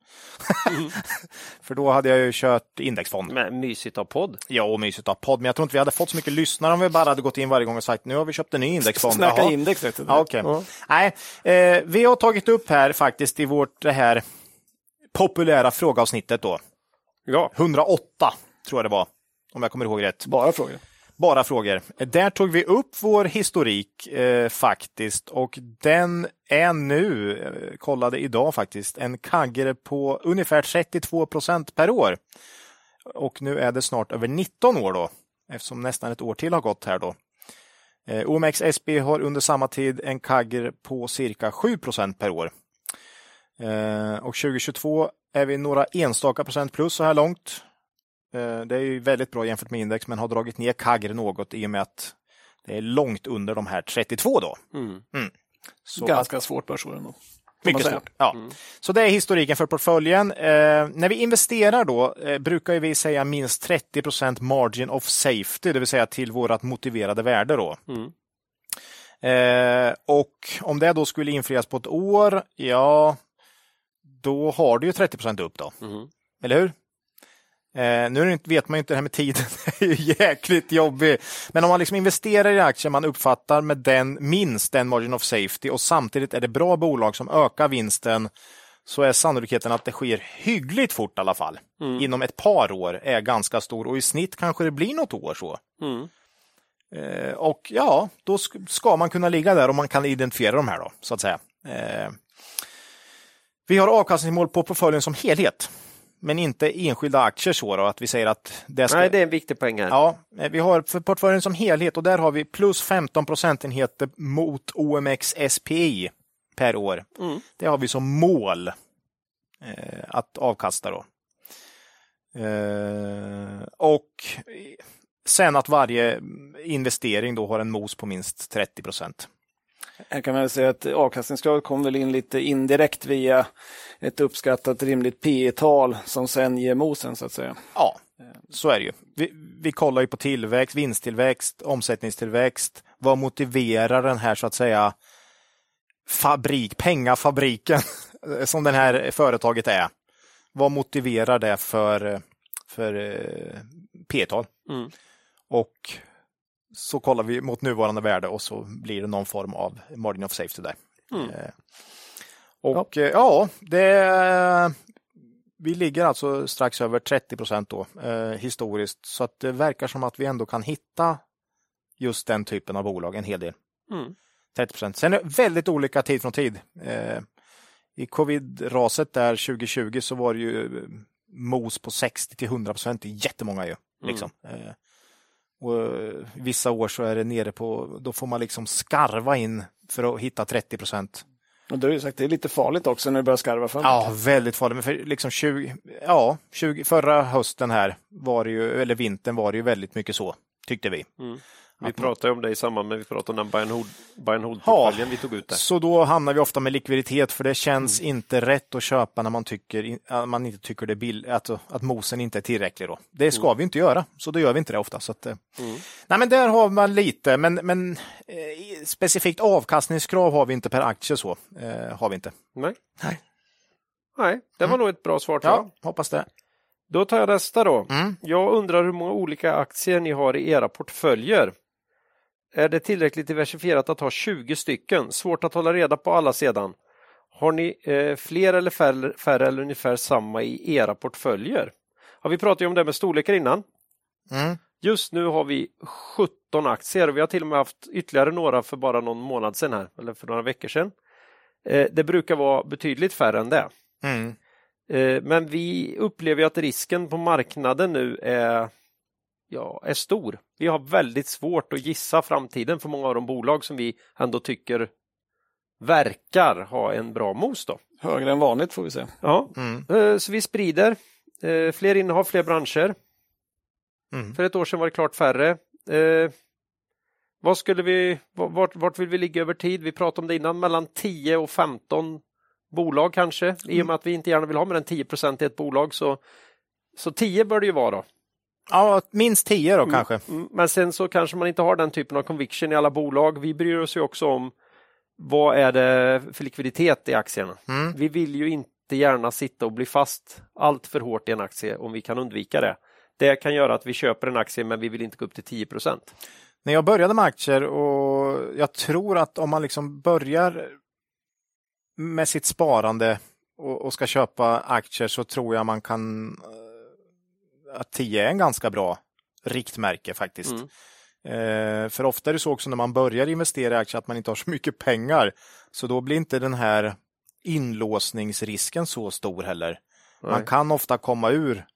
S3: Mm. *laughs* För då hade jag ju kört indexfond.
S2: Men mysigt av podd.
S3: Ja, och mysigt av podd. Men jag tror inte vi hade fått så mycket lyssnare om vi bara hade gått in varje gång och sagt nu har vi köpt en ny indexfond.
S1: Snacka Jaha. index. Vet du.
S3: Ja, okay. ja. Nej, eh, vi har tagit upp här faktiskt i vårt det här populära frågeavsnittet då.
S2: Ja.
S3: 108 tror jag det var om jag kommer ihåg rätt.
S1: Bara frågor.
S3: Bara frågor. Där tog vi upp vår historik eh, faktiskt och den är nu, eh, kollade idag faktiskt, en kaggare på ungefär 32 procent per år. Och nu är det snart över 19 år då, eftersom nästan ett år till har gått här då. Eh, OMX SB har under samma tid en kagger på cirka 7 procent per år. Eh, och 2022 är vi några enstaka procent plus så här långt. Eh, det är ju väldigt bra jämfört med index men har dragit ner kagger något i och med att det är långt under de här 32 då.
S2: Mm.
S3: Mm. Så
S1: Ganska att, svårt börsår ändå.
S3: Mycket svårt. Ja. Mm. Så det är historiken för portföljen. Eh, när vi investerar då eh, brukar vi säga minst 30% margin of safety, det vill säga till vårt motiverade värde. Då. Mm. Eh, och om det då skulle infrias på ett år, ja, då har du ju 30% upp då. Mm. Eller hur? Eh, nu vet man ju inte det här med tiden, det *laughs* är ju jäkligt jobbigt. Men om man liksom investerar i aktier man uppfattar med den minst den margin of safety och samtidigt är det bra bolag som ökar vinsten så är sannolikheten att det sker hyggligt fort i alla fall. Mm. Inom ett par år är ganska stor och i snitt kanske det blir något år så. Mm. Eh, och ja, då ska man kunna ligga där om man kan identifiera de här då, så att säga. Eh, vi har avkastningsmål på portföljen som helhet men inte enskilda aktier så då, att vi säger att det ska...
S2: Nej, det är en viktig poäng här.
S3: Ja, eh, vi har för portföljen som helhet och där har vi plus 15 procentenheter mot OMX SPI per år. Mm. Det har vi som mål eh, att avkasta då. Eh, och sen att varje investering då har en mos på minst 30 procent.
S1: Här kan man säga att avkastningskravet kom väl in lite indirekt via ett uppskattat rimligt P tal som sen ger mosen så att säga.
S3: Ja, så är det ju. Vi, vi kollar ju på tillväxt, vinsttillväxt, omsättningstillväxt. Vad motiverar den här så att säga fabrik, pengafabriken *laughs* som det här företaget är? Vad motiverar det för, för eh, P-tal? Mm. Och så kollar vi mot nuvarande värde och så blir det någon form av margin of safety där. Mm. Eh, och ja, eh, ja det, vi ligger alltså strax över 30 procent då eh, historiskt så att det verkar som att vi ändå kan hitta just den typen av bolag en hel del. Mm. 30 procent. Sen är det väldigt olika tid från tid. Eh, I covid-raset där 2020 så var det ju mos på 60 till 100 procent. Det är jättemånga ju. Liksom. Mm. Eh, och eh, vissa år så är det nere på, då får man liksom skarva in för att hitta 30 procent.
S1: Och du har ju sagt det är lite farligt också när det börjar skarva framåt.
S3: Ja, väldigt farligt. Men för liksom 20, ja, 20, förra hösten här var det ju, eller vintern var det ju väldigt mycket så, tyckte vi. Mm.
S2: Vi pratade om det i samband med vi pratade om den buy ja, vi tog ut. Där.
S3: Så då hamnar vi ofta med likviditet för det känns mm. inte rätt att köpa när man, tycker, man inte tycker det bill, att, att mosen inte är tillräcklig. Då. Det ska mm. vi inte göra, så då gör vi inte det ofta. Så att, eh, mm. nej, men där har man lite, men, men eh, specifikt avkastningskrav har vi inte per aktie så. Eh, har vi inte.
S2: Nej. Nej. Nej, det var mm. nog ett bra svar.
S3: Ja, jag. hoppas det.
S2: Då tar jag nästa då. Mm. Jag undrar hur många olika aktier ni har i era portföljer. Är det tillräckligt diversifierat att ha 20 stycken? Svårt att hålla reda på alla sedan. Har ni eh, fler eller färre, färre eller ungefär samma i era portföljer? Ja, vi pratade om det med storlekar innan. Mm. Just nu har vi 17 aktier och vi har till och med haft ytterligare några för bara någon månad sedan här, eller för några veckor sedan. Eh, det brukar vara betydligt färre än det. Mm. Eh, men vi upplever att risken på marknaden nu är ja, är stor. Vi har väldigt svårt att gissa framtiden för många av de bolag som vi ändå tycker verkar ha en bra mos. Då.
S1: Högre än vanligt får vi se.
S2: Ja, mm. Eh, så vi sprider eh, fler innehav, fler branscher. Mm. För ett år sedan var det klart färre. Eh, vad skulle vi, vart, vart vill vi ligga över tid? Vi pratade om det innan, mellan 10 och 15 bolag kanske. Mm. I och med att vi inte gärna vill ha mer än 10 procent i ett bolag så, så 10 bör det ju vara. Då.
S3: Ja, minst tio då mm, kanske.
S2: Mm, men sen så kanske man inte har den typen av conviction i alla bolag. Vi bryr oss ju också om vad är det för likviditet i aktierna. Mm. Vi vill ju inte gärna sitta och bli fast allt för hårt i en aktie om vi kan undvika det. Det kan göra att vi köper en aktie men vi vill inte gå upp till 10%
S3: När jag började med aktier och jag tror att om man liksom börjar med sitt sparande och, och ska köpa aktier så tror jag man kan att 10 är en ganska bra riktmärke faktiskt. Mm. Eh, för ofta är det så också när man börjar investera i aktier att man inte har så mycket pengar. Så då blir inte den här inlåsningsrisken så stor heller. Nej. Man kan ofta komma ur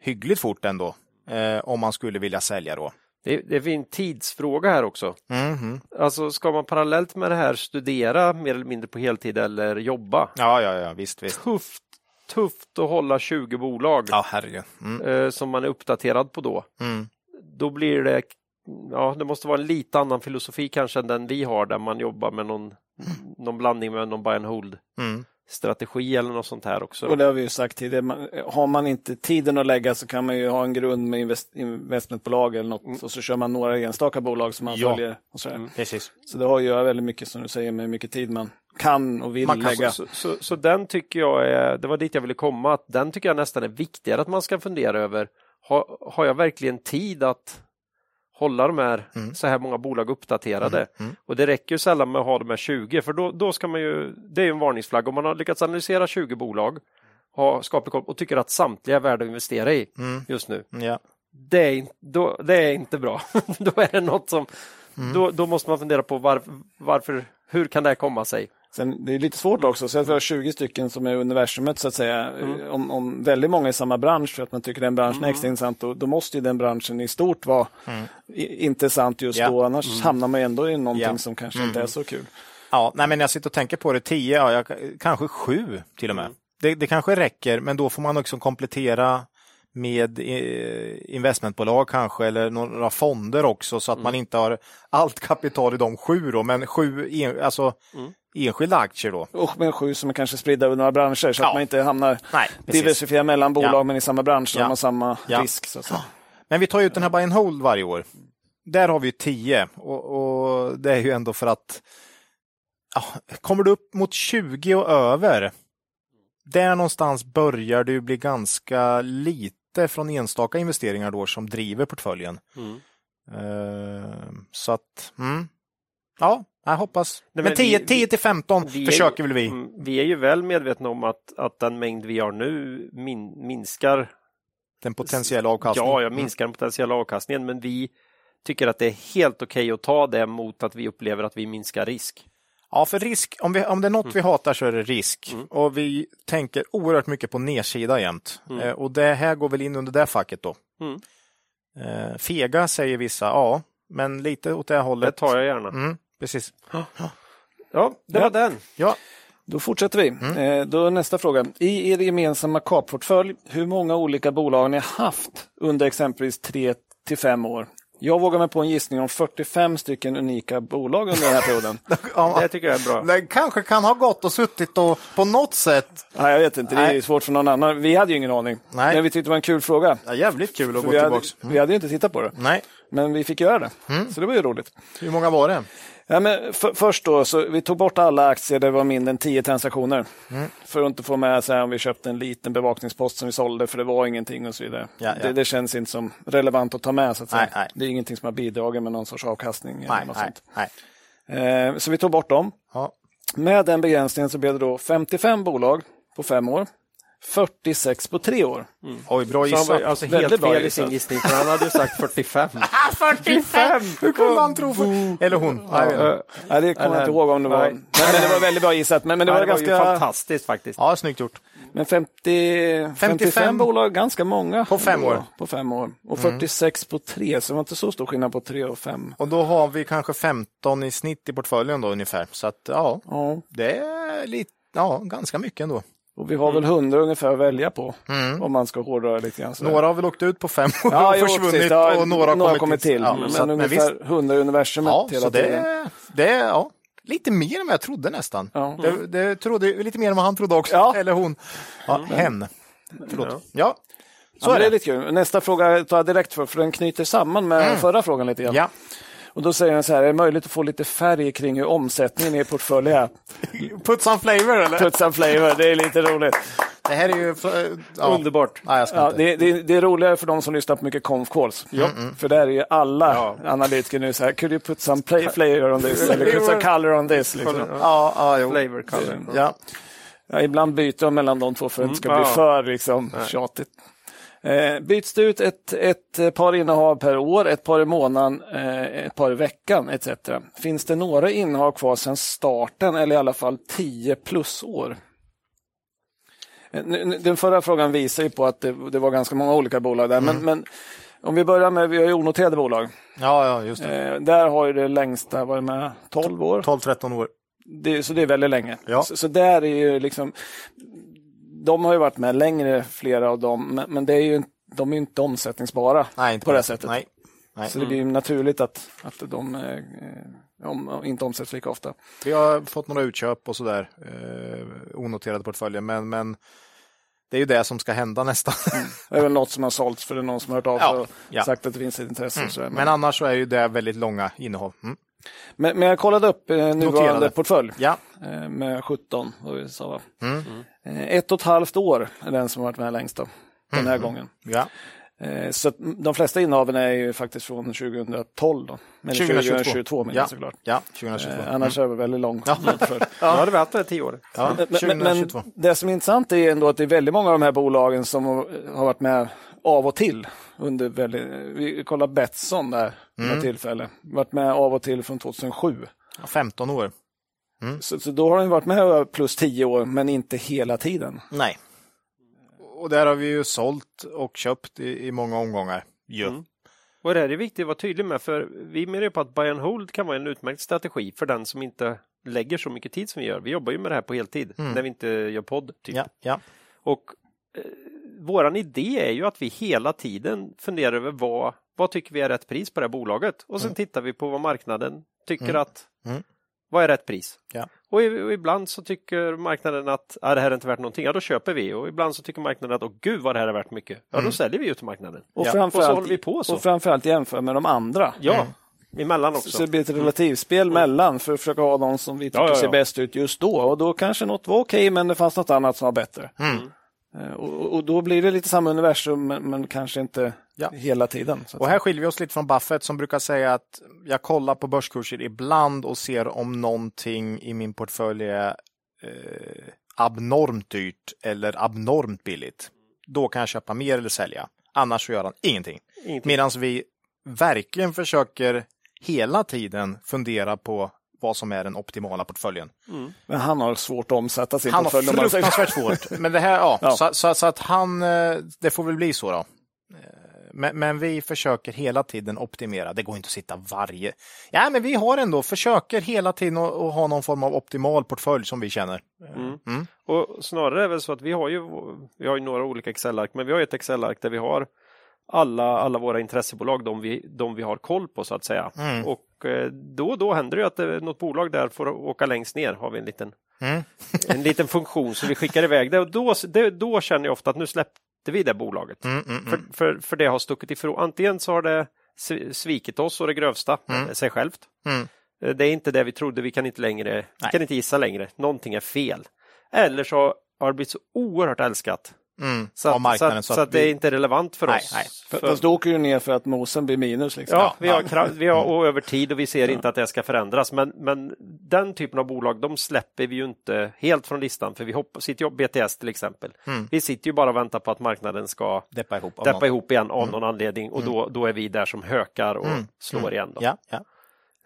S3: hyggligt fort ändå eh, om man skulle vilja sälja då.
S2: Det, det är en tidsfråga här också. Mm. Alltså ska man parallellt med det här studera mer eller mindre på heltid eller jobba?
S3: Ja, ja, ja visst, visst.
S2: Tufft, tufft att hålla 20 bolag
S3: ja, herregud. Mm.
S2: Eh, som man är uppdaterad på då. Mm. Då blir det ja, det måste vara en lite annan filosofi kanske än den vi har där man jobbar med någon, mm. någon blandning med någon buy and hold. Mm strategi eller något sånt här också.
S1: Och det har vi ju sagt tidigare, har man inte tiden att lägga så kan man ju ha en grund med invest, investmentbolag eller något mm. och så kör man några enstaka bolag som man ja. följer. Och så, mm.
S3: Precis.
S1: så det har ju väldigt mycket som du säger med mycket tid man kan och vill man kan, lägga.
S2: Så, så, så, den tycker jag är, det var dit jag ville komma, att den tycker jag nästan är viktigare att man ska fundera över. Har, har jag verkligen tid att hålla de här, mm. så här många bolag uppdaterade. Mm. Mm. Och det räcker ju sällan med att ha de här 20 för då, då ska man ju, det är en varningsflagg. Om man har lyckats analysera 20 bolag ha skaplig koll och tycker att samtliga är värda att investera i mm. just nu.
S3: Ja.
S2: Det, är, då, det är inte bra. *laughs* då är det något som, mm. då, då måste man fundera på var, varför, hur kan det komma sig?
S1: Sen, det är lite svårt också, så att vi har 20 stycken som är universumet så att säga. Mm. Om, om, väldigt många i samma bransch för att man tycker den branschen mm. är extra intressant, då, då, måste ju den branschen i stort vara mm. intressant just ja. då. Annars mm. hamnar man ändå i någonting ja. som kanske inte är mm. så kul.
S3: Ja, nej, men jag sitter och tänker på det, 10, ja, jag, kanske 7 till och med. Mm. Det, det kanske räcker, men då får man också komplettera med eh, investmentbolag kanske eller några fonder också så att mm. man inte har allt kapital i de sju då, men sju alltså mm enskilda aktier då.
S1: Och med sju som är kanske spridda över några branscher så ja. att man inte hamnar diversifiera mellan bolag ja. men i samma bransch så ja. de har samma risk. Så att
S3: Men vi tar ut den här buy and hold varje år. Där har vi tio och, och det är ju ändå för att ja, kommer du upp mot 20 och över, där någonstans börjar du bli ganska lite från enstaka investeringar då som driver portföljen. Mm. Uh, så att, mm, ja, jag hoppas. Nej, men, 10, 10 till 15 vi försöker väl vi. Mm,
S2: vi är ju väl medvetna om att, att den mängd vi har nu min, minskar
S3: den potentiella avkastningen.
S2: Ja, jag mm. minskar den potentiella avkastningen, men vi tycker att det är helt okej okay att ta det mot att vi upplever att vi minskar risk.
S3: Ja, för risk, om, vi, om det är något mm. vi hatar så är det risk. Mm. Och vi tänker oerhört mycket på nedsida jämt. Mm. Eh, och det här går väl in under det facket då. Mm. Eh, fega säger vissa, ja, men lite åt det hållet.
S2: Det tar jag gärna.
S3: Mm precis. Ja,
S2: ja det var den.
S1: Ja. Då fortsätter vi. Mm. Eh, då nästa fråga. I er gemensamma kapportfölj, hur många olika bolag har ni haft under exempelvis tre till fem år? Jag vågar mig på en gissning om 45 stycken unika bolag under den här perioden. *laughs*
S2: ja, det tycker jag är bra.
S3: Det kanske kan ha gått och suttit och på något sätt.
S1: Nej, jag vet inte. Det är Nej. svårt för någon annan. Vi hade ju ingen aning. Nej. Men vi tyckte det var en kul fråga.
S3: Ja, jävligt kul att
S1: för
S3: gå tillbaka. Hade,
S1: mm. Vi hade ju inte tittat på det.
S3: Nej.
S1: Men vi fick göra det. Mm. Så det var ju roligt.
S3: Hur många var det?
S1: Ja, men för, först då, så vi tog bort alla aktier där det var mindre än 10 transaktioner. Mm. För att inte få med sig om vi köpte en liten bevakningspost som vi sålde för det var ingenting och så vidare. Ja, ja. Det, det, känns inte som relevant att ta med. Så att nej, nej. Det är ingenting som har bidragit med någon sorts avkastning. Nej, eller något sånt. Eh, så vi tog bort dem. Ja. Med den begränsningen så blev det då 55 bolag på fem år. 46 på tre år.
S3: Mm. Oj, bra gissat.
S2: Han var alltså helt fel i sin gissning, för han hade sagt 45.
S3: 45! *laughs* Hur kunde han tro? För... Eller hon. Ja,
S1: ja, det kommer jag inte ihåg om det var. Nej, men det var väldigt bra gissat. Men, men det var, det var ganska...
S2: fantastiskt faktiskt.
S3: Ja, snyggt gjort.
S1: Men 50, 55, 55 bolag, ganska många.
S3: På fem år.
S1: På fem år. Och 46 mm. på tre, så det var inte så stor skillnad på tre och fem.
S3: Och då har vi kanske 15 i snitt i portföljen då ungefär. Så att ja, ja. det är lite, ja, ganska mycket ändå.
S1: Och vi har väl hundra ungefär att välja på mm. om man ska hårdra lite grann.
S3: Några har väl åkt ut på fem år ja, och försvunnit ja, och några har
S1: några kommit till. till. Ja, men, men ungefär hundra universumet
S3: ja, hela så det, Det är ja, lite mer än vad jag trodde nästan. Ja. Det, det trodde lite mer än vad han trodde också. Ja. Eller hon. Ja, mm. Hen. Förlåt. Ja.
S1: Så är det. det är lite kul. Nästa fråga tar jag direkt för, för den knyter samman med mm. förra frågan lite grann. Ja. Och då säger han så här, är det möjligt att få lite färg kring hur omsättningen i portföljen är? *laughs*
S3: Put some flavor eller?
S1: Put some flavor, det är lite roligt.
S3: Det här är ju
S1: ja. underbart.
S3: Nej,
S1: ja, det, det, det, är roligare för de som lyssnar på mycket conf calls. Mm, mm. För där är ju alla ja. analytiker nu så här, could you put some play flavor on this? eller put some color on this? Liksom.
S3: Ja, ja, jo.
S2: Flavor, color.
S1: Ja. Ja, ibland byter de mellan de två för att det inte ska mm, bli för liksom, tjatigt. Eh, byts det ut ett, ett par innehav per år, ett par i månaden, eh, ett par i veckan etc. Finns det några innehav kvar sedan starten eller i alla fall 10 plus år? Eh, den förra frågan visar ju på att det, det var ganska många olika bolag där, mm. men, men om vi börjar med, vi har ju onoterade bolag.
S3: Ja, ja just.
S1: Eh, där har ju det längsta varit med 12 år.
S3: 12-13 år.
S1: Det, så det är väldigt länge.
S3: Ja.
S1: Så, så, där är ju liksom, de har ju varit med längre, flera av dem, men, men det är ju, de är inte omsättningsbara
S3: Nej, inte
S1: på det sättet.
S3: Nej.
S1: Nej. Så det blir naturligt att, att de eh, om, inte omsätts lika ofta.
S3: Vi har fått några utköp och sådär, eh, onoterade portföljer, men, men det är ju det som ska hända nästan.
S1: Mm. Det är väl något som har sålts för det är någon som har hört av sig ja, och ja. sagt att det finns ett intresse. Mm.
S3: Men... men annars så är ju det väldigt långa innehav. Mm.
S1: Men, men, jag kollade upp eh, nuvarande Noterade. portfölj
S3: ja.
S1: eh, med 17. Vi sa, mm. eh, ett och ett halvt år är den som har varit med längst då, den här mm. gången.
S3: Ja.
S1: Eh, så de flesta innehaven är ju faktiskt från 2012 då. Men 2022, 2022 menar
S3: ja.
S1: såklart.
S3: Ja, 2022.
S1: Eh, annars är det väldigt långt.
S2: Ja. *laughs* ja, hade vi haft det tio år.
S1: Ja, men, men, det som är intressant är ändå att det är väldigt många av de här bolagen som har varit med av och till. Under väldigt, vi kollar Betsson där, mm. tillfälle. Varit med av och till från 2007.
S3: 15 år.
S1: Mm. Så, så, då har den varit med plus 10 år, men inte hela tiden.
S3: Nej och där har vi ju sålt och köpt i, i många omgångar. Ja. Mm.
S2: Och det är viktigt att vara tydlig med, för vi menar ju på att buy and hold kan vara en utmärkt strategi för den som inte lägger så mycket tid som vi gör. Vi jobbar ju med det här på heltid mm. när vi inte gör podd. Typ.
S3: Ja, ja.
S2: Och eh, våran idé är ju att vi hela tiden funderar över vad, vad tycker vi är rätt pris på det här bolaget och sen mm. tittar vi på vad marknaden tycker mm. att mm. vad är rätt pris?
S3: Ja.
S2: Och, ibland så tycker marknaden att ah, det här är inte värt någonting, ja då köper vi. Och ibland så tycker marknaden att åh gud vad det här är värt mycket, ja då mm. säljer vi ut till marknaden.
S1: Och, ja. framförallt, och så håller vi på så. Och framförallt jämföra med de andra.
S2: Ja, mm. emellan också.
S1: Så det blir ett relativspel mm. mellan för att försöka ha någon som vi tycker ja, ja, ser bäst ut just då. Och då kanske något var okej men det fanns något annat som var bättre.
S3: Mm.
S1: Eh, och, och, då blir det lite samma universum men, men kanske inte ja. hela tiden.
S3: och här skiljer vi oss lite från Buffett som brukar säga att jag kollar på börskurser ibland och ser om någonting i min portfölj är eh, abnormt dyrt eller abnormt billigt. Då kan jag köpa mer eller sälja. Annars så gör han ingenting. ingenting. Medan vi verkligen försöker hela tiden fundera på vad som är den optimala portföljen.
S1: Mm. Men han har svårt att omsätta sin
S3: han
S1: portfölj.
S3: Han har fruktansvärt svårt. *laughs* Men det här, ja, ja. Så, så, så, att han, eh, det får väl bli så då. Men, men, vi försöker hela tiden optimera. Det går inte att sitta varje... Ja, men vi har ändå, försöker hela tiden att, att ha någon form av optimal portfölj som vi känner.
S2: Mm. Mm. Och snarare är det väl så att vi har ju, vi har ju några olika Excel-ark, men vi har ett Excel-ark där vi har alla, alla våra intressebolag, de vi, de vi har koll på så att säga.
S3: Mm.
S2: Och eh, då och då händer det att det, något bolag där får åka längst ner, har vi en liten,
S3: mm.
S2: en liten funktion så vi skickar iväg det. Och då, det, då känner jag ofta att nu släpper vi det bolaget.
S3: Mm, mm,
S2: för, för, för det har stuckit ifrån. Antingen så har det svikit oss och det grövsta,
S3: mm.
S2: sig självt.
S3: Mm.
S2: Eh, det är inte det vi trodde, vi kan inte längre, vi kan inte gissa längre, någonting är fel. Eller så har det blivit så oerhört älskat
S3: Mm,
S2: så, att, så, att, så, att, det är inte relevant för
S3: nej,
S2: oss.
S3: Nej.
S1: För, Fast då åker ju ner för att mosen blir minus. Liksom.
S2: Ja, vi har, vi har och över tid och vi ser inte att det ska förändras. Men, men den typen av bolag, de släpper vi ju inte helt från listan. För vi hopp, sitter ju BTS till exempel.
S3: Mm.
S2: Vi sitter ju bara och väntar på att marknaden ska
S3: deppa ihop,
S2: deppa ihop igen av mm. någon anledning. Och då, då är vi där som hökar och
S3: mm.
S2: slår
S3: mm.
S2: igen. Då.
S3: Ja, ja.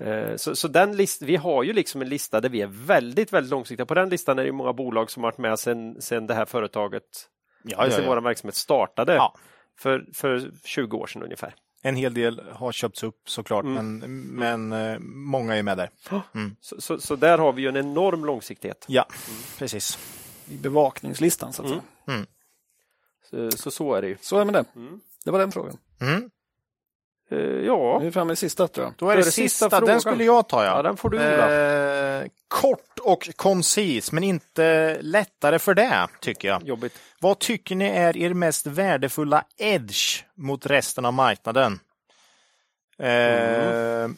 S2: Eh, så, så, den list, vi har ju liksom en lista där vi är väldigt, väldigt långsiktiga. På den listan är det många bolag som varit med sedan det här företaget ja, ja, ja. vår verksamhet startade ja. för, för 20 år sedan ungefär.
S3: En hel del har köpts upp såklart, mm. men, men eh, många är med där.
S2: Mm. Så, så, så, där har vi ju en enorm långsiktighet.
S3: Ja, mm. precis.
S1: I bevakningslistan så att
S3: säga. Mm.
S2: Så, så, så är det ju.
S1: Så är det med det. Mm. Det var den frågan.
S3: Mm.
S2: Uh, ja.
S1: Nu är framme i sista tror jag.
S3: Då är det, det sista, sista den skulle jag ta ja.
S2: ja den får du
S3: eh, Kort och koncis, men inte lättare för det, tycker jag.
S2: Jobbigt.
S3: Vad tycker ni är er mest värdefulla edge mot resten av marknaden? Mm.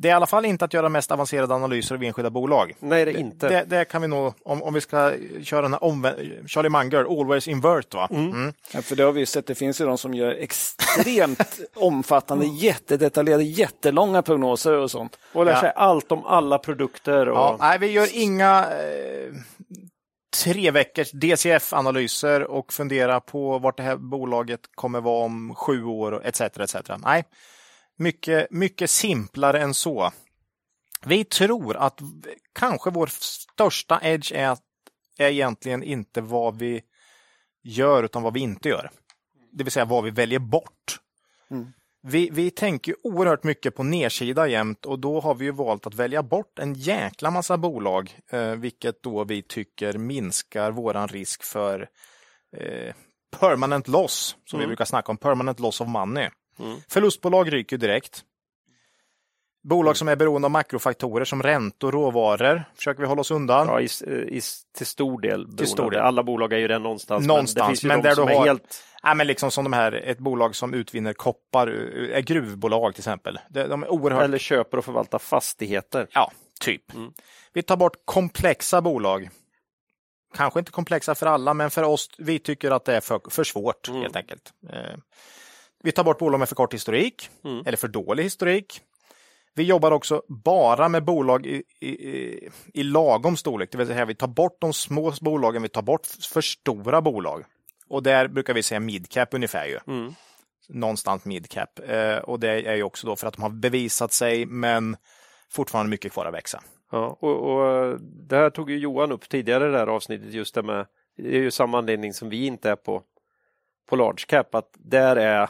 S3: Det är i alla fall inte att göra mest avancerade analyser av enskilda bolag.
S2: Nej, det är inte.
S3: Det, det kan vi nog, om, om vi ska köra den här omvänd, Charlie Munger, always invert. Va?
S1: Mm. Mm. Ja, för det har vi sett, det finns ju de som gör extremt *laughs* omfattande, jättedetaljerade, jättelånga prognoser och sånt.
S2: Och lär sig ja. allt om alla produkter. Och... Ja,
S3: nej, vi gör inga eh, tre veckors DCF-analyser och fundera på vart det här bolaget kommer vara om sju år etc. etc. Nej, mycket, mycket simplare än så. Vi tror att kanske vår största edge är, är egentligen inte vad vi gör utan vad vi inte gör. Det vill säga vad vi väljer bort. Mm. Vi, vi tänker oerhört mycket på nedsida jämt och då har vi ju valt att välja bort en jäkla massa bolag, eh, vilket då vi tycker minskar våran risk för eh, permanent loss, som mm. vi brukar snacka om, permanent loss of money. Mm. Förlustbolag ryker direkt. Bolag som är beroende av makrofaktorer som räntor, råvaror försöker vi hålla oss undan.
S2: Ja, i, i, till stor del. Till stor del. Alla bolag är ju det någonstans.
S3: Någonstans, men, men där du har... Helt... Ja, men liksom som de här, ett bolag som utvinner koppar, är gruvbolag till exempel. De är oerhört...
S2: Eller köper och förvaltar fastigheter.
S3: Ja, typ. Mm. Vi tar bort komplexa bolag. Kanske inte komplexa för alla, men för oss, vi tycker att det är för, för svårt mm. helt enkelt. Vi tar bort bolag med för kort historik mm. eller för dålig historik. Vi jobbar också bara med bolag i, i, i lagom storlek, det vill säga vi tar bort de små bolagen, vi tar bort för stora bolag. Och där brukar vi säga midcap ungefär ju. Mm. Någonstans midcap. Eh, och det är ju också då för att de har bevisat sig, men fortfarande mycket kvar att växa.
S2: Ja, och, och det här tog ju Johan upp tidigare i det här avsnittet, just det med, det är ju samma anledning som vi inte är på, på large cap, att där är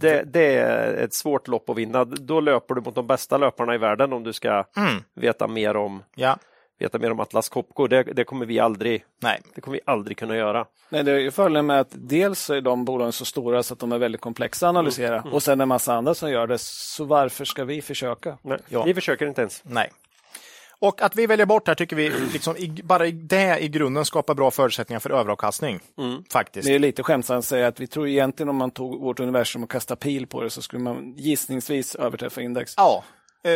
S2: det, det, är ett svårt lopp att vinna. Då löper du mot de bästa löparna i världen om du ska mm. veta mer om ja. veta mer om Atlas Copco. Det, det, kommer vi aldrig Nej. Det kommer vi aldrig kunna göra.
S1: Nej, det är ju fördelen med att dels är de bolagen så stora så att de är väldigt komplexa att analysera mm. Mm. och sen en massa andra som gör det. Så varför ska vi försöka?
S2: Nej, ja. Vi försöker inte ens.
S3: Nej. Och att vi väljer bort här tycker vi, liksom, bara det i grunden skapar bra förutsättningar för överavkastning. Mm. Faktiskt.
S1: Det är lite skämtsamt att säga att vi tror egentligen om man tog vårt universum och kastade pil på det så skulle man gissningsvis överträffa index.
S3: Ja, eh,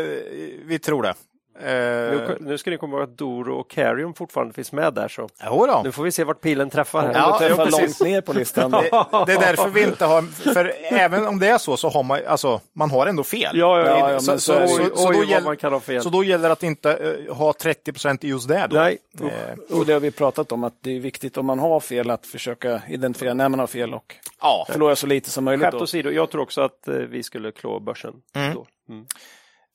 S3: vi tror det.
S2: Nu, nu, ska ni komma ihåg att Doro och Carium fortfarande finns med där. Så
S3: då.
S2: Nu får vi se vart pilen träffar. Här.
S1: Ja, träffar långt ner på listan.
S3: det, *laughs* det, är därför vi inte har, för även om det är så, så har man, alltså, man har ändå fel.
S2: Ja, ja, ja,
S3: så, så, oj, så, så, då gäll, fel. så då gäller det att inte uh, ha 30 procent i just det. Då.
S1: Nej, uh, och det har vi pratat om, att det är viktigt om man har fel att försöka identifiera när man har fel och ja. förlora så lite som möjligt.
S2: Skämt åsido, jag tror också att uh, vi skulle klå börsen. Mm. Mm.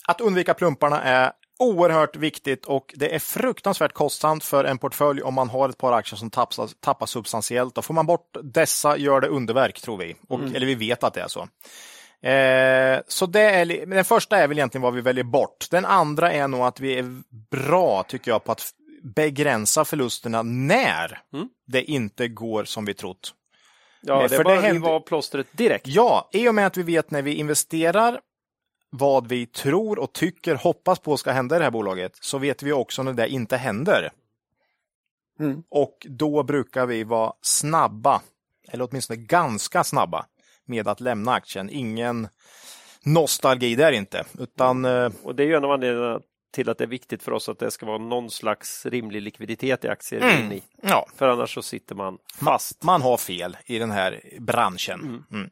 S3: Att undvika plumparna är oerhört viktigt och det är fruktansvärt kostsamt för en portfölj om man har ett par aktier som tappar, tappar substantiellt. Då får man bort dessa gör det underverk, tror vi. Och, mm. Eller vi vet att det är så. Eh, så det är, den första är väl egentligen vad vi väljer bort. Den andra är nog att vi är bra, tycker jag, på att begränsa förlusterna när mm. det inte går som vi trott.
S2: Ja, eh, det är bara att riva av plåstret direkt.
S3: Ja, i och med att vi vet när vi investerar vad vi tror och tycker, hoppas på ska hända i det här bolaget, så vet vi också när det inte händer. Mm. Och då brukar vi vara snabba, eller åtminstone ganska snabba, med att lämna aktien. Ingen nostalgi där inte, utan... Eh,
S2: och det är ju en av anledningarna till att det är viktigt för oss att det ska vara någon slags rimlig likviditet i aktier. Mm. I. Ja. För annars så sitter man fast.
S3: Man, man har fel i den här branschen. Mm.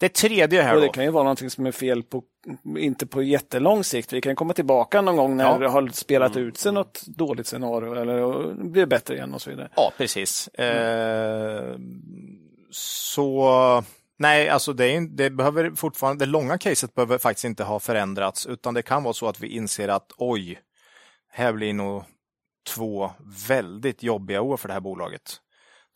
S3: Det tredje här
S1: och Det kan ju vara någonting som är fel på, inte på jättelång sikt. Vi kan komma tillbaka någon gång när ja. det har spelat mm. ut sig något dåligt scenario eller blir bättre igen och så vidare.
S3: Ja, precis. Mm. Eh, så nej, alltså det, är, det behöver fortfarande, det långa caset behöver faktiskt inte ha förändrats, utan det kan vara så att vi inser att oj, här blir nog två väldigt jobbiga år för det här bolaget.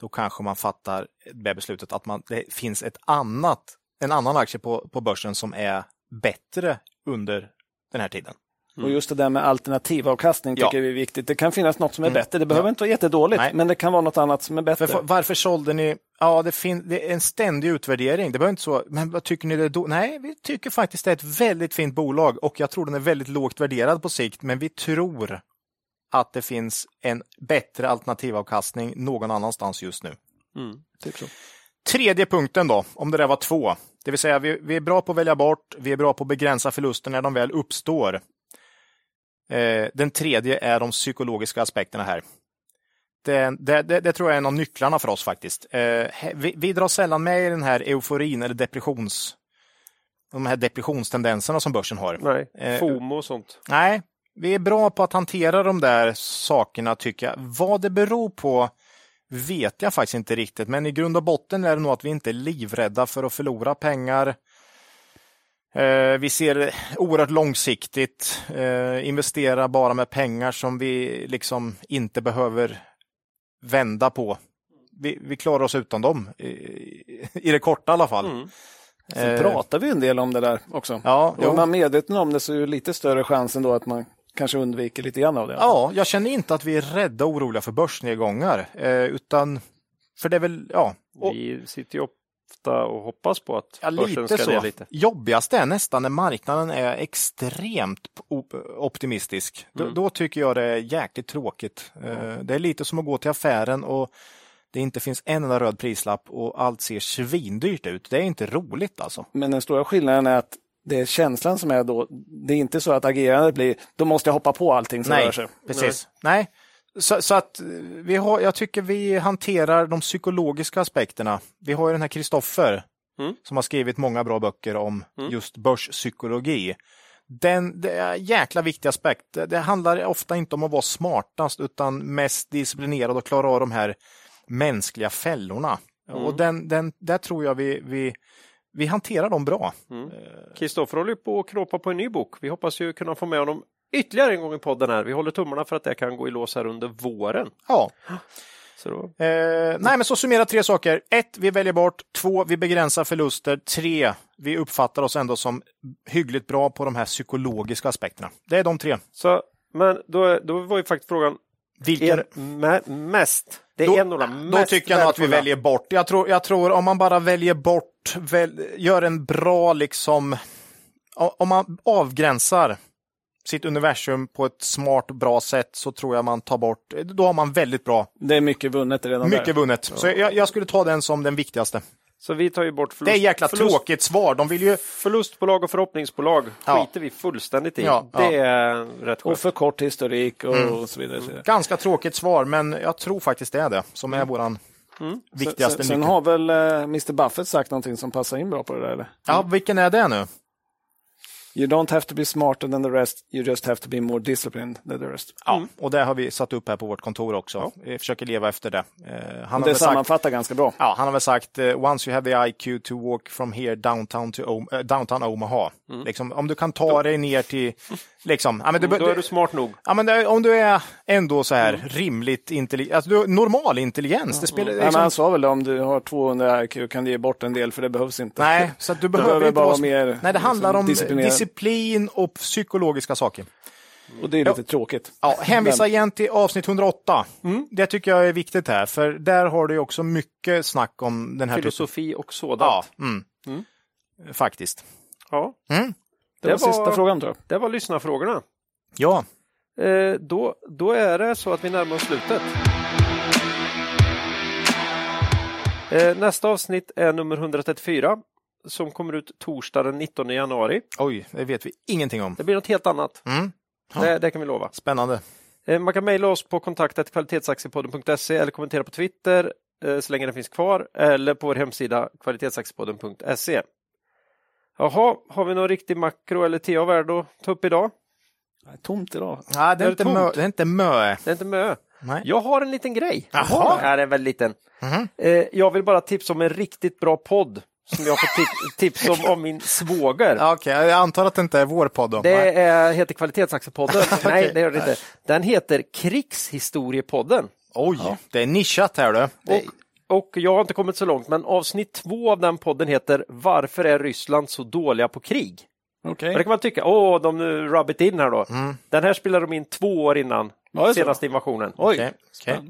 S3: Då kanske man fattar det beslutet att man, det finns ett annat en annan aktie på, på börsen som är bättre under den här tiden.
S1: Mm. Och just det där med alternativavkastning tycker ja. vi är viktigt. Det kan finnas något som är mm. bättre. Det behöver ja. inte vara jättedåligt, Nej. men det kan vara något annat som är bättre.
S3: För, varför sålde ni? Ja, det, fin- det är en ständig utvärdering. Det behöver inte så, men vad tycker ni? Det då? Nej, vi tycker faktiskt det är ett väldigt fint bolag och jag tror den är väldigt lågt värderad på sikt, men vi tror att det finns en bättre alternativavkastning någon annanstans just nu. Mm, typ så. Tredje punkten då, om det där var två. Det vill säga, vi, vi är bra på att välja bort, vi är bra på att begränsa förluster när de väl uppstår. Eh, den tredje är de psykologiska aspekterna här. Det, det, det, det, tror jag är en av nycklarna för oss faktiskt. Eh, vi, vi drar sällan med i den här euforin eller depressions... De här depressionstendenserna som börsen har.
S2: Nej, eh, FOMO och sånt.
S3: Nej, Vi är bra på att hantera de där sakerna tycker jag. Vad det beror på vet jag faktiskt inte riktigt, men i grund och botten är det nog att vi inte är livrädda för att förlora pengar. Eh, vi ser oerhört långsiktigt, eh, investera bara med pengar som vi liksom inte behöver vända på. Vi, vi klarar oss utan dem, i, det korta i alla fall.
S1: Mm. Så pratar vi en del om det där också.
S3: Ja,
S1: är man medveten om det så är det lite större chans ändå att man kanske undviker lite grann av det.
S3: Ja, jag känner inte att vi är rädda och oroliga för börsnedgångar, eh, utan för det är väl, ja.
S2: Och, vi sitter ju ofta och hoppas på att
S3: ja,
S2: börsen ska
S3: så.
S2: ner lite.
S3: Jobbigast är nästan när marknaden är extremt optimistisk. Mm. Då, då, tycker jag det är jäkligt tråkigt. Mm. Det är lite som att gå till affären och det inte finns en enda röd prislapp och allt ser svindyrt ut. Det är inte roligt alltså.
S1: Men den stora skillnaden är att det är känslan som är då. Det är inte så att agerandet blir, då måste jag hoppa på allting som
S3: Nej,
S1: rör sig.
S3: Precis. Nej. Så, så, att vi har, jag tycker vi hanterar de psykologiska aspekterna. Vi har ju den här Kristoffer mm. som har skrivit många bra böcker om mm. just börspsykologi. Den, det är en jäkla viktig aspekt. Det handlar ofta inte om att vara smartast utan mest disciplinerad och klara av de här mänskliga fällorna. Mm. Och den, den, där tror jag vi, vi, vi hanterar dem bra.
S2: Kristoffer mm. håller på att knåpa på en ny bok. Vi hoppas ju kunna få med honom ytterligare en gång i podden här. Vi håller tummarna för att det kan gå i lås här under våren.
S3: Ja. Eh, nej, men så summera tre saker. Ett, vi väljer bort. Två, vi begränsar förluster. Tre, vi uppfattar oss ändå som hyggligt bra på de här psykologiska aspekterna. Det är de tre.
S2: Så, men då, då var ju faktiskt frågan, vilken mest det är
S3: då,
S2: en av de mest
S3: Då tycker jag nog att vi väljer bort. Jag tror, jag tror om man bara väljer bort, väl, gör en bra liksom, om man avgränsar sitt universum på ett smart, bra sätt så tror jag man tar bort, då har man väldigt bra.
S1: Det är mycket vunnet redan
S3: Mycket
S1: där.
S3: vunnet. Så jag, jag, skulle ta den som den viktigaste.
S2: Så vi tar ju bort
S3: förlust. Det är jäkla förlust, tråkigt svar. De vill ju...
S2: Förlustbolag och förhoppningsbolag ja. skiter vi fullständigt i. Ja, det ja. är rätt
S1: Och för kort historik och, mm. och så vidare.
S3: Ganska tråkigt svar, men jag tror faktiskt det är det som är mm. våran mm. viktigaste
S1: Sen, sen har väl uh, eh, Mr Buffett sagt någonting som passar in bra på det där? Eller?
S3: Ja, vilken är det nu?
S1: You don't have to be smarter than the rest, you just have to be more disciplined than the rest.
S3: Ja, mm. och det har vi satt upp här på vårt kontor också. Ja. Vi försöker leva efter det.
S1: Eh, han det sammanfattar sagt, ganska bra.
S3: Ja, han har väl sagt uh, once you have the IQ to walk from here downtown to uh, downtown Omaha. Mm. Liksom, om du kan ta dig ner till Liksom,
S2: ja, men du, Då är du smart nog.
S3: Ja, men det, om du är ändå så här mm. rimligt intelligent, alltså, du, normal intelligens. Det spelar,
S1: liksom... ja, han sa väl om du har 200 IQ kan du ge bort en del för det behövs inte.
S3: Nej, så att du behöver, behöver bara vara mer Nej, det handlar om disciplin och psykologiska saker.
S1: Och det är lite ja. tråkigt.
S3: Ja, hänvisa igen till avsnitt 108. Mm. Det tycker jag är viktigt här, för där har du också mycket snack om den här
S2: Filosofi
S3: typen.
S2: och sådant.
S3: Ja, mm. Mm. faktiskt.
S2: Ja. Mm.
S1: Det, det var, var sista frågan tror jag.
S2: Det var lyssnarfrågorna.
S3: Ja.
S2: Eh, då, då är det så att vi närmar oss slutet. Eh, nästa avsnitt är nummer 134 som kommer ut torsdag den 19 januari.
S3: Oj, det vet vi ingenting om.
S2: Det blir något helt annat. Mm. Ja. Det, det, kan vi lova.
S3: Spännande.
S2: Eh, man kan mejla oss på kontaktet kvalitetsaktiepodden.se eller kommentera på Twitter eh, så länge den finns kvar eller på vår hemsida kvalitetsaktiepodden.se. Jaha, har vi någon riktig makro eller TA värde att ta upp idag?
S1: Tomt idag.
S3: Nej, det är, är inte, mö, det är inte mö.
S2: Det är inte mö. Nej. Jag har en liten grej.
S3: Jaha.
S2: Ja, det är väldigt liten. Mm -hmm. jag vill bara tipsa om en riktigt bra podd som jag fått tips om av min svåger.
S3: Okej, okay, jag antar att det inte är vår podd. Då.
S2: Det är, heter Kvalitetsaktiepodden. okay. *laughs* Nej, det gör det inte. Den heter Krigshistoriepodden.
S3: Oj, ja. det är nischat här du.
S2: Och och jag har inte kommit så långt, men avsnitt två av den podden heter Varför är Ryssland så dåliga på krig?
S1: Okay.
S2: Och det kan man tycka, åh, de rub it in här då. Mm. Den här spelade de in två år innan ja, senaste invasionen.
S3: Oj, okay. Okay.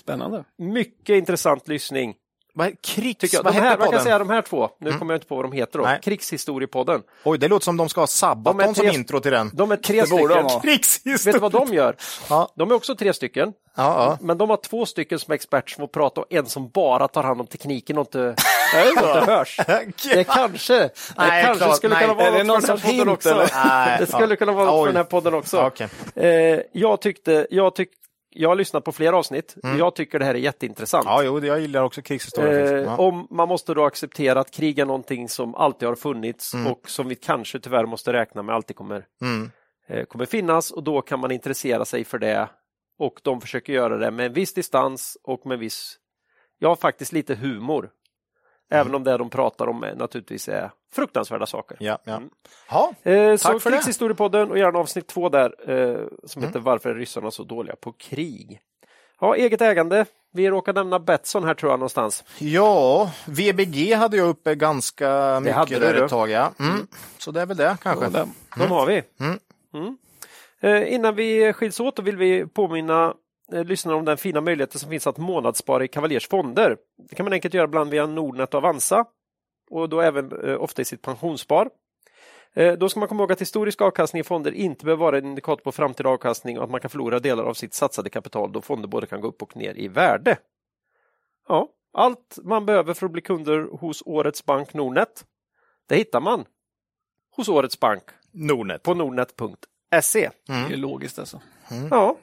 S1: Spännande.
S2: Mycket intressant lyssning.
S3: Vad, krigs,
S2: jag.
S3: vad
S2: de här, man kan säga de här två, nu mm. kommer jag inte på vad de heter då. Nej. Krigshistoriepodden.
S3: Oj, det låter som de ska ha Sabaton som intro till den.
S2: De är tre stycken. Vet du vad de gör? Ja. De är också tre stycken.
S3: Ja, ja.
S2: Men de har två stycken som experter som får prata och en som bara tar hand om tekniken och inte, *laughs* inte hörs. Det kanske, det
S3: nej,
S2: kanske
S3: klart,
S2: skulle
S3: nej.
S2: kunna vara något för den här podden också. Nej, det skulle kunna vara något för den här podden också.
S3: Okay.
S2: Eh, jag tyckte, jag tyckte jag har lyssnat på flera avsnitt. Mm. Jag tycker det här är jätteintressant.
S3: Ja, jo, jag gillar också krigshistoria.
S2: Eh, ja. om man måste då acceptera att krig är någonting som alltid har funnits mm. och som vi kanske tyvärr måste räkna med alltid kommer mm. eh, kommer finnas och då kan man intressera sig för det och de försöker göra det med en viss distans och med viss, ja faktiskt lite humor. Även
S3: Mm.
S2: om det de pratar om är, naturligtvis är fruktansvärda saker.
S3: Ja, ja.
S2: Mm.
S3: Ja,
S2: Eh, så
S3: Tack för det.
S2: Krigshistoriepodden och gärna avsnitt två där eh, som
S3: Mm.
S2: heter Varför är ryssarna så dåliga på krig? Ja, eget ägande. Vi råkar nämna Betsson här tror jag någonstans.
S3: ja, VBG hade jag uppe ganska mycket
S2: hade du,
S3: där
S2: du.
S3: ett tag. Ja. Mm. Så det är väl det kanske.
S2: De har vi.
S3: Mm.
S2: Mm. Eh, innan vi skiljs åt vill vi påminna eh, lyssnarna om den fina möjligheten som finns att månadsspara i Cavaliers fonder. Det kan man enkelt göra ibland via Nordnet och Avanza och då även eh, ofta i sitt pensionsspar. Eh, Då ska man komma ihåg att historisk avkastning i fonder inte behöver vara en indikator på framtida avkastning och att man kan förlora delar av sitt satsade kapital då fonder både kan gå upp och ner i värde. Ja, allt man behöver för att bli kunder hos årets bank Nordnet, det hittar man hos årets bank
S3: Nordnet.
S2: på nordnet.se.
S1: Det är logiskt alltså.
S2: Ja.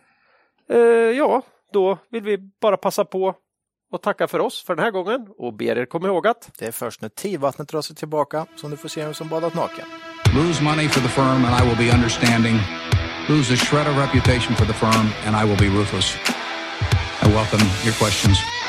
S2: Eh, ja, då vill vi bara passa på och tacka för oss för den här gången och ber er komma ihåg att
S3: Det är först när tidvattnet drar sig tillbaka som du får se vem som badat naken.
S5: Lose money for the firm and I will be understanding. Lose a shred of reputation for the firm and I will be ruthless. I welcome your questions.